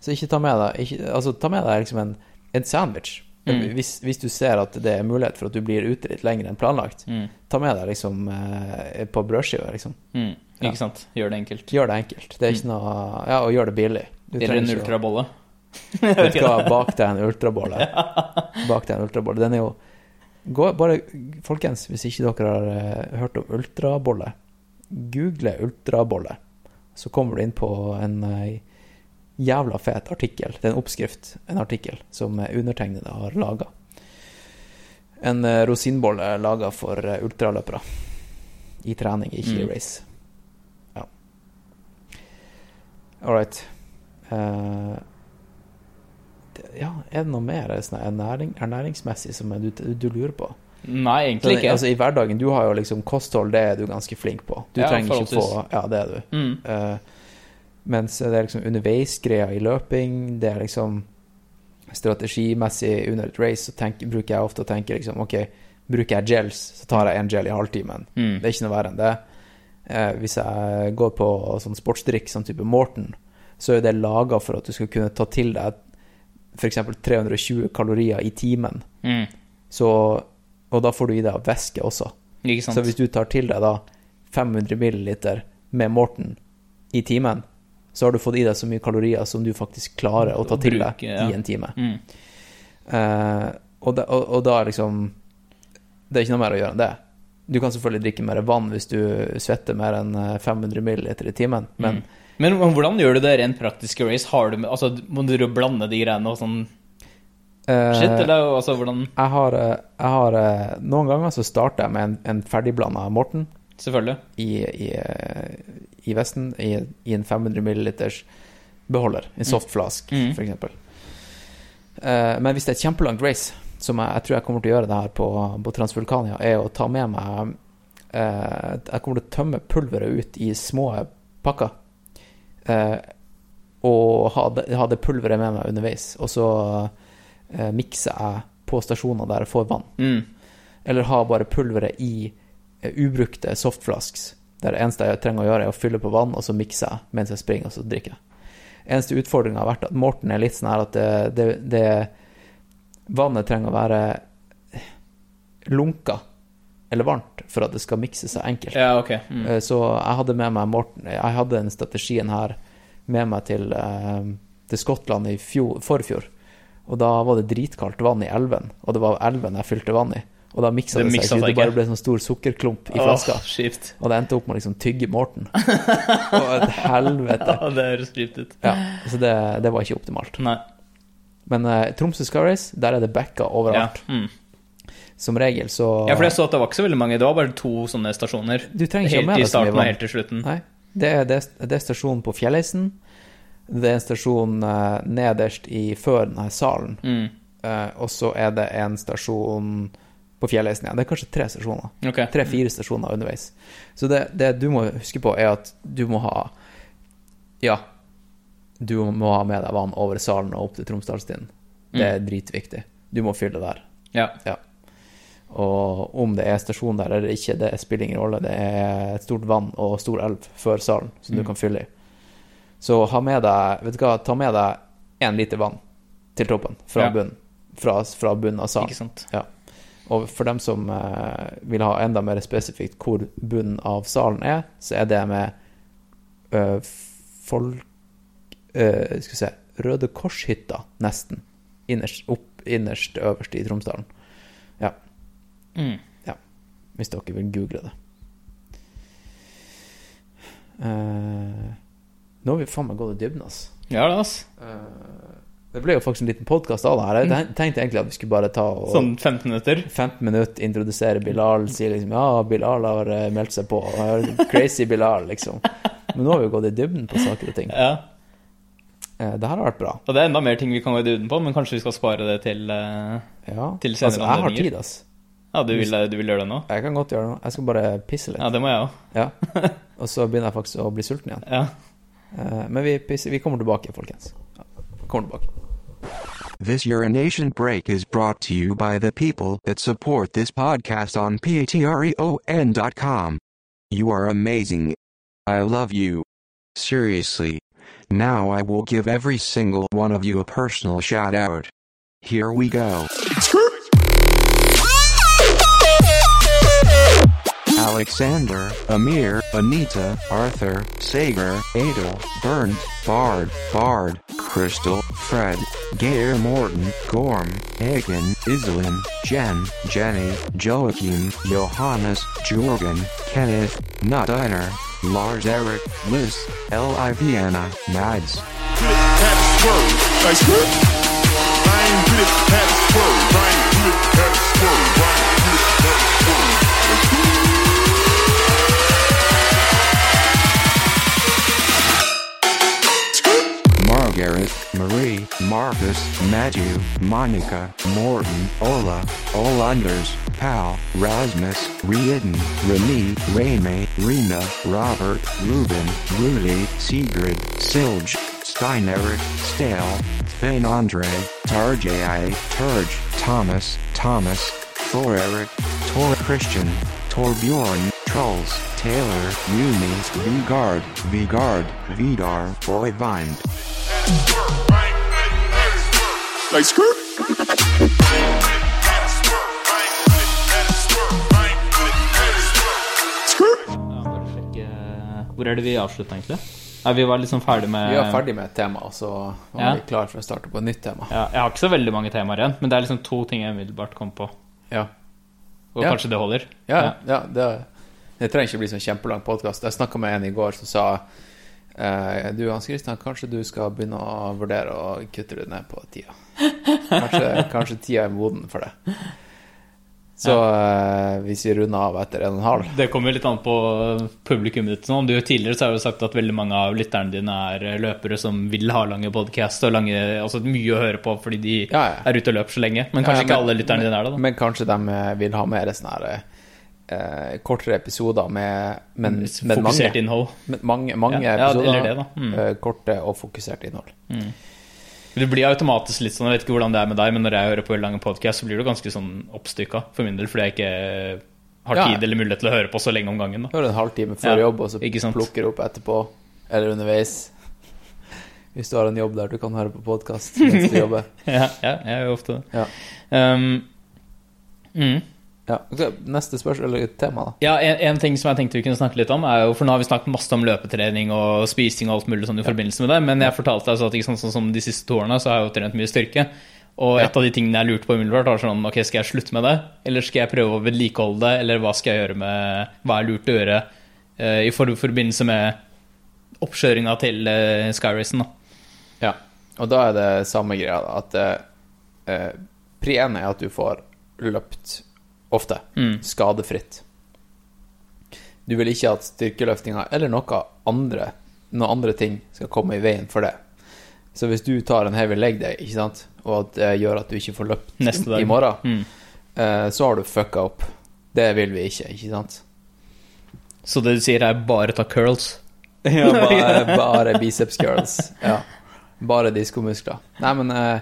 Så ikke ta med deg ikke, Altså, ta med deg liksom en, en sandwich. Mm. Hvis, hvis du ser at det er mulighet for at du blir ute litt lenger enn planlagt, Mm. ta med deg liksom eh, på brødskive, liksom. Mm. Ja. Ikke sant? Gjør det enkelt. Gjør det enkelt. Det er ikke noe Ja, og gjør det billig. Du Eller en ultrabolle. Vet du hva, bak deg en ultrabolle. Bak deg en ultrabolle. Den er jo gå, Bare, folkens, hvis ikke dere har uh, hørt om ultrabolle, google ultrabolle. Så kommer du inn på en eh, jævla fet artikkel. Det er en oppskrift, en artikkel, som undertegnede har laga. En eh, rosinbolle laga for eh, ultraløpere. I trening, ikke i Mm. race. Ja. All right. Uh, det- ja, er det noe mer sånn ernæring, ernæringsmessig som du, du lurer på? Nei, egentlig ikke. Altså, I hverdagen, du har jo liksom kosthold, det er du ganske flink på. Du Ja, trenger ikke få. Ja, det er du. mm. Eh, mens det er liksom underveisgreia i løping, det er liksom strategimessig under et race, så tenk, bruker jeg ofte å tenke liksom OK, bruker jeg gels, så tar jeg en gel i halvtimen. Mm. Det er ikke noe verre enn det. Eh, hvis jeg går på sånn sportsdrikk, sånn type Morten, så er det laga for at du skal kunne ta til deg f.eks. 320 kalorier i timen. Mm. Så, og da får du i deg væske også. Så hvis du tar til deg da 500 milliliter med Morten i timen, så har du fått i deg så mye kalorier som du faktisk klarer å ta til deg i en time. mm. Uh, og, da, og, og da er liksom Det er ikke noe mer å gjøre enn det. Du kan selvfølgelig drikke mer vann hvis du svetter mer enn eh, 500 ml i timen, men Mm. Men hvordan gjør du det rent praktisk i race? Har du altså, må du blande de greiene og sånn eh, shit, eller altså, hvordan jeg har, eh, jeg har eh, Noen ganger så starter jeg med en, en ferdigblanda Morten Selvfølgelig. i, i, eh, i vesten i, i en 500 milliliters beholder. En softflask, Mm. for eksempel. Eh, men hvis det er et kjempelangt race, som jeg, jeg tror jeg kommer til å gjøre det her på, på Transvulkania, er å ta med meg uh, Jeg kommer til å tømme pulveret ut i små pakker. Uh, og ha det, ha det pulveret med meg underveis. Og så uh, mikser jeg på stasjoner der jeg får vann. Mm. Eller ha bare pulveret i uh, ubrukte softflasks. Der det eneste jeg trenger å gjøre, er å fylle på vann, og så mikser jeg mens jeg springer, og så drikker jeg. Eneste utfordringa har vært at Morten er litt sånn her at det, det, det Vannet trenger å være lunka eller varmt for at det skal mikse seg enkelt. Ja, ok. Mm. Eh, Så jeg hadde med meg Morten Jeg hadde den strategien her med meg til, eh, til Skottland i fjor, forfjor. Og da var det dritkaldt vann i elven, og det var elven jeg fylte vann i. Og da miksa Det det, seg ikke. Det bare ble sånn stor sukkerklump i flaska. Åh. Og det endte opp med å liksom tygge Morten. Og et helvete. Ja, det høres kjipt ut. Ja, så det, det var ikke optimalt. Nei. Men uh, Tromsø Sky Race, der er det backa Ja. overalt. Mm. Som regel, så ja, for jeg så at det var ikke så veldig mange. Det var bare to sånne stasjoner. Du trenger ikke Helt med i starten og helt til slutten. Nei. Det er, det, det er stasjonen på Fjellheisen. Det er en stasjon uh, nederst i før denne salen. Mm. Uh, og så er det en stasjon på Fjellheisen igjen. Det er kanskje tre stasjoner. Okay. Tre-fire stasjoner underveis. Så det, det du må huske på, er at du må ha Ja, du må ha med deg vann over salen og opp til Tromsdalstinden. Det er dritviktig. Du må fylle der. Ja. Og om det er stasjon der eller ikke, det spiller ingen rolle. Det er et stort vann og stor elv før salen som du Mm. kan fylle i. Så ha med deg Vet du hva, ta med deg én liter vann til toppen fra Ja. bunnen. Fra, fra bunnen av salen. Ikke sant. Og for dem som eh, vil ha enda mer spesifikt hvor bunnen av salen er, så er det med eh, folk eh, Skal vi se Røde Kors-hytta, nesten. Innerst, opp innerst øverst i Tromsdalen. Ja. Mm. Hvis dere vil google det. Eh, nå har vi faen meg gått i dybden, altså. Ja, det, ass. Det ble jo faktisk en liten podkast av det her. Jeg tenkte egentlig at vi skulle bare ta og Sånn 15 minutter. 15 minutter introdusere Bilal, si liksom ja, Bilal har eh, meldt seg på. Crazy Bilal, liksom. Men nå har vi jo gått i dybden på saker og ting. Ja. Eh, det her har vært bra. Og det er enda mer ting vi kan gå i dybden på, men kanskje vi skal spare det til eh, Ja. Til senere altså, jeg har tid, ass. Ja, du vil, du vil gjøre det nå? Jeg kan godt gjøre det nå. Jeg skal bare pisse litt. Ja, det må jeg òg. Ja. Og så begynner jeg faktisk å bli sulten igjen. Ja. Eh, men vi, pisser, vi kommer tilbake, folkens. Kommer tilbake. This urination break is brought to you by the people that support this podcast on patreon.com. You are amazing. I love you. Seriously. Now I will give every single one of you a personal shout out. Here we go. Alexander, Amir, Anita, Arthur, Sager, Adel, Bernd, Bard, Bard, Crystal, Fred, Gayer Morton, Gorm, Hagen, Iselin, Jen, Jenny, Joachim, Johannes, Jorgen, Kenneth, Nutdiner, Lars Eric, Liz, L.I. Vienna, Mads. Margaret, Marie, Marcus, Matthew, Monica, Morton, Ola, Olanders, Pal, Rasmus, Rieden, Remy, Rena, Robert, Ruben, Rudy, Sigrid, Silge, Steineric, Stale, Finn Andre, Tarjai, Turge, Thomas, Thomas, Thor Eric, Tor Christian, Torbjorn, Trolls, Taylor, Unis, Vigard, Vigard, Vidar, Voivind. Like, skirt. Ja, sjekke Hvor er det vi avslutta, egentlig? Nei, vi var liksom ferdig med Vi var ferdig med et tema, og så var Ja. vi klar for å starte på et nytt tema. Ja, jeg har ikke så veldig mange temaer igjen, men det er liksom to ting jeg umiddelbart kom på. Ja, Og Ja. kanskje det holder? ja, ja det, det trenger ikke bli sånn kjempelang podkast. Jeg snakka med en i går som sa eh, Du, Hans Christian, kanskje du skal begynne å vurdere å kutte det ned på tida. Kanskje, kanskje tida er moden for det. Så eh, hvis vi runder av etter en og en halv Det kommer litt an på publikummet ditt. Sånn. Du, tidligere så har du sagt at veldig mange av lytterne dine er løpere som vil ha lange podkast og lange, altså mye å høre på fordi de Ja, ja. er ute og løper så lenge. Men kanskje ja, ikke men- alle lytterne dine er det, da. Men kanskje de eh, vil ha mer sånn her eh, kortere episoder med, men, med Fokusert mange, innhold. med mange, mange Ja, ja, episoder. det da. Mm. eh, korte og fokusert innhold. Det blir automatisk litt sånn, jeg vet ikke hvordan det er med deg, men når jeg hører på lange podkast, så blir det ganske sånn oppstykka for min del, fordi jeg ikke har Ja. tid eller mulighet til å høre på så lenge om gangen. da. Hører en halvtime før Ja, jobb, og så plukker du opp etterpå, eller underveis. Hvis du har en jobb der du kan høre på podkast mens du jobber. Ja, ja, jeg gjør ofte det. Ja. Um, mm. Ja. okay. Neste spørsmål, eller tema, da. Ja, en, en ting som jeg tenkte vi kunne snakke litt om, er jo For nå har vi snakket masse om løpetrening og spising og alt mulig sånn i forbindelse med det, men jeg fortalte deg så at ikke sånn, sånn som de siste to årene, så har jeg jo trent mye styrke. Og et av de tingene jeg lurte på umiddelbart, var sånn Ok, skal jeg slutte med det? Eller skal jeg prøve å vedlikeholde det? Eller hva skal jeg gjøre med Hva er lurt å gjøre uh, i for, forbindelse med oppkjøringa til uh, Skyracen, da? Ja. Og da er det samme greia, da, at eh, eh, pri én er at du får løpt ofte, Mm. skadefritt. Du vil ikke at styrkeløftinga eller noe andre, noen andre ting skal komme i veien for det. Så hvis du tar en heavy leg day, ikke sant, og at det gjør at du ikke får løpt i morgen, Mm. eh, så har du fucka opp. Det vil vi ikke, ikke sant? Så det du sier, er bare ta curls? Ja, bare, bare biceps curls. Ja. Bare diskomuskler. Nei, men eh,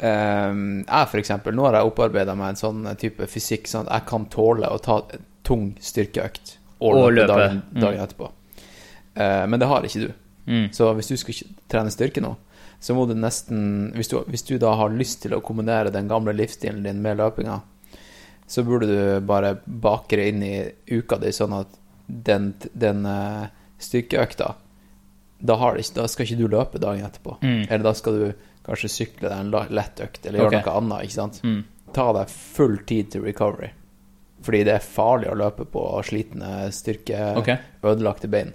eh, jeg for eksempel, nå har jeg opparbeida meg en sånn type fysikk sånn at jeg kan tåle å ta tung styrkeøkt og, Og løpe løpe. dagen, Mm. dagen etterpå. Uh, men det har ikke du. Mm. Så hvis du skal trene styrke nå, så må du nesten hvis du, hvis du da har lyst til å kombinere den gamle livsstilen din med løpinga, så burde du bare bakre inn i uka di, sånn at den, den uh, styrkeøkta da, ikke, da skal ikke du løpe dagen etterpå. Mm. Eller da skal du kanskje sykle deg en lett økt, eller gjøre okay. noe annet. ikke sant? Mm. Ta deg full tid til recovery. Fordi det er farlig å løpe på slitne, styrke, okay. ødelagte bein.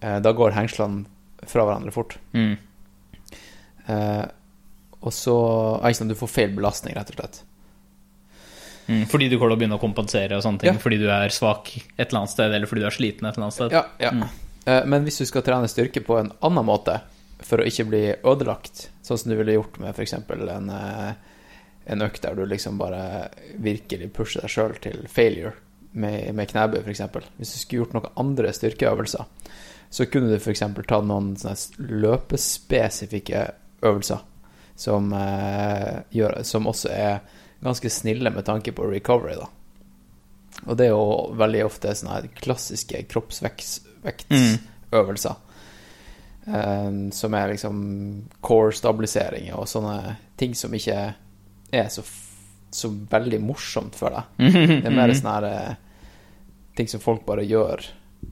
Eh, da går hengslene fra hverandre fort. Mm. Eh, og så sant, Du får feil belastning, rett og slett. Mm. Fordi du kommer til å begynne å kompensere og sånne ting. Ja. Fordi du er svak et eller annet sted, eller fordi du er sliten et eller annet sted. Ja, ja. Mm. Eh, men hvis du skal trene styrke på en annen måte, for å ikke bli ødelagt, sånn som du ville gjort med f.eks. En, eh, en økt der du liksom bare virkelig pusher deg sjøl til failure, med, med knebøy f.eks. Hvis du skulle gjort noen andre styrkeøvelser, så kunne du f.eks. ta noen løpespesifikke øvelser som, eh, gjør, som også er ganske snille med tanke på recovery, da. Og det er jo veldig ofte sånne klassiske kroppsvektsøvelser. eh, som er liksom core-stabilisering og sånne ting som ikke er så, så veldig morsomt for deg. Det er mer sånne her eh, ting som folk bare gjør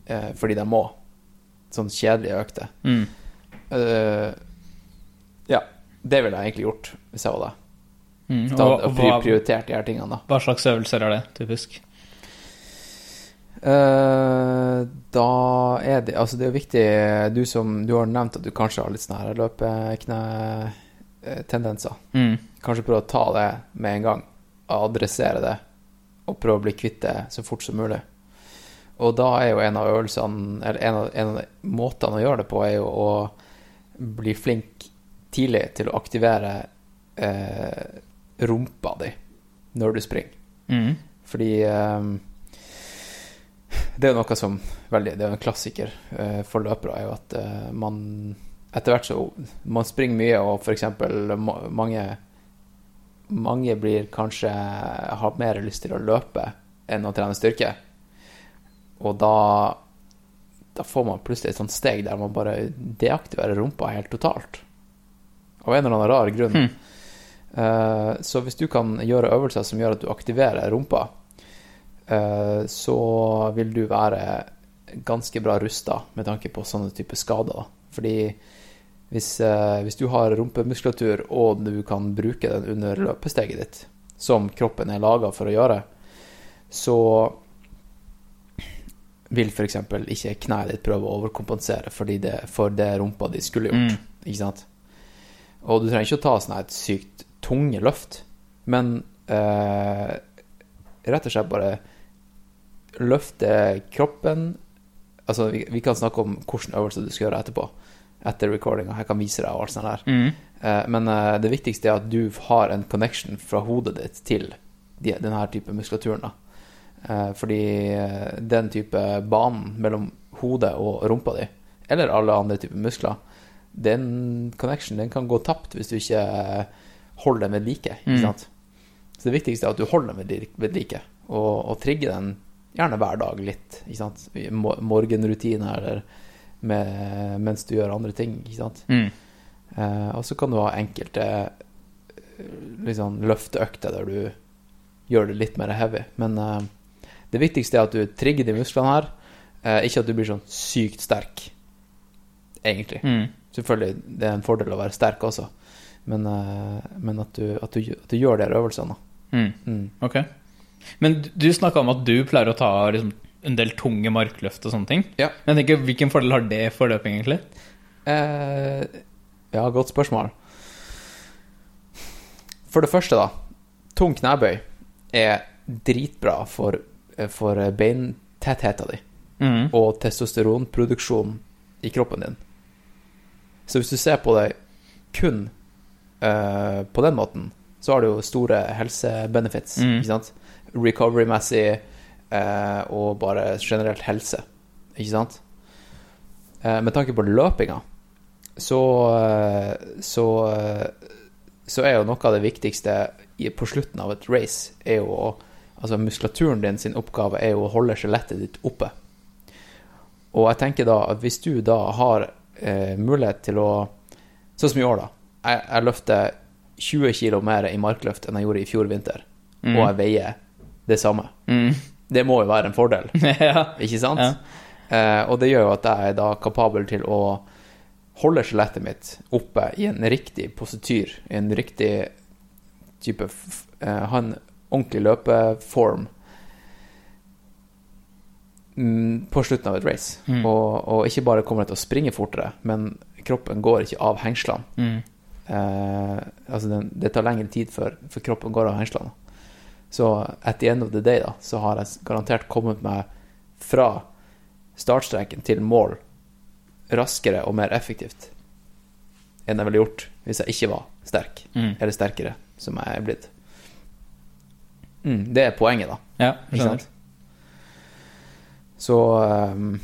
eh, fordi de må. Sånn kjedelige økter. Mm. Eh, ja, det ville jeg egentlig gjort hvis jeg var deg. Mm. Og, og og prioritert de her tingene, da. hva slags øvelser er det, typisk? Eh, da er det Altså, det er jo viktig Du som Du har nevnt at du kanskje har litt sånne her løpekne-tendenser. Mm. Kanskje prøve å ta det med en gang. Adressere det. Og prøve å bli kvitt det så fort som mulig. Og da er jo en av øvelsene Eller en av, en av måtene å gjøre det på, er jo å bli flink tidlig til å aktivere eh, rumpa di når du springer. Mm. Fordi eh, det er jo noe som veldig, Det er jo en klassiker eh, for løpere, er jo at eh, man etter hvert så Man springer mye, og f.eks. mange Mange blir kanskje har mer lyst til å løpe enn å trene styrke. Og da Da får man plutselig et sånt steg der man bare deaktiverer rumpa helt totalt. Av en eller annen rar grunn. Hmm. Eh, så hvis du kan gjøre øvelser som gjør at du aktiverer rumpa, så vil du være ganske bra rusta med tanke på sånne type skader. Fordi hvis, eh, hvis du har rumpemuskulatur og du kan bruke den under løpesteget ditt, som kroppen er laga for å gjøre, så vil f.eks. ikke kneet ditt prøve å overkompensere det, for det rumpa di skulle gjort. Ikke sant? Og du trenger ikke å ta sånn et sykt tunge løft, men eh, rett og slett bare løfte kroppen Altså, vi, vi kan snakke om hvilken øvelse du skal gjøre etterpå, etter recordinga. Jeg kan vise deg og alt sånt der. Mm. Uh, men uh, det viktigste er at du har en connection fra hodet ditt til de, denne type muskulaturen. Da. Uh, fordi den type banen mellom hodet og rumpa di, eller alle andre typer muskler, den connection den kan gå tapt hvis du ikke holder den ved like. Mm. Så det viktigste er at du holder den ved like, og, og trigger den gjerne hver dag litt. Ikke sant? I mo- Morgenrutine eller med, mens du gjør andre ting. Ikke sant? Mm. Eh, og så kan du ha enkelte liksom løfteøkter der du gjør det litt mer heavy. Men eh, det viktigste er at du trigger de musklene her, eh, ikke at du blir sånn sykt sterk, egentlig. Mm. Selvfølgelig, det er en fordel å være sterk også, men, eh, men at, du, at, du, at du gjør de her øvelsene. Mm. Mm. Ok. Men du- snakka om at du pleier å ta liksom, en del tunge markløft og sånne ting. Ja. Men jeg tenker, Hvilken fordel har det for løping, egentlig? Eh, ja, godt spørsmål. For det første, da. Tung knebøy er dritbra for, eh, for beintettheten din Mm. og testosteronproduksjonen i kroppen din. Så hvis du ser på det kun eh, på den måten, så har du jo store helsebenefits, Mm. ikke sant? Recovery-messig eh, og bare generelt helse, ikke sant? Eh, med tanke på løpinga, så, eh, så, eh, så er jo noe av det viktigste på slutten av et race, er jo å Altså muskulaturen din sin oppgave er jo å holde skjelettet ditt oppe. Og jeg tenker da at hvis du da har eh, mulighet til å Sånn som i år, da. Jeg, jeg løfter 20 kilo mer i markløft enn jeg gjorde i fjor vinter. Mm. Og jeg veier det samme. Mm. Det må jo være en fordel, ja. ikke sant? Ja. Eh, og det gjør jo at jeg er da kapabel til å holde skjelettet mitt oppe i en riktig posityr, i en riktig type eh, Ha en ordentlig løpeform mm, på slutten av et race. Mm. Og, og ikke bare kommer jeg til å springe fortere, men kroppen går ikke av hengslene. Mm. Eh, altså den, det tar lengre tid før, før kroppen går av hengslene. Så at the end of the day da, så har jeg garantert kommet meg fra startstreken til mål raskere og mer effektivt enn jeg ville gjort hvis jeg ikke var sterk, Mm. eller sterkere, som jeg er blitt. Mm, det er poenget, da. Ja, Ikke sant? Så um,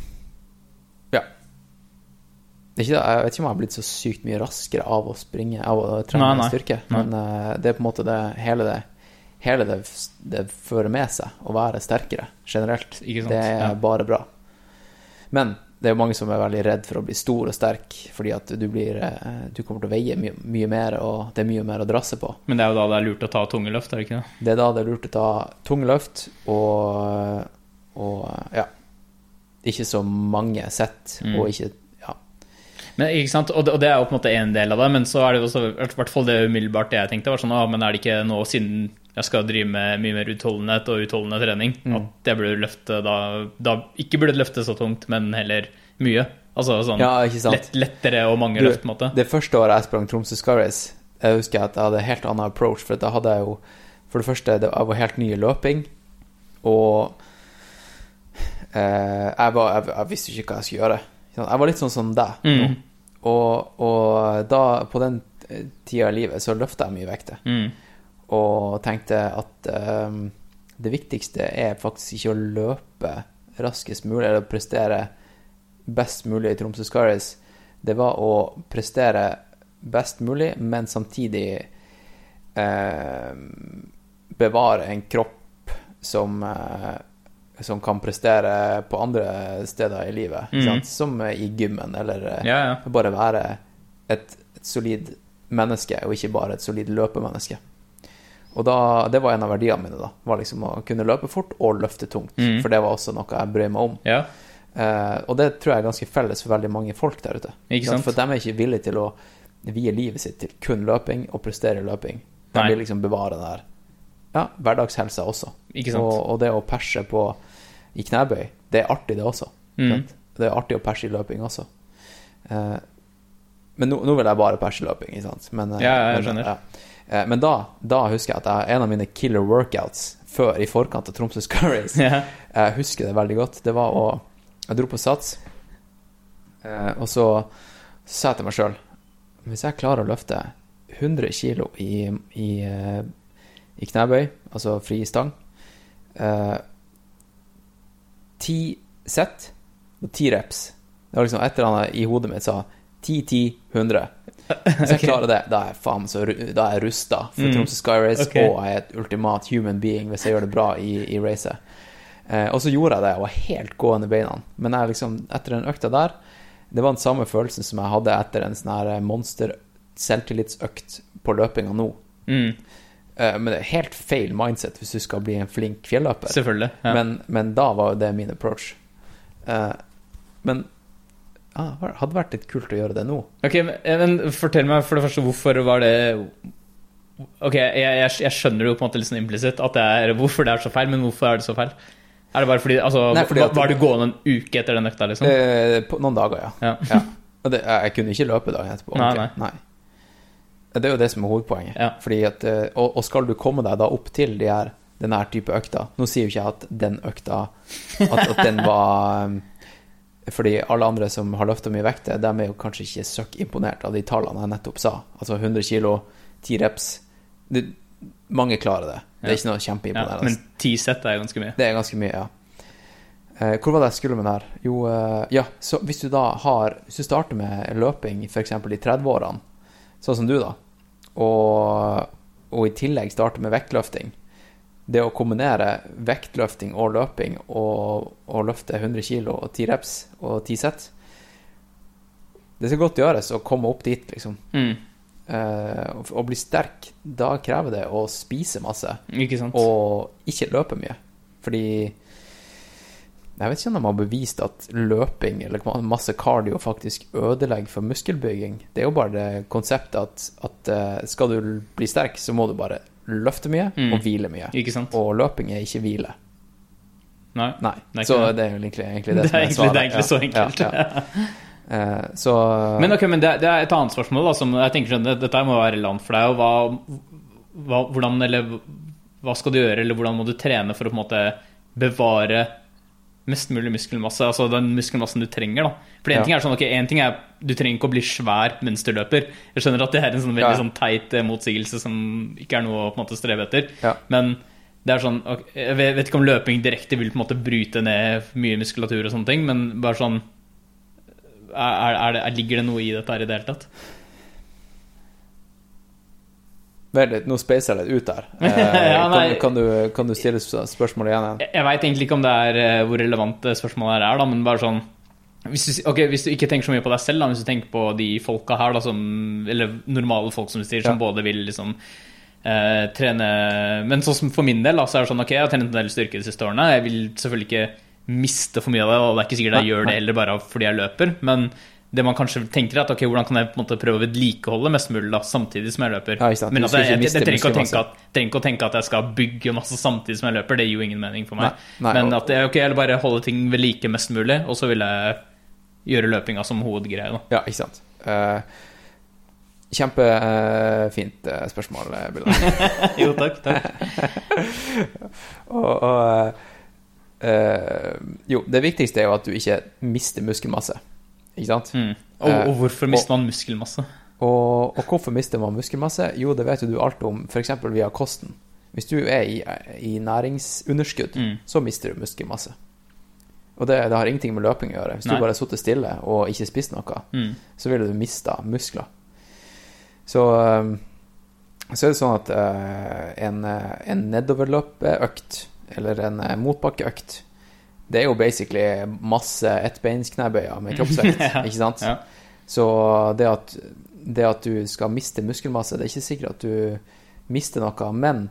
Ja. Ikke, det- jeg vet ikke om jeg har blitt så sykt mye raskere av å springe, av å trene Nei, nei. styrke, men uh, det er på en måte det hele det Hele det, det fører med seg å være sterkere generelt. Det er ja. bare bra. Men det er jo mange som er veldig redd for å bli stor og sterk, fordi at du blir eh, Du kommer til å veie mye, mye mer, og det er mye mer å drasse på. Men det er jo da det er lurt å ta tunge løft, er det ikke det? Det er da det er lurt å ta tunge løft og, og ja, ikke så mange sett, Mm. og ikke. Men, ikke sant? Og, det, og det er jo på en måte en del av det, men så er det også, i hvert fall det umiddelbart det jeg tenkte, var sånn, ah, men er det ikke nå, siden jeg skal drive med mye mer utholdenhet og utholdende trening, Mm. at jeg burde løfte da, da Ikke burde løfte så tungt, men heller mye. Altså sånn Ja, lett, lettere og mange Du, løft, på en måte. Det første året jeg sprang Tromsø Sky Race, jeg husker at jeg hadde en helt annen approach, for da hadde jeg jo For det første, det, var helt ny i løping, og eh, jeg, var, jeg, jeg visste ikke hva jeg skulle gjøre. Jeg var litt sånn som deg nå. Mm. Og, og da, på den tida i livet, så løfta jeg mye vekter. Mm. og tenkte at um, det viktigste er faktisk ikke å løpe raskest mulig eller prestere best mulig i Tromsø Scaris. Det var å prestere best mulig, men samtidig eh, bevare en kropp som, eh, som kan prestere på andre steder i livet. sant? Som i gymmen, eller eh, Ja, ja. bare være et, et solid menneske, og ikke bare et solid løpemenneske. Og da, det var en av verdiene mine, da. Var liksom å kunne løpe fort og løfte tungt. Mm. For det var også noe jeg brød meg om. ja. Eh, og det tror jeg er ganske felles for veldig mange folk der ute. For de er ikke villige til å vie livet sitt til kun løping og prestere løping. De Nei. vil liksom bevare det der. Ja, hverdagshelsa også. Ikke? Og, og det å perse på i knebøy, det er artig, det også. Mm. Det er artig å perse i løping også. Eh, men nå, nå vil jeg bare perse i løping, ikke sant. Men, eh, Ja, jeg men, skjønner. ja. Eh, men da, da husker jeg at jeg, en av mine killer workouts før, i forkant av Tromsø Scaries, Ja. jeg husker det veldig godt. Det var å Jeg dro på sats, eh, og så, så sa jeg til meg sjøl Hvis jeg klarer å løfte 100 kilo i, i, eh, i knebøy, altså fri stang eh, Ti sett og ti reps. Det var liksom et eller annet i hodet mitt sa 10, 10, 100. Hvis jeg klarer det, da er jeg faen så Da er jeg rusta for Mm. Tromsø Sky Race, okay. og jeg er et ultimat human being hvis jeg gjør det bra i, i racet. Eh, og så gjorde jeg det, og var helt gående i beina. Men jeg liksom, etter den økta der, det var den samme følelsen som jeg hadde etter en sånn her monster selvtillitsøkt på løpinga nå. Mm. Eh, men det er helt feil mindset hvis du skal bli en flink fjelløper. Selvfølgelig. Ja. Men, men da var jo det min approach. Eh, men ah, hadde vært litt kult å gjøre det nå. Ok, men, eh, men fortell meg for det første, hvorfor var det Ok, jeg, jeg, jeg skjønner jo på en måte litt sånn implisitt hvorfor det er så feil, men hvorfor er det så feil? Er det bare fordi, altså, Nei, fordi var, du gående en uke etter den økta, liksom? Eh, på noen dager, ja. Ja. ja. Det, jeg kunne ikke løpe dagen etterpå. Nei, nei. nei. Det er jo det som er hovedpoenget. Ja. At, eh, og, og skal du komme deg da opp til de her, denne her type økta Nå sier jo ikke jeg at den økta At, at den var um, Fordi alle andre som har løfta mye vekt, de er jo kanskje ikke søkk imponert av de tallene jeg nettopp sa. Altså 100 kilo, 10 reps. Det, mange klarer det. Det er Ja. ikke noe Ja, men 10 sett er ganske mye. Det er ganske mye, ja. Eh, hvor var det jeg skulle med det her? Jo, eh, ja, så hvis du da har Hvis du starter med løping f.eks. i 30-årene, sånn som du, da, og, og i tillegg starte med vektløfting Det å kombinere vektløfting og løping og, og løfte 100 kg og 10 reps og 10 sett Det skal godt gjøres å komme opp dit, liksom. Mm. Uh, å- å bli sterk, da krever det å spise masse Ikke sant? og ikke løpe mye. Fordi jeg vet ikke om de har bevist at løping eller masse cardio faktisk ødelegger for muskelbygging. Det er jo bare det konseptet at, at eh, skal du bli sterk, så må du bare løfte mye Mm. og hvile mye. Og løping er ikke hvile. Nei. Nei. Det så det. er jo egentlig, egentlig det, Det som er svaret. det er egentlig så enkelt. Ja, ja. Uh, så Men okay, men det, det er et annet spørsmål da, som jeg tenker sånn, det- Dette må være relevant for deg. hva, hva, hvordan, eller, hva skal du gjøre, eller hvordan må du trene for å på en måte bevare mest mulig muskelmasse? Altså den muskelmassen du trenger. da. For en Ja. ting er sånn, ok, en ting er Du trenger ikke å bli svær mens du løper. Jeg skjønner at det er en sånn veldig Ja. sånn teit eh, motsigelse som ikke er noe å på en måte strebe etter. Ja. Men det er sånn, okay, jeg vet vet ikke om løping direkte vil på en måte bryte ned mye muskulatur og sånne ting, men bare sånn er, er det, Ligger det noe i dette her i det hele tatt? Vent nå spacer jeg litt ut her. Eh, Ja, kan, kan, du, kan du stille spørsmålet igjen? Jeg, jeg veit egentlig ikke om det er eh, hvor relevant spørsmålet her er, da, men bare sånn hvis du, okay, hvis du ikke tenker så mye på deg selv, da, hvis du tenker på de folka her, da, som, eller normale folk som du sier, som Ja. både vil liksom eh, trene Men sånn som for min del, da, så er det sånn ok, jeg har trent en del styrke de siste årene. Jeg vil selvfølgelig ikke miste for mye av det, og det er ikke sikkert jeg gjør det heller bare fordi jeg løper. Men det man kanskje tenker, er at ok, hvordan kan jeg på en måte prøve å vedlikeholde mest mulig da, samtidig som jeg løper. Ja, ikke. Men at jeg, jeg, jeg, jeg, trenger, ikke å tenke at, trenger å tenke at jeg skal bygge masse samtidig som jeg løper. Det gir jo ingen mening for meg. Nei, nei, Men at jeg, ok, jeg bare holde ting ved like mest mulig, og så vil jeg gjøre løpinga som hovedgreie. da. Ja, ikke sant. Uh, Kjempefint uh, spørsmål, eh, Billa. Jo, takk. takk. og, og eh, Jo, det viktigste er jo at du ikke mister muskelmasse. Ikke sant? Mm. Og, Eh, og hvorfor mister man muskelmasse? Og, og hvorfor mister man muskelmasse? Jo, det vet jo du alt om, f.eks. via kosten. Hvis du er i, i næringsunderskudd, Mm. så mister du muskelmasse. Og det, det har ingenting med løping å gjøre. Hvis Nei. du bare har sittet stille og ikke spist noe, Mm. så ville du mista muskler. Så, um, så er det sånn at uh, en, uh, en nedoverløpeøkt, eller en motbakkeøkt, det er jo basically masse ettbeinsknebøyer med kroppsvekt, Ja. ikke sant? Ja. Så det at, det at du skal miste muskelmasse, det er ikke sikkert at du mister noe, men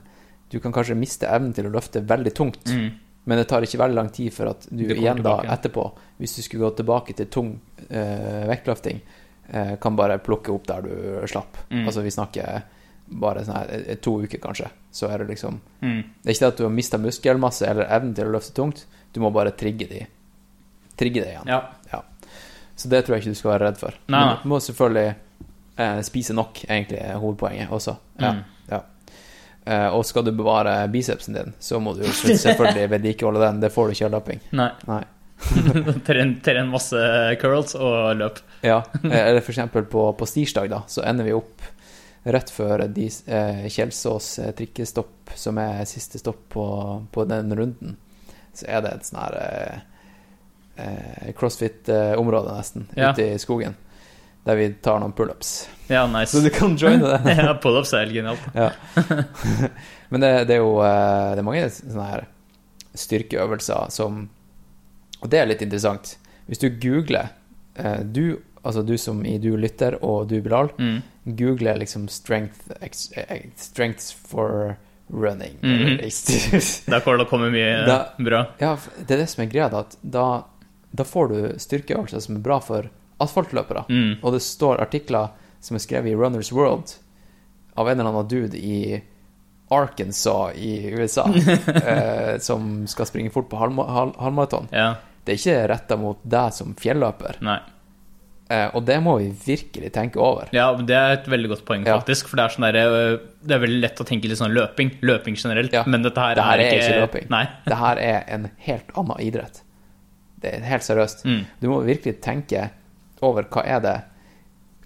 du kan kanskje miste evnen til å løfte veldig tungt. Mm. Men det tar ikke veldig lang tid for at du igjen da etterpå, hvis du skulle gå tilbake til tung eh, vektløfting, eh, kan bare plukke opp der du slapp. Mm. Altså vi snakker bare sånn eh, to uker, kanskje. Så er det liksom Mm. Det er ikke det at du har mista muskelmasse eller evnen til å løfte tungt, du må bare trigge de Trigge det igjen. Ja. Så det tror jeg ikke du skal være redd for. Nei, Men du må selvfølgelig eh, spise nok, egentlig, er hovedpoenget også. Ja. Mm. ja. Eh, og skal du bevare bicepsen din, så må du selvfølgelig vedlikeholde den. Det får du ikke av løping. Nei. Nei. Tren, tren masse curls og løp. Ja, eh, eller for eksempel på, på stirsdag, da, så ender vi opp rett før de, eh, Kjelsås eh, trikkestopp, som er siste stopp på, på den runden. Så er det et sånn her eh, eh, crossfit-område, nesten, Ja. ute i skogen, der vi tar noen pullups. Ja, nice. Så du kan joine det. ja, Pullups er helt genialt. Ja. Men det, det er jo eh, det er mange sånne her styrkeøvelser som Og det er litt interessant. Hvis du googler eh, Du, altså du som i du lytter, og du Bilal, Mm. googler liksom strength Strengths for running. Mm -hmm. Da kommer det å komme mye Da- bra. ja, det er det som er greia, da. Da, får du styrkeøvelser som er bra for asfaltløpere. Mm. Og det står artikler som er skrevet i Runners World av en eller annen dude i Arkansas i USA, eh, som skal springe fort på halvma- halv- halvmaraton. Ja. Det er ikke retta mot deg som fjelløper, Nei. Eh, og det må vi virkelig tenke over. Ja, det er et veldig godt poeng, Ja. faktisk. For det er sånn der, øh, Det er veldig lett å tenke litt sånn løping. Løping generelt. Ja. Men dette her, dette her er, ikke, ikke løping. Nei. Dette her er en helt annen idrett. Det er helt seriøst. Mm. Du må virkelig tenke over hva er det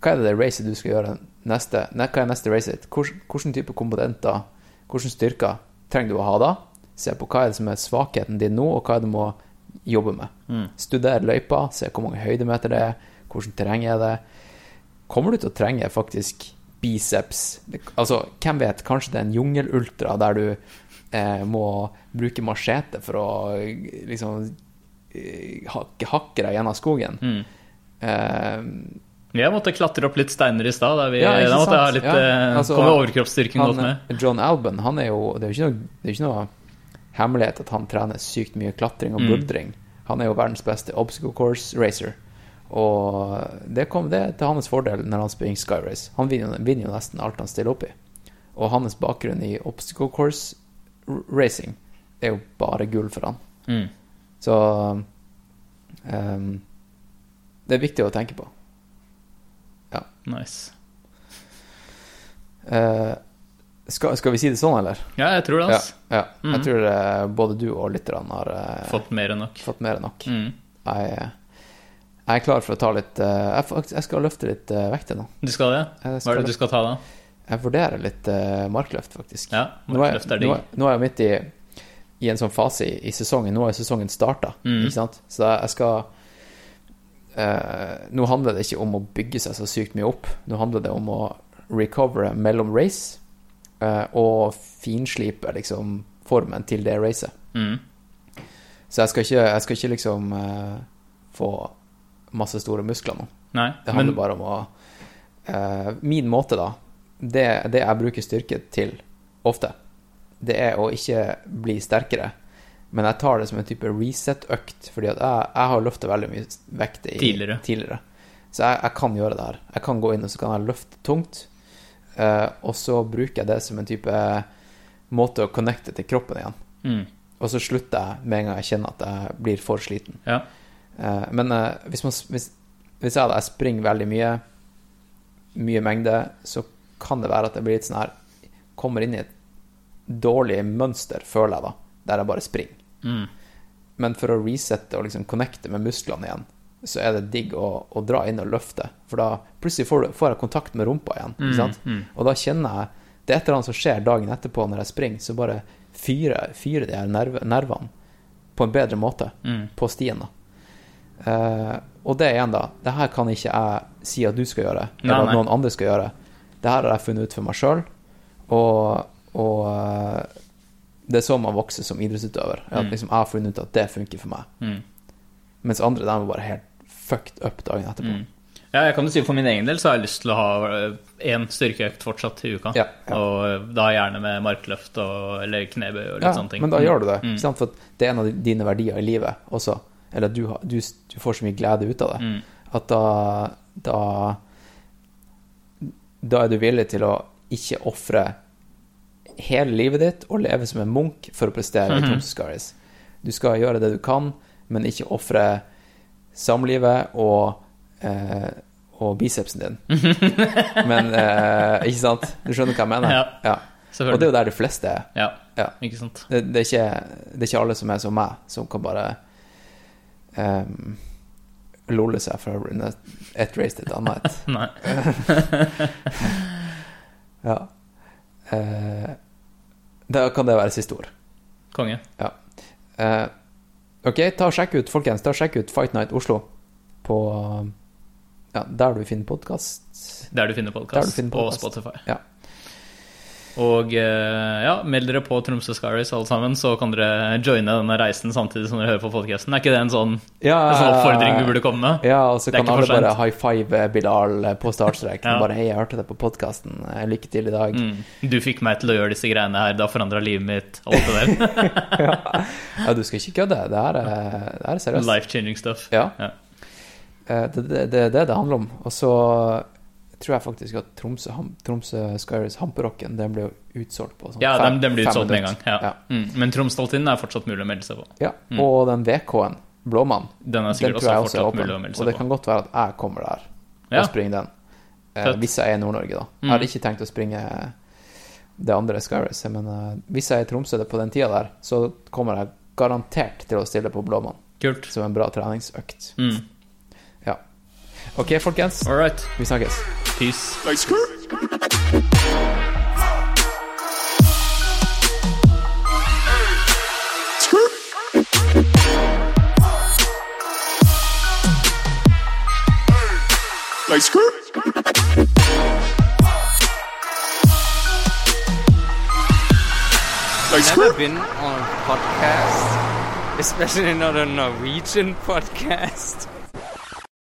Hva er det det racet du skal gjøre neste hva er neste racet hvordan type komponenter, hvilke styrker trenger du å ha da? Se på hva er det som er svakheten din nå, og hva er det du må jobbe med. Mm. Studer løypa, se hvor mange høydemeter det er, hvordan terreng er det. Kommer du til å trenge faktisk biceps? Altså, hvem vet, kanskje det er en jungelultra der du eh, må bruke machete for å liksom eh, hakke, hakke deg gjennom skogen. Mm. Eh, Jeg måtte klatre opp litt steiner i stad. Ja, da måtte jeg ha litt Ja, eh, altså, komme overkroppsstyrken godt med. John Alban, han er jo Det er jo ikke ikke noe hemmelighet at han trener sykt mye klatring og Mm. Han er jo verdens beste obstacle course racer. Og det, kom, det til hans fordel når han springer Sky Race. Han vinner, vinner jo nesten alt han stiller opp i. Og hans bakgrunn i obstacle course racing er jo bare gull for han. Mm. Så um, Det er viktig å tenke på. Ja. Nice. Uh, skal, skal vi si det sånn, eller? Ja, jeg tror det, altså. ja. Mhm. Jeg tror eh, både du og lytterne har uh, Fått mer enn nok. fått mer enn nok. Mm. Jeg, jeg er klar for å ta litt eh, jeg, skal løfte litt uh, vekter nå. Du skal det? Skal Hva er det du skal ta, da? jeg vurderer litt eh, markløft, faktisk. Ja, markløft er nå, digg. er, nå er jeg midt i, i en sånn fase i, i sesongen. Nå har sesongen starta, Mm. ikke sant? Så jeg skal eh, Nå handler det ikke om å bygge seg så sykt mye opp. Nå handler det om å recovere mellom race eh, og finslipe liksom formen til det racet. Mm. Så jeg skal ikke, jeg skal ikke liksom eh, få masse store muskler nå. Nei, Det handler men bare om å uh, Min måte, da, det, det jeg bruker styrke til ofte, det er å ikke bli sterkere. Men jeg tar det som en type reset-økt, fordi at jeg, jeg har løfta veldig mye vekt i, Tidligere. Så jeg, jeg kan gjøre det her. Jeg kan gå inn og så kan jeg løfte tungt, uh, og så bruker jeg det som en type måte å connecte til kroppen igjen. mm. Og så slutter jeg med en gang jeg kjenner at jeg blir for sliten. Ja. Eh, men eh, hvis, man, hvis, hvis jeg, jeg springer veldig mye, mye mengde, så kan det være at jeg blir litt sånn her Kommer inn i et dårlig mønster, føler jeg da, der jeg bare springer. Mm. Men for å resette og liksom connecte med musklene igjen, så er det digg å, å dra inn og løfte. For da plutselig får, du, får jeg kontakt med rumpa igjen. Sant? mm. Og da kjenner jeg Det er et eller annet som skjer dagen etterpå når jeg springer, så bare fyrer, fyre de her nerv, nervene på en bedre måte Mm. på stien. da. Eh, og det igjen, da. Det her kan ikke jeg si at du skal gjøre, eller Nei, at nei. noen andre skal gjøre. Det her har jeg funnet ut for meg sjøl, og, og uh, det er sånn man vokser som idrettsutøver. At Mm. liksom, jeg har funnet ut at det funker for meg. Mm. Mens andre de er bare helt fucked up dagen etterpå. Mm. Ja, jeg kan jo si For min egen del så har jeg lyst til å ha én styrkeøkt fortsatt i uka. Ja, ja. Og eh, da gjerne med markløft og, eller knebøy og litt Ja, sånne ting. men da gjør du det. Mm. For det er en av dine verdier i livet også. Eller du, du, du får så mye glede ut av det. Mm. At da, da Da er du villig til å ikke ofre hele livet ditt og leve som en munk for å prestere i Tom Tromsø Scaries. Du skal gjøre det du kan, men ikke ofre samlivet og eh, og bicepsen din. Men eh, Ikke sant? Du skjønner hva jeg mener? Ja. Og det er jo der de fleste er. Ja, Ja. Det, det, er ikke, det er ikke alle som er som meg, som kan bare um, lolle seg fra et race til et annet. Nei. Ja. Eh, da kan det være siste ord. Konge. Eh, ok, ta og sjekk ut, folkens, ta og sjekk ut Fight Night Oslo på ja, der du finner podkast. Der du finner podkast, og. Spotify. Ja. Og eh, ja, meld dere på Tromsø Scaries alle sammen, så kan dere joine denne reisen samtidig som dere hører på podkasten. Er ikke det en sånn, Ja, en sånn oppfordring vi burde komme med? Ja, og så kan alle bare high five Bilal på startstrek. Ja. Bare 'hei, jeg hørte det på podkasten, lykke til i dag'. Mm. Du fikk meg til å gjøre disse greiene her, det har forandra livet mitt. Alt det der. Ja, du skal ikke kødde. Det her er, det her er seriøst. Life-changing stuff. Ja. Ja. Eh, Det er det, det, det det handler om. Og så tror jeg faktisk at Tromsø, ham, Tromsø Skyries Hamperocken den ble jo utsolgt på sånn Ja, fem- den, den fem utsolgt med en gang. Ja. Ja. Mm. Men Tromsdaltinnen er fortsatt mulig å melde seg på. Ja. Og den VK-en, Blåmann, Den er den tror jeg også er åpen. mulig å melde Og det på. kan godt være at jeg kommer der Ja. og springer den. Eh, hvis jeg er i Nord-Norge, da. Jeg Mm. hadde ikke tenkt å springe det andre Skyracet, men uh, hvis jeg er i Tromsø på den tida der, så kommer jeg garantert til å stille på Blåmann Kult. som en bra treningsøkt. Mm. Ja. Ok, folkens. All right. Vi snakkes. Peace. Like skirt. Skirt. Like skirt. Like never been on a podcast, especially not a Norwegian podcast.